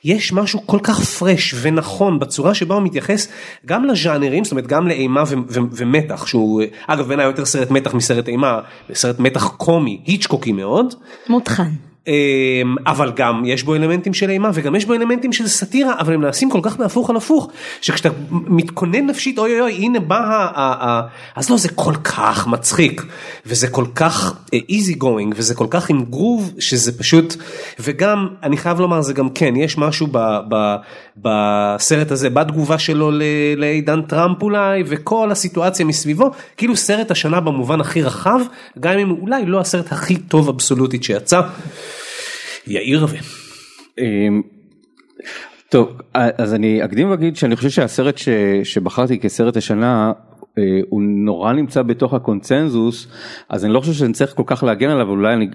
יש משהו כל כך פרש ונכון בצורה שבה הוא מתייחס גם לז'אנרים זאת אומרת גם לאימה ו, ו, ומתח שהוא אגב בעיניי יותר סרט מתח מסרט אימה סרט מתח קומי היצ'קוקי מאוד. מותחן. אמ, אבל גם יש בו אלמנטים של אימה וגם יש בו אלמנטים של סאטירה אבל הם נעשים כל כך בהפוך על הפוך שכשאתה מתכונן נפשית אוי אוי אוי הנה בא ה... אז לא זה כל כך מצחיק וזה כל כך איזי uh, גוינג וזה כל כך עם גרוב שזה פשוט וגם אני חייב לומר זה גם כן יש משהו ב, ב, בסרט הזה בתגובה שלו לעידן טראמפ אולי וכל הסיטואציה מסביבו כאילו סרט השנה במובן הכי רחב גם אם אולי לא הסרט הכי טוב אבסולוטית שיצא. יאיר רווה. אמ, טוב אז אני אקדים ואגיד שאני חושב שהסרט ש, שבחרתי כסרט השנה אה, הוא נורא נמצא בתוך הקונצנזוס אז אני לא חושב שאני צריך כל כך להגן עליו אולי אני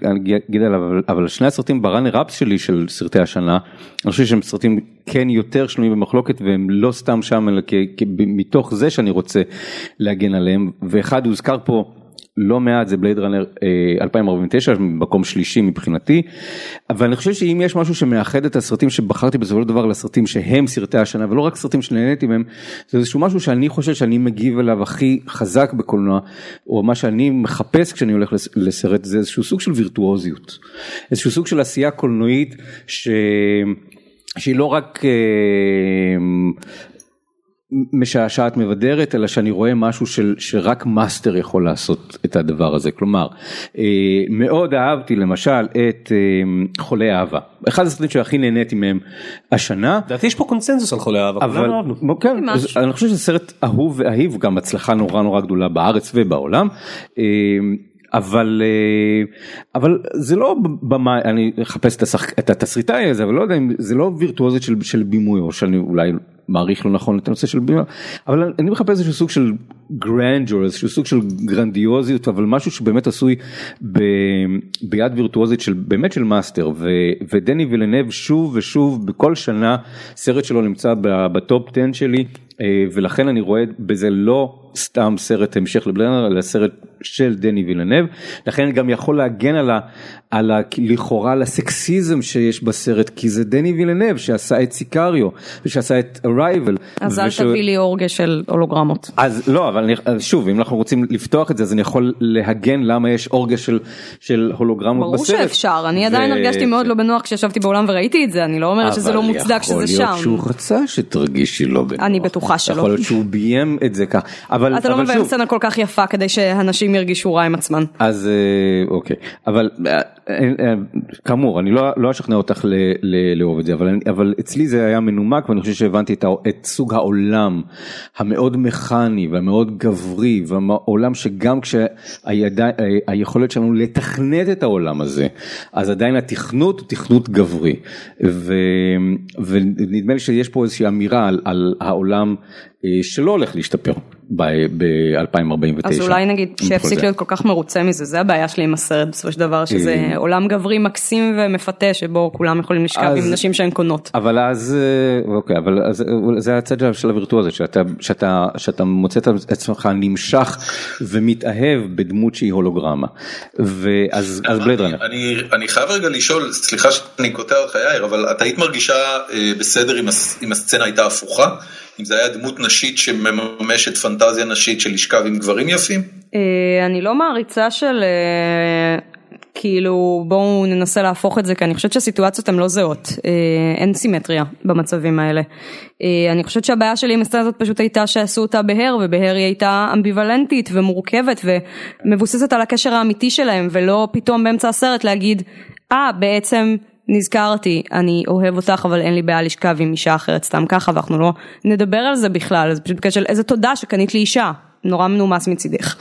אגיד עליו אבל, שני הסרטים בראנר אפס שלי של סרטי השנה אני חושב שהם סרטים כן יותר שנויים במחלוקת והם לא סתם שם אלא מתוך זה שאני רוצה להגן עליהם ואחד הוזכר פה. לא מעט זה בלייד ראנר 2049 מקום שלישי מבחינתי. אבל אני חושב שאם יש משהו שמאחד את הסרטים שבחרתי בסופו של דבר לסרטים שהם סרטי השנה ולא רק סרטים שנהניתי מהם זה איזשהו משהו שאני חושב שאני מגיב אליו הכי חזק בקולנוע או מה שאני מחפש כשאני הולך לסרט זה איזשהו סוג של וירטואוזיות. איזשהו סוג של עשייה קולנועית ש... שהיא לא רק אה, משעשעת מבדרת אלא שאני רואה משהו של שרק מאסטר יכול לעשות את הדבר הזה כלומר אה, מאוד אהבתי למשל את אה, חולי אהבה אחד הסרטים שהכי נהניתי מהם השנה. לדעתי יש פה קונצנזוס על חולי אהבה, אבל כן, אני חושב שזה סרט אהוב ואהיב גם הצלחה נורא נורא גדולה בארץ ובעולם. אה, אבל אבל זה לא במה אני אחפש את התסריטאי הזה אבל לא יודע אם זה לא וירטואוזית של, של בימוי או שאני אולי מעריך לא נכון את הנושא של בימה אבל אני מחפש איזשהו סוג של grandeur איזשהו סוג של גרנדיוזיות אבל משהו שבאמת עשוי ב, ביד וירטואוזית של באמת של מאסטר ו, ודני וילנב שוב ושוב בכל שנה סרט שלו נמצא בטופ 10 שלי ולכן אני רואה בזה לא סתם סרט המשך לבלנר אלא סרט של דני וילנב לכן אני גם יכול להגן על, ה, על ה, לכאורה על הסקסיזם שיש בסרט כי זה דני וילנב שעשה את סיקאריו ושעשה את ארייבל. אז אל תביא לי אורגה של הולוגרמות. אז לא אבל אני, שוב אם אנחנו רוצים לפתוח את זה אז אני יכול להגן למה יש אורגה של, של הולוגרמות ברור בסרט. ברור שאפשר אני ו... עדיין הרגשתי מאוד לא בנוח כשישבתי באולם וראיתי את זה אני לא אומרת שזה לא מוצדק שזה שם. אבל יכול להיות שהוא רצה שתרגישי לא בנוח. אני בטוחה שלא. יכול להיות שהוא ביים את זה כך. אבל, אתה לא מביים סצנה כל כך יפה כדי שהנשים ירגישו רע עם עצמן. אז אה, אוקיי אבל אה, אה, כאמור אני לא, לא אשכנע אותך לאהוב את זה אבל, אבל אצלי זה היה מנומק ואני חושב שהבנתי את, את סוג העולם המאוד מכני והמאוד גברי והעולם שגם כשהיכולת שלנו לתכנת את העולם הזה אז עדיין התכנות הוא תכנות גברי ו, ונדמה לי שיש פה איזושהי אמירה על, על העולם שלא הולך להשתפר ב-2049. אז אולי נגיד שיפסיק להיות כל כך מרוצה מזה, זה הבעיה שלי עם הסרט בסופו של דבר, שזה אה, עולם גברי מקסים ומפתה שבו כולם יכולים לשכב עם נשים שהן קונות. אבל אז, אה, אוקיי, אבל זה הצד של הווירטואוזה, שאתה מוצא את עצמך נמשך ומתאהב בדמות שהיא הולוגרמה. ואז בלייד ראנר. אני חייב רגע לשאול, סליחה שאני קוטע אותך יאיר, אבל את היית מרגישה אה, בסדר אם הסצנה הייתה הפוכה? אם זה היה דמות נשית שמממשת פנטזיה נשית של לשכב עם גברים יפים? אה, אני לא מעריצה של אה, כאילו בואו ננסה להפוך את זה כי אני חושבת שהסיטואציות הן לא זהות, אה, אין סימטריה במצבים האלה. אני חושבת שהבעיה שלי עם הסצנה הזאת פשוט הייתה שעשו אותה בהר ובהר היא הייתה אמביוולנטית ומורכבת ומבוססת על הקשר האמיתי שלהם ולא פתאום באמצע הסרט להגיד אה ah, בעצם נזכרתי, אני אוהב אותך אבל אין לי בעיה לשכב עם אישה אחרת סתם ככה ואנחנו לא נדבר על זה בכלל, זה פשוט בקשר של איזה תודה שקנית לי אישה, נורא מנומס מצידך.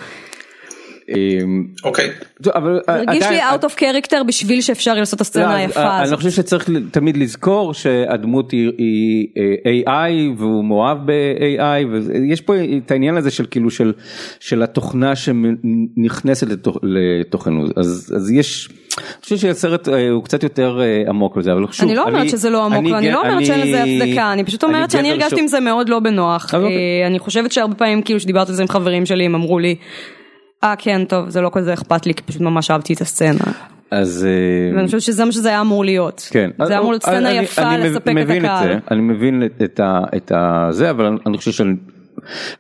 אמ, אוקיי. אבל הרגיש עדיין- לי out of character בשביל שאפשר לעשות את לא, הסצנה אז, היפה אה, הזאת. אני חושב שצריך תמיד לזכור שהדמות היא, אה, AI והוא מאוהב ב-AI ויש פה את העניין הזה של כאילו של, של התוכנה שנכנסת לתוכנו אז יש, אני חושב שהסרט אה, הוא קצת יותר אה, עמוק לזה אבל שוב, אני לא אומרת שזה לא עמוק, אני גאה- לא אומרת שאין לזה הצדקה, אני פשוט אומרת שאני הרגשתי עם זה מאוד לא בנוח. אה, אני חושבת שהרבה פעמים כאילו שדיברתי על זה עם חברים שלי הם אמרו לי, אה כן טוב זה לא כזה אכפת לי כי פשוט ממש אהבתי את הסצנה. אז ואני חושבת שזה מה שזה היה אמור להיות. כן, זה היה אמור להיות סצנה יפה לספק את הקהל. אני מבין את- זה אבל אני- חושב שאני,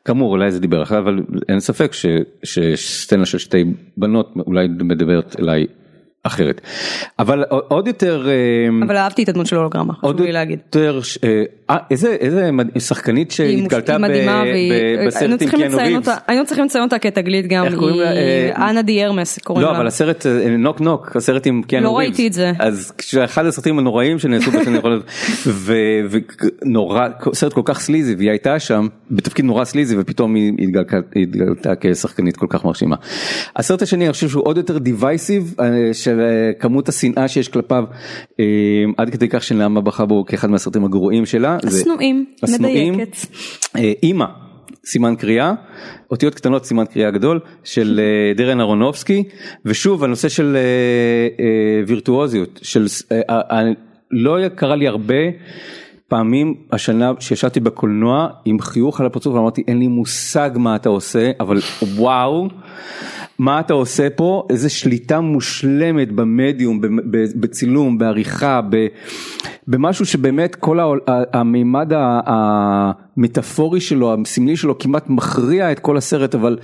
כאמור אולי זה דיבר אחר אבל אין ספק שסצנה של שתי בנות אולי מדברת אליי אחרת. אבל עוד יותר, אה, אבל אהבתי את הדמות של הולוגרמה, עוד חשוב לי להגיד. יותר, ש- אה, אה, איזה איזה שחקנית שהתגלתה היא ב- מדהימה ב- והיא- היינו בסרט עם צריכים קיאנו ריבס. אותה- היינו צריכים לציין אותה כתגלית גם, איך קוראים? היא אה, אנה דיארמס קוראים לא לה. אבל הסרט אה, נוק נוק הסרט עם קיאנו לא ריבס. ראיתי את זה. אז כשאחד הסרטים הנוראים שנעשו בשנים האחרונות ונורא סרט כל כך סליזי והיא הייתה שם בתפקיד נורא סליזי ופתאום היא התגלתה- התגלתה כשחקנית כל כך מרשימה. הסרט השני אני חושב שהוא עוד יותר דיווייסיב של אה, כמות השנאה שיש כלפיו אה, עד כדי כך שנעמה בחרה בו כאחד מהסרטים הגרועים שלה. השנואים. מדייקת. אה, אימא, סימן קריאה, אותיות קטנות סימן קריאה גדול של אה, דרן אהרונובסקי ושוב הנושא של וירטואוזיות של לא קרה לי הרבה פעמים השנה שישבתי בקולנוע עם חיוך על הפרצוף ואמרתי אין לי מושג מה אתה עושה אבל וואו. מה אתה עושה פה? איזה שליטה מושלמת במדיום בצילום בעריכה במשהו שבאמת כל המימד ה- המטאפורי שלו הסמלי שלו כמעט מכריע את כל הסרט אבל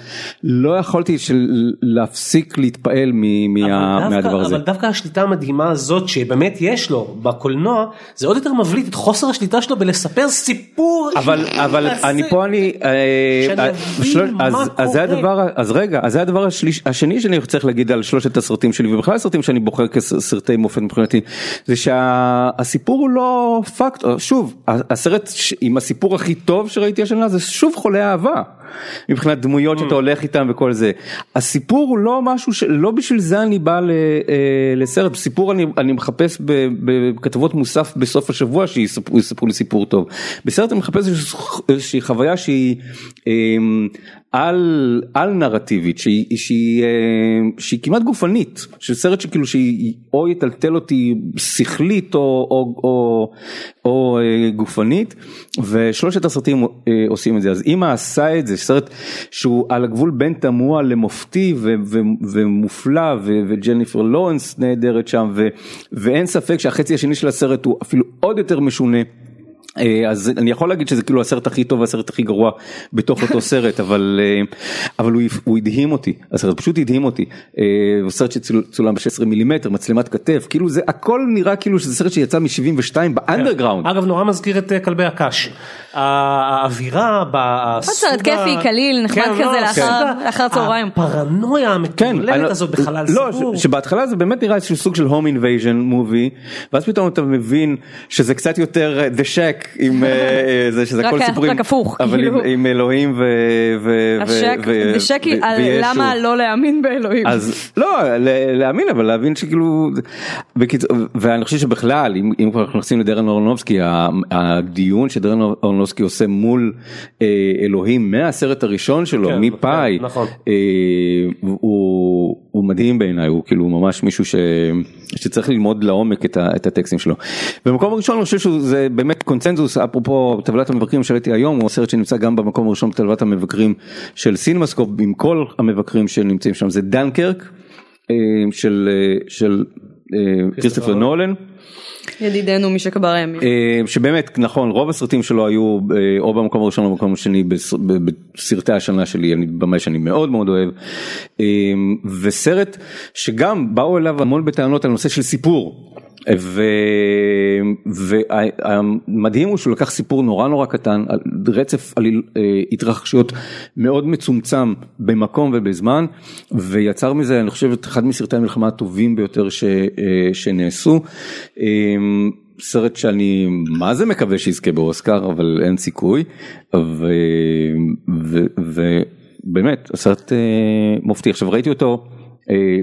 לא יכולתי של להפסיק להתפעל מ- מה- אבל מהדבר דווקא, הזה. אבל דווקא השליטה המדהימה הזאת שבאמת יש לו בקולנוע זה עוד יותר מבליט את חוסר השליטה שלו בלספר סיפור. אבל אבל. אני פה אני אה, שאני אה, אבין מה אז אז זה קורה. הדבר אז רגע אז זה הדבר השליש- השני שאני צריך להגיד על שלושת הסרטים שלי ובכלל הסרטים שאני בוחר כסרטי מופת מבחינתי זה שהסיפור הוא לא פקט שוב הסרט עם הסיפור הכי טוב שראיתי השנה זה שוב חולה אהבה. מבחינת דמויות שאתה הולך איתם וכל זה. הסיפור הוא לא משהו שלא בשביל זה אני בא ל- אה, לסרט, סיפור אני, אני מחפש בכתבות מוסף בסוף השבוע שיספרו יספרו לי סיפור טוב. בסרט אני מחפש איזוש- איזושהי חוויה שהיא אמ, על, על נרטיבית, שהיא, שהיא, אה, שהיא כמעט גופנית, של סרט שכאילו שהיא או יטלטל אותי שכלית או, או, או, או אה, גופנית ושלושת הסרטים אה, עושים את זה אז אמא עשה את זה סרט שהוא על הגבול בין תמוה למופתי ו- ו- ומופלא ו- וג'ניפר לורנס נהדרת שם ו- ואין ספק שהחצי השני של הסרט הוא אפילו עוד יותר משונה. אה, אז אני יכול להגיד שזה כאילו הסרט הכי טוב והסרט הכי גרוע בתוך אותו *laughs* סרט אבל אה, אבל הוא, הוא הדהים אותי הסרט פשוט הדהים אותי אה, הוא סרט שצולם ב-16 מילימטר מצלמת כתף כאילו זה הכל נראה כאילו שזה סרט שיצא מ-72 באנדרגראונד. אגב נורא מזכיר את כלבי הקש. האווירה בסוג סרט כיפי, קליל, נחמד כן, כזה לא, לאחר- צהריים. הפרנויה המטורללת אני- הזאת בחלל לא, סגור. שבהתחלה זה באמת נראה איזשהו סוג של home invasion movie ואז פתאום אתה מבין שזה קצת יותר the shack עם אה, אה, זה שזה *laughs* כל סיפורים רק הפוך, אבל עם- כאילו. אלוהים the shack, וישו. למה לא להאמין באלוהים. אז לא להאמין אבל להבין שכאילו ואני חושב שבכלל אם, כבר אנחנו נכנסים לדארן ארונופסקי הדיון שדארן ארונופסקי עושה מול אה, אלוהים מהסרט הראשון שלו כן, מפאי נכון. הוא, הוא מדהים בעיניי הוא כאילו ממש מישהו ש, שצריך ללמוד לעומק את, ה, את הטקסטים שלו. במקום הראשון אני חושב שזה באמת קונצנזוס אפרופו טבלת המבקרים שהעליתי היום הוא סרט שנמצא גם במקום הראשון בטבלת המבקרים של סינמסקופ עם כל המבקרים שנמצאים שם זה דנקרק אה, של, אה, של כריסטופר נולן. ידידנו משכבר הימים. אה, שבאמת נכון רוב הסרטים שלו היו אה, או במקום הראשון או במקום השני בסרטי השנה שלי אני במאי שאני מאוד מאוד אוהב אה, וסרט שגם באו אליו המון בטענות על נושא של סיפור. והמדהים הוא שהוא לקח סיפור נורא נורא קטן, על רצף עליל, אה, התרחשויות מאוד מצומצם במקום ובזמן, ויצר מזה אני חושב את אחד מסרטי המלחמה הטובים ביותר ש... אה, שנעשו. אה, סרט שאני מה זה מקווה שיזכה באוסקר אבל אין סיכוי. ובאמת הסרט מופתי עכשיו ראיתי אותו.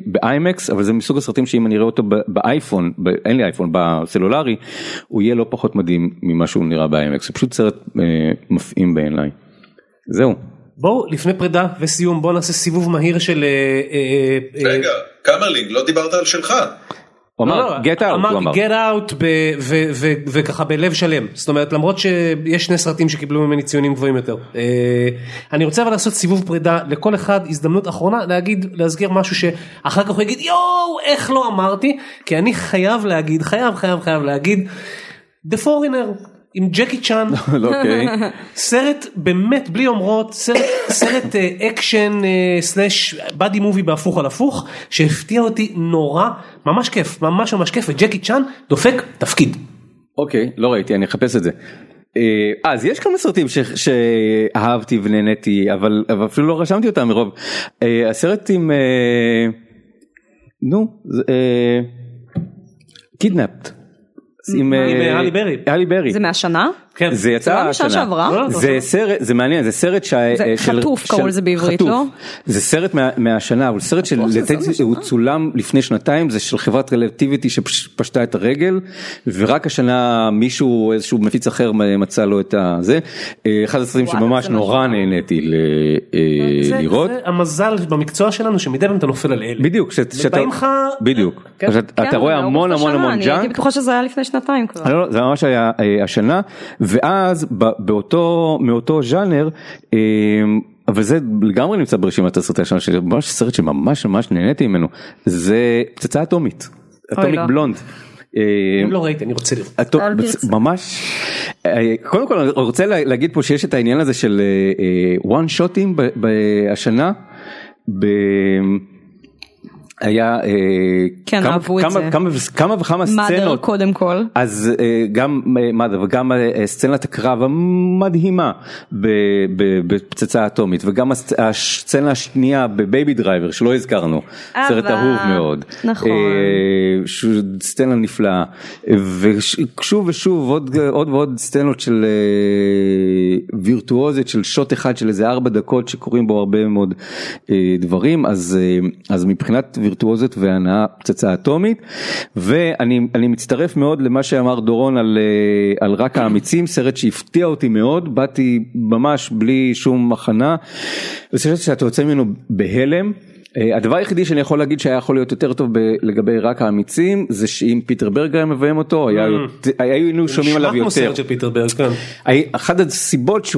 באיימקס אבל זה מסוג הסרטים שאם אני אראה אותו באייפון אין לי אייפון בסלולרי הוא יהיה לא פחות מדהים ממה שהוא נראה באיימקס זה פשוט סרט מפעים בעיניי. זהו. בואו לפני פרידה וסיום בואו נעשה סיבוב מהיר של רגע קמרלינג לא דיברת על שלך. הוא אמר get out, אמרתי הוא אמר. get out וככה בלב שלם זאת אומרת למרות שיש שני סרטים שקיבלו ממני ציונים גבוהים יותר. אני רוצה אבל לעשות סיבוב פרידה לכל אחד הזדמנות אחרונה להגיד להזכיר משהו שאחר כך הוא יגיד יואו איך לא אמרתי כי אני חייב להגיד חייב חייב חייב להגיד The Foreigner עם ג'קי צ'אן *laughs* אוקיי. סרט באמת בלי יומרות סרט סרט אקשן slash buddy movie בהפוך על הפוך שהפתיע אותי נורא ממש כיף ממש ממש כיף וג'קי צ'אן דופק תפקיד. אוקיי לא ראיתי אני אחפש את זה. אה, אז יש כמה סרטים ש, שאהבתי ונהניתי אבל, אבל אפילו לא רשמתי אותם מרוב אה, הסרט עם אה, נו אה, קידנפט. עם האלי ברי. האלי ברי. זה מהשנה? כן. זה יצא זה לא משנה השנה. שעברה? לא, לא, זה. סרט, זה מעניין, זה סרט ש... זה של- חטוף קראו לזה בעברית. לא? זה סרט מה- מהשנה, אבל סרט של... הוא צולם לפני שנתיים, זה של חברת רלטיביטי שפשטה את הרגל, ורק השנה מישהו, איזשהו מפיץ אחר מצא לו את הזה. אה, אחד הסרטים שממש נורא. נהניתי ל- אה, לראות. זה המזל במקצוע שלנו שמדי פעם אתה נופל על אלה. בדיוק, שאת- שאתה... בדיוק. כן. שאתה- אתה כן, רואה המון המון המון אני ג'אנק. הייתי בטוחה שזה היה לפני שנתיים כבר. לא, לא, זה ממש היה אה, השנה, ואז ב- באותו, מאותו ז'אנר, אה, אבל זה לגמרי נמצא ברשימת הסרטי השנה שלי, ממש סרט שממש ממש נהניתי ממנו, זה פצצה אטומית, Atomic לא. בלונד. אה, אם לא ראיתי אני רוצה לראות. ממש אה, קודם כל אני רוצה לה- להגיד פה שיש את העניין הזה של one shot ים השנה. היה אה, כן, כמה- אהבו את כמה- זה. כמה כמה וכמה Mother סצנות קודם כל. אז אה, גם אה, Mother וגם סצנת הקרב המדהימה בפצצה אטומית וגם הסצ- הסצנה השנייה ב Baby Driver שלא הזכרנו, סרט אבל- אהוב מאוד, נכון. סצנה נפלאה ושוב ושוב עוד עוד ועוד סצנות של וירטואוזית של שוט אחד של איזה ארבע דקות שקורים בו הרבה מאוד דברים אז אז מבחינת וירטואוזית והנאה פצצה אטומית ואני אני מצטרף מאוד למה שאמר דורון על אה, על רק האמיצים סרט שהפתיע אותי מאוד באתי ממש בלי שום הכנה. וסרט שאתה יוצא ממנו בהלם. אה, הדבר היחידי שאני יכול להגיד שהיה יכול להיות יותר טוב לגבי רק האמיצים זה שאם פיטר ברג היה מביים אותו יותר- היינו שומעים עליו יותר. כן. אחת הסיבות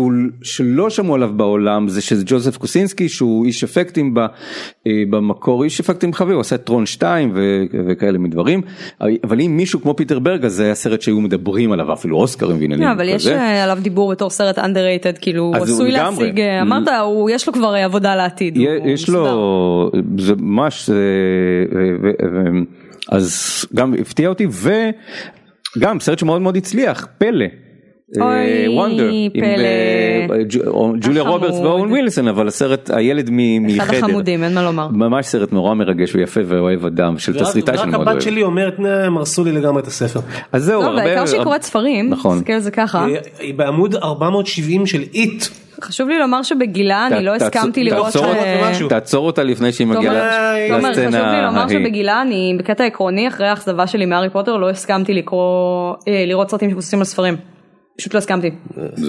שלא שמעו עליו בעולם זה שזה ג'וזף קוסינסקי שהוא איש אפקטים אה, במקור איש אפקטים חביב הוא עשה טרון 2 ו, וכאלה מדברים אבל אם מישהו כמו פיטר ברג אז זה היה סרט שהיו מדברים עליו אפילו אוסקרים ועניינים לא, אבל יש. אה, עליו דיבור בתור סרט underrated, כאילו הוא אז הוא עשוי. להשיג, אמרת, יש לו כבר עבודה לעתיד. יש. לו זה ממש ו- ו- ו- אז גם הפתיע אותי וגם סרט שמאוד מאוד הצליח פלא. אוי, וונדר עם. אה, או- ג'וליה. רוברטס ואורן ווילסון אבל הסרט הילד מ- אחד מחדר. החמודים, אין מה לומר. ממש סרט נורא מרגש ויפה ואוהב אדם של תסריטאי שאני רק מאוד הבת אוהב. שלי אומרת "נה, הם הרסו לי לגמרי את הספר. אז זהו לא, בעיקר שהיא קוראת ספרים, נכון. תסתכל על זה ככה. אה, היא בעמוד 470 של איט. חשוב לי לומר שבגילה אני לא הסכמתי לראות... תעצור ש- אותה- משהו. תעצור אותה לפני שהיא מגיעה תומר, חשוב לי לומר ההיא. שבגילה אני בקטע עקרוני אחרי האכזבה שלי מהארי פוטר לא הסכמתי לקרוא, אה, לראות סרטים שמבוססים על ספרים. פשוט לא הסכמתי.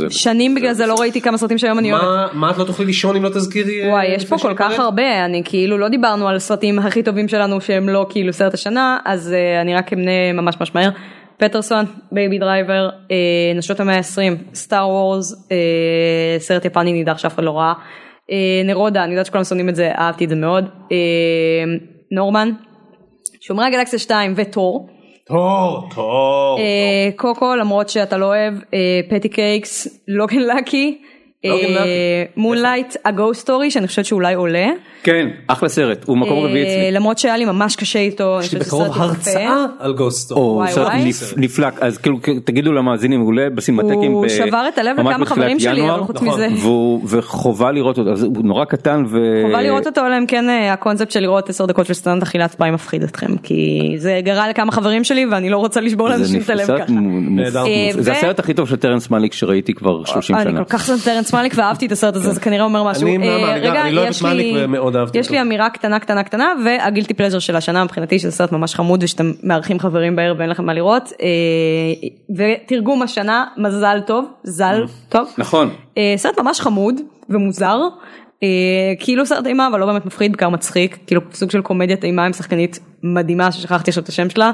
שנים בגלל זה לא ראיתי כמה סרטים שהיום אני אוהבת. מה- את לא תוכלי לישון אם לא תזכירי? אה, וואי יש פה כל כך? הרבה אני כאילו לא דיברנו על הסרטים הכי טובים שלנו שהם לא כאילו סרט השנה אז אה, אני רק אמנה ממש ממש מהר. פטרסון, Baby Driver, אה, נשות המאה ה-20, Star Wars, אה, סרט יפני נידח שאף אחד לא ראה, אה, נרודה, אני יודעת שכולם שונאים את זה, אהבתי את זה מאוד, נורמן, שומרי הגלקסיה 2 ות'ור, טוב, טוב. אה, קוקו למרות שאתה לא אוהב, Patti Cakes, Logan Lucky. Moonlight, ה Ghost Story שאני חושבת שאולי עולה. כן, אחלה סרט, הוא מקום רביעי אה, אצלי. למרות שהיה לי ממש קשה איתו. אני יש לי בקרוב. הרצאה על Ghost Story, וואי, סרט וואי. נפ- נפלא, אז כאילו תגידו למאזינים, הוא עולה בסינמטקים הוא שבר את הלב לכמה חברים שלי, אבל חוץ נכון. מזה. והוא- וחובה לראות אותו, אז הוא נורא קטן ו... חובה לראות אותו אלא אם כן אה, הקונספט של לראות 10 דקות של סטנד אכילת פאי מפחיד אתכם כי זה גרה לכמה חברים שלי ואני לא רוצה לשבור זה לאנשים את הלב ככה. זה אה, ו- הסרט הכי טוב של טרנס מאליק שראיתי כבר 30 אני שנה. כל כך שונאת טרנס מאליק ואהבתי את הסרט הזה זה כנראה אומר משהו. אני-? אני אני לא אוהב את מאליק לי- ומאוד אהבתי יש לי. אמירה קטנה קטנה קטנה והגילטי פלז'ר של השנה מבחינתי שזה סרט ממש חמוד ושאתם מארחים חברים בערב ואין לכם מה לראות אה, ותרגום השנה מזל טוב זל טוב. נכון. אה, סרט ממש חמוד ומוזר. אה, כאילו סרט אימה אבל לא באמת מפחיד בעיקר מצחיק כאילו סוג של קומדיית אימה עם שחקנית מדהימה ששכחתי עכשיו את השם שלה.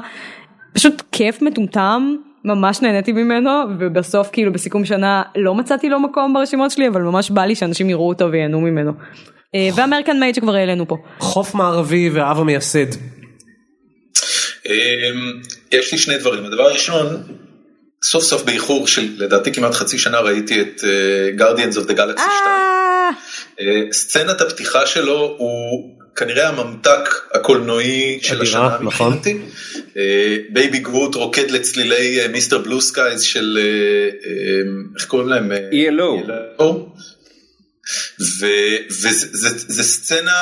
פשוט כיף מטומטם ממש נהניתי ממנו ובסוף כאילו בסיכום שנה לא מצאתי לו מקום ברשימות שלי אבל ממש בא לי שאנשים יראו אותו וייהנו ממנו. אה, ו American Made שכבר העלינו פה. חוף מערבי והאב המייסד. אמ, יש לי שני דברים. הדבר הראשון, סוף סוף באיחור של לדעתי כמעט חצי שנה ראיתי את Guardians of the Galaxy 2. אה, אה, סצנת הפתיחה שלו הוא כנראה הממתק הקולנועי של השנה נכון. מבחינתי. בייבי גרוט רוקד לצלילי Mr. Blue Sky של איך קוראים להם? ELO. וזה סצנה,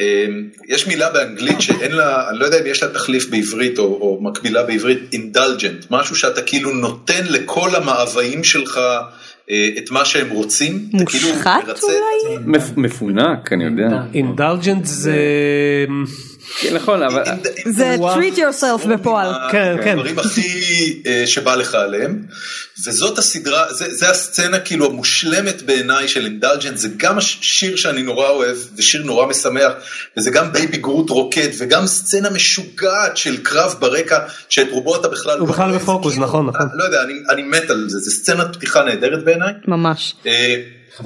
אה, יש מילה באנגלית שאין לה, אני לא יודע אם יש לה תחליף בעברית או, או מקבילה בעברית, אינדלג'נט, משהו שאתה כאילו נותן לכל המאוויים שלך אה, את מה שהם רוצים. כאילו מושחת אולי? מפ- מפונק, אני יודע. אינדלג'נט זה כן, נכון, אבל... זה treat yourself בפועל. כן, כן. הדברים הכי אה, שבא לך עליהם וזאת הסדרה זה, זה הסצנה כאילו המושלמת בעיניי של indulgent זה גם השיר שאני נורא אוהב ושיר נורא משמח וזה גם בייבי גרוט רוקד וגם סצנה משוגעת של קרב ברקע שאת רובו אתה בכלל הוא לא בכלל. בפוקוס, כאילו, נכון, נכון. לא יודע אני, אני מת על זה זה סצנת פתיחה נהדרת בעיניי. ממש.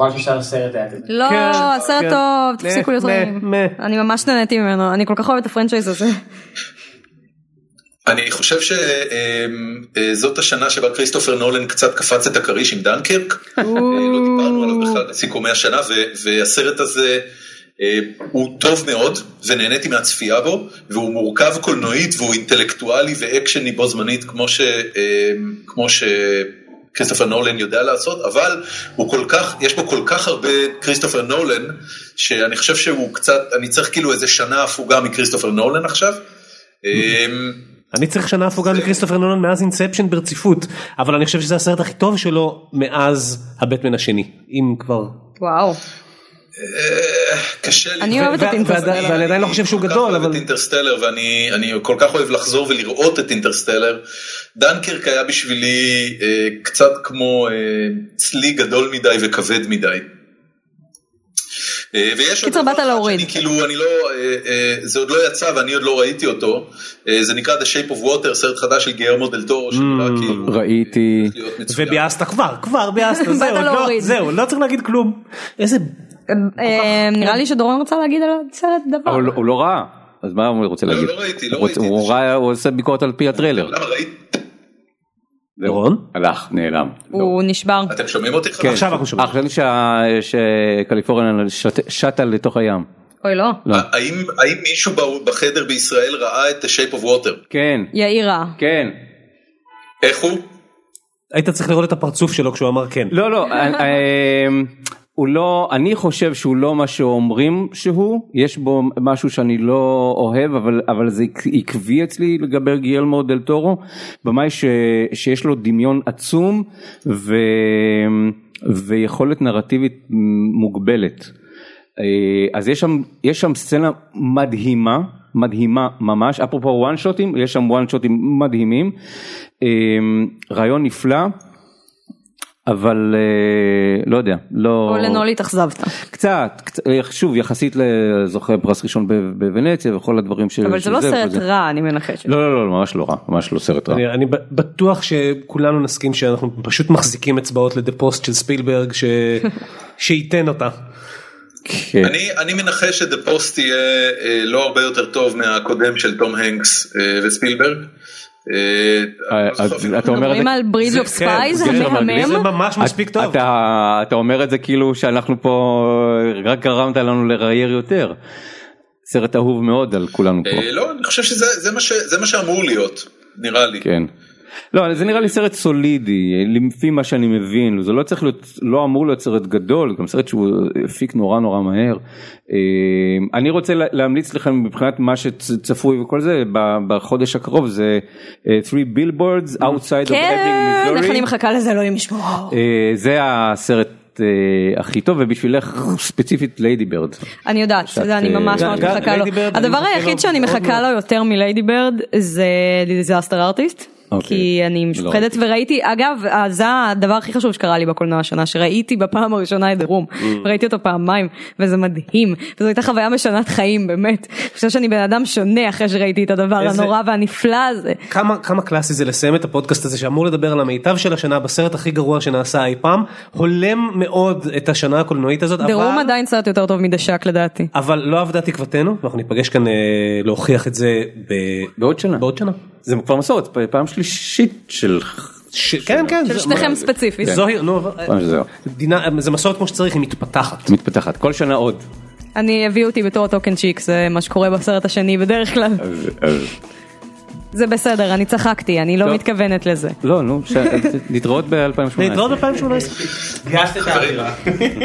אה, חבל ששאר הסרט היה כזה. לא, כן, הסרט כן. טוב, תפסיקו להיות רעים. אני ממש נהניתי ממנו, אני כל כך אוהבת את ה franchise הזה. אני חושב שזאת השנה שבה כריסטופר נולן קצת קפץ את הכריש עם דנקרק. אה, *laughs* לא דיברנו עליו בכלל בסיכומי השנה והסרט הזה אה, הוא טוב מאוד ונהניתי מהצפייה בו והוא מורכב קולנועית והוא אינטלקטואלי ואקשני בו זמנית כמו ש... אה, כמו כריסטופר נולן יודע לעשות אבל הוא כל כך יש בו כל כך הרבה כריסטופר נולן שאני חושב שהוא קצת אני צריך כאילו איזה שנה הפוגה מכריסטופר נולן עכשיו. אה, אני צריך שנה הפוגה מכריסטופר נולן מאז אינספשן ברציפות אבל אני חושב שזה הסרט הכי טוב שלו מאז הבטמן השני אם כבר. וואו. קשה לי. אני אוהבת את אינטרסטלר. ואני- עדיין לא חושב שהוא כל כך גדול, אוהב אבל- את אינטרסטלר ואני אני כל כך אוהב לחזור ולראות את אינטרסטלר. דנקרק היה בשבילי אה, קצת כמו אה, צלי גדול מדי וכבד מדי. אה, ויש עוד קיצר, דבר באת להוריד. שאני כאילו אני לא אה, אה, זה עוד לא יצא ואני עוד לא ראיתי אותו אה, זה נקרא The Shape of Water סרט חדש של גיירמו דל טורו שנראה כאילו ראיתי. וביאסת כבר כבר ביאסת זהו לא-. זהו לא צריך להגיד כלום. איזה אה, נראה לי שדורון רצה להגיד על הסרט דבר. אבל הוא לא ראה, אז מה הוא רוצה לא, להגיד? לא ראיתי, לא הוא ראיתי. רוצה- הוא ראה, עושה ביקורת על פי הטריילר. דורון? הלך, נעלם. הוא נשבר. אתם שומעים אותי? כן, עכשיו אנחנו שומעים. אה, חשבתי שה- שקליפורניה שט- שטה לתוך הים. אוי לא. לא. האם האם מישהו בחדר בישראל ראה את The Shape of Water? כן, יאירה. כן. איך הוא? היית צריך לראות את הפרצוף שלו כשהוא אמר כן. לא, לא, אה, אה, הוא לא, אני חושב שהוא לא מה שאומרים שהוא, יש בו משהו שאני לא אוהב, אבל, אבל זה עק- עקבי אצלי לגבי גיאלמו דל טורו, במאי ש, שיש לו דמיון עצום ו, ויכולת נרטיבית מוגבלת. אה, אז יש שם, יש שם סצנה מדהימה, מדהימה ממש, אפרופו וואן שוטים, יש שם וואן שוטים מדהימים, אה, רעיון נפלא. אבל אה, לא יודע, לא... או לנול התאכזבת. קצת, קצת, אה, שוב יחסית לזוכה פרס ראשון בוונציה וכל הדברים ש... אבל זה לא סרט וזה. רע אני מנחשת. לא, לא, לא, ממש לא רע, ממש לא סרט רע. אני, אני בטוח שכולנו נסכים שאנחנו פשוט מחזיקים אצבעות לדה פוסט של ספילברג ש... *laughs* שייתן אותה. כן. אני אני מנחש שדה פוסט יהיה אה, לא הרבה יותר טוב מהקודם של תום הנקס אה, וספילברג. אה, אז אתה אומר את מדברים זה, על Bridge of Spies המהמם. זה ממש מספיק טוב. אתה, אומר את זה כאילו שאנחנו פה רק גרמת לנו לראייר יותר. סרט אהוב מאוד על כולנו פה. אה, לא, אני חושב שזה זה מה ש- זה מה שאמור להיות, נראה לי. כן. לא, זה נראה לי סרט סולידי, לפי מה שאני מבין, זה לא צריך להיות, לא אמור להיות סרט גדול, גם סרט שהוא הפיק נורא נורא מהר. אה, אני רוצה לה- להמליץ לכם מבחינת מה שצפוי וכל זה, בחודש הקרוב זה אה, Three Billboards Outside of כן, Ebbing, איך אני Missouri. מחכה לזה אלוהים ישמור. אה, זה הסרט אה, הכי טוב, ובשבילך ספציפית ליידי בירד. אני יודעת, שאת, זה אני ממש אה, ממש מחכה לו. הדבר היחיד שאני מחכה. לו יותר מליידי בירד זה דיזסטר ארטיסט. אוקיי. כי אני משוחדת וראיתי, אגב, אה, זה הדבר הכי חשוב שקרה לי בקולנוע השנה, שראיתי בפעם הראשונה את The Room, ראיתי אותו פעמיים, וזה מדהים, וזו הייתה חוויה משנת חיים, באמת. אני חושבת שאני בן אדם שונה אחרי שראיתי את הדבר איזה- הנורא והנפלא הזה. כמה כמה קלאסי זה לסיים את הפודקאסט הזה שאמור לדבר על המיטב של השנה בסרט הכי גרוע שנעשה אי פעם הולם מאוד את השנה הקולנועית הזאת The Room אבל, עדיין סרט יותר טוב מדשק לדעתי. אבל לא אבדה תקוותנו ואנחנו ניפגש כאן אה, להוכיח את זה ב... בעוד שנה. בעוד שנה. זה כבר מסורת, פעם שלישית של... ש... כן כן של זה- שניכם ספציפית. זוהי נו אבל- פעם שזהו. דינה- זה מסורת כמו שצריך היא מתפתחת. מתפתחת, כל שנה עוד. אני הביאו אותי בתור טוקן צ'יק, זה מה שקורה בסרט השני בדרך כלל. זה בסדר, אני צחקתי, אני לא טוב. מתכוונת לזה. לא, נו, *laughs* נתראות ב-2018. להתראות ב-2018. גייסת את האווירה.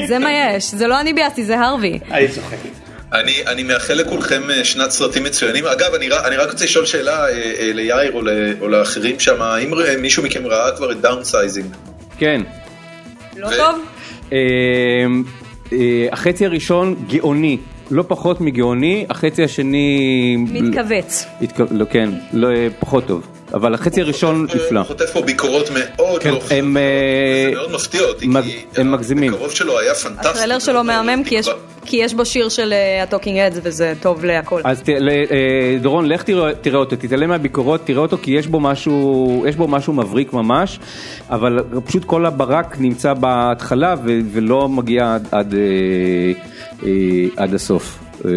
זה מה יש, זה לא אני ביאסתי, זה הרווי. אני צוחק. אני, אני מאחל לכולכם אה, שנת סרטים מצוינים. אגב, אני, אני רק רוצה לשאול שאלה אה, אה, ליאיר או, או לאחרים שם, האם מישהו מכם ראה כבר את דאונסייזינג? כן. לא ו- טוב? אה, אה, החצי הראשון גאוני, לא פחות מגאוני, החצי השני... מתכווץ. התכו- לא, כן, לא, פחות טוב. אבל החצי הראשון נפלא. הוא חוטף פה ביקורות מאוד כן, לא הם, חיוביות, אה, וזה מאוד מפתיע אותי, מג- כי הם מגזימים. הטריילר שלו היה פנטסטי. הטריילר שלו מהמם כי יש- כי יש בו שיר של אה, הטוקינג אדס וזה טוב להכל. אז ת, ל, אה, דורון, לך תראה, תראה אותו, תתעלם מהביקורות, תראה אותו כי יש בו משהו, יש בו משהו מבריק ממש, אבל פשוט כל הברק נמצא בהתחלה ו, ולא מגיע עד, עד, אה, אה, עד הסוף. אה,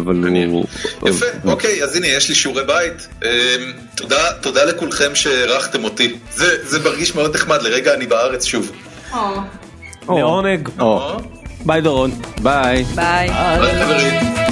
אבל הוא... יפה, אוקיי, אז הנה, יש לי שיעורי בית. אה, תודה, תודה לכולכם שאירחתם אותי. זה, זה מרגיש מאוד נחמד, לרגע אני בארץ שוב. לעונג. או, ביי דורון, ביי. ביי. ביי חברים.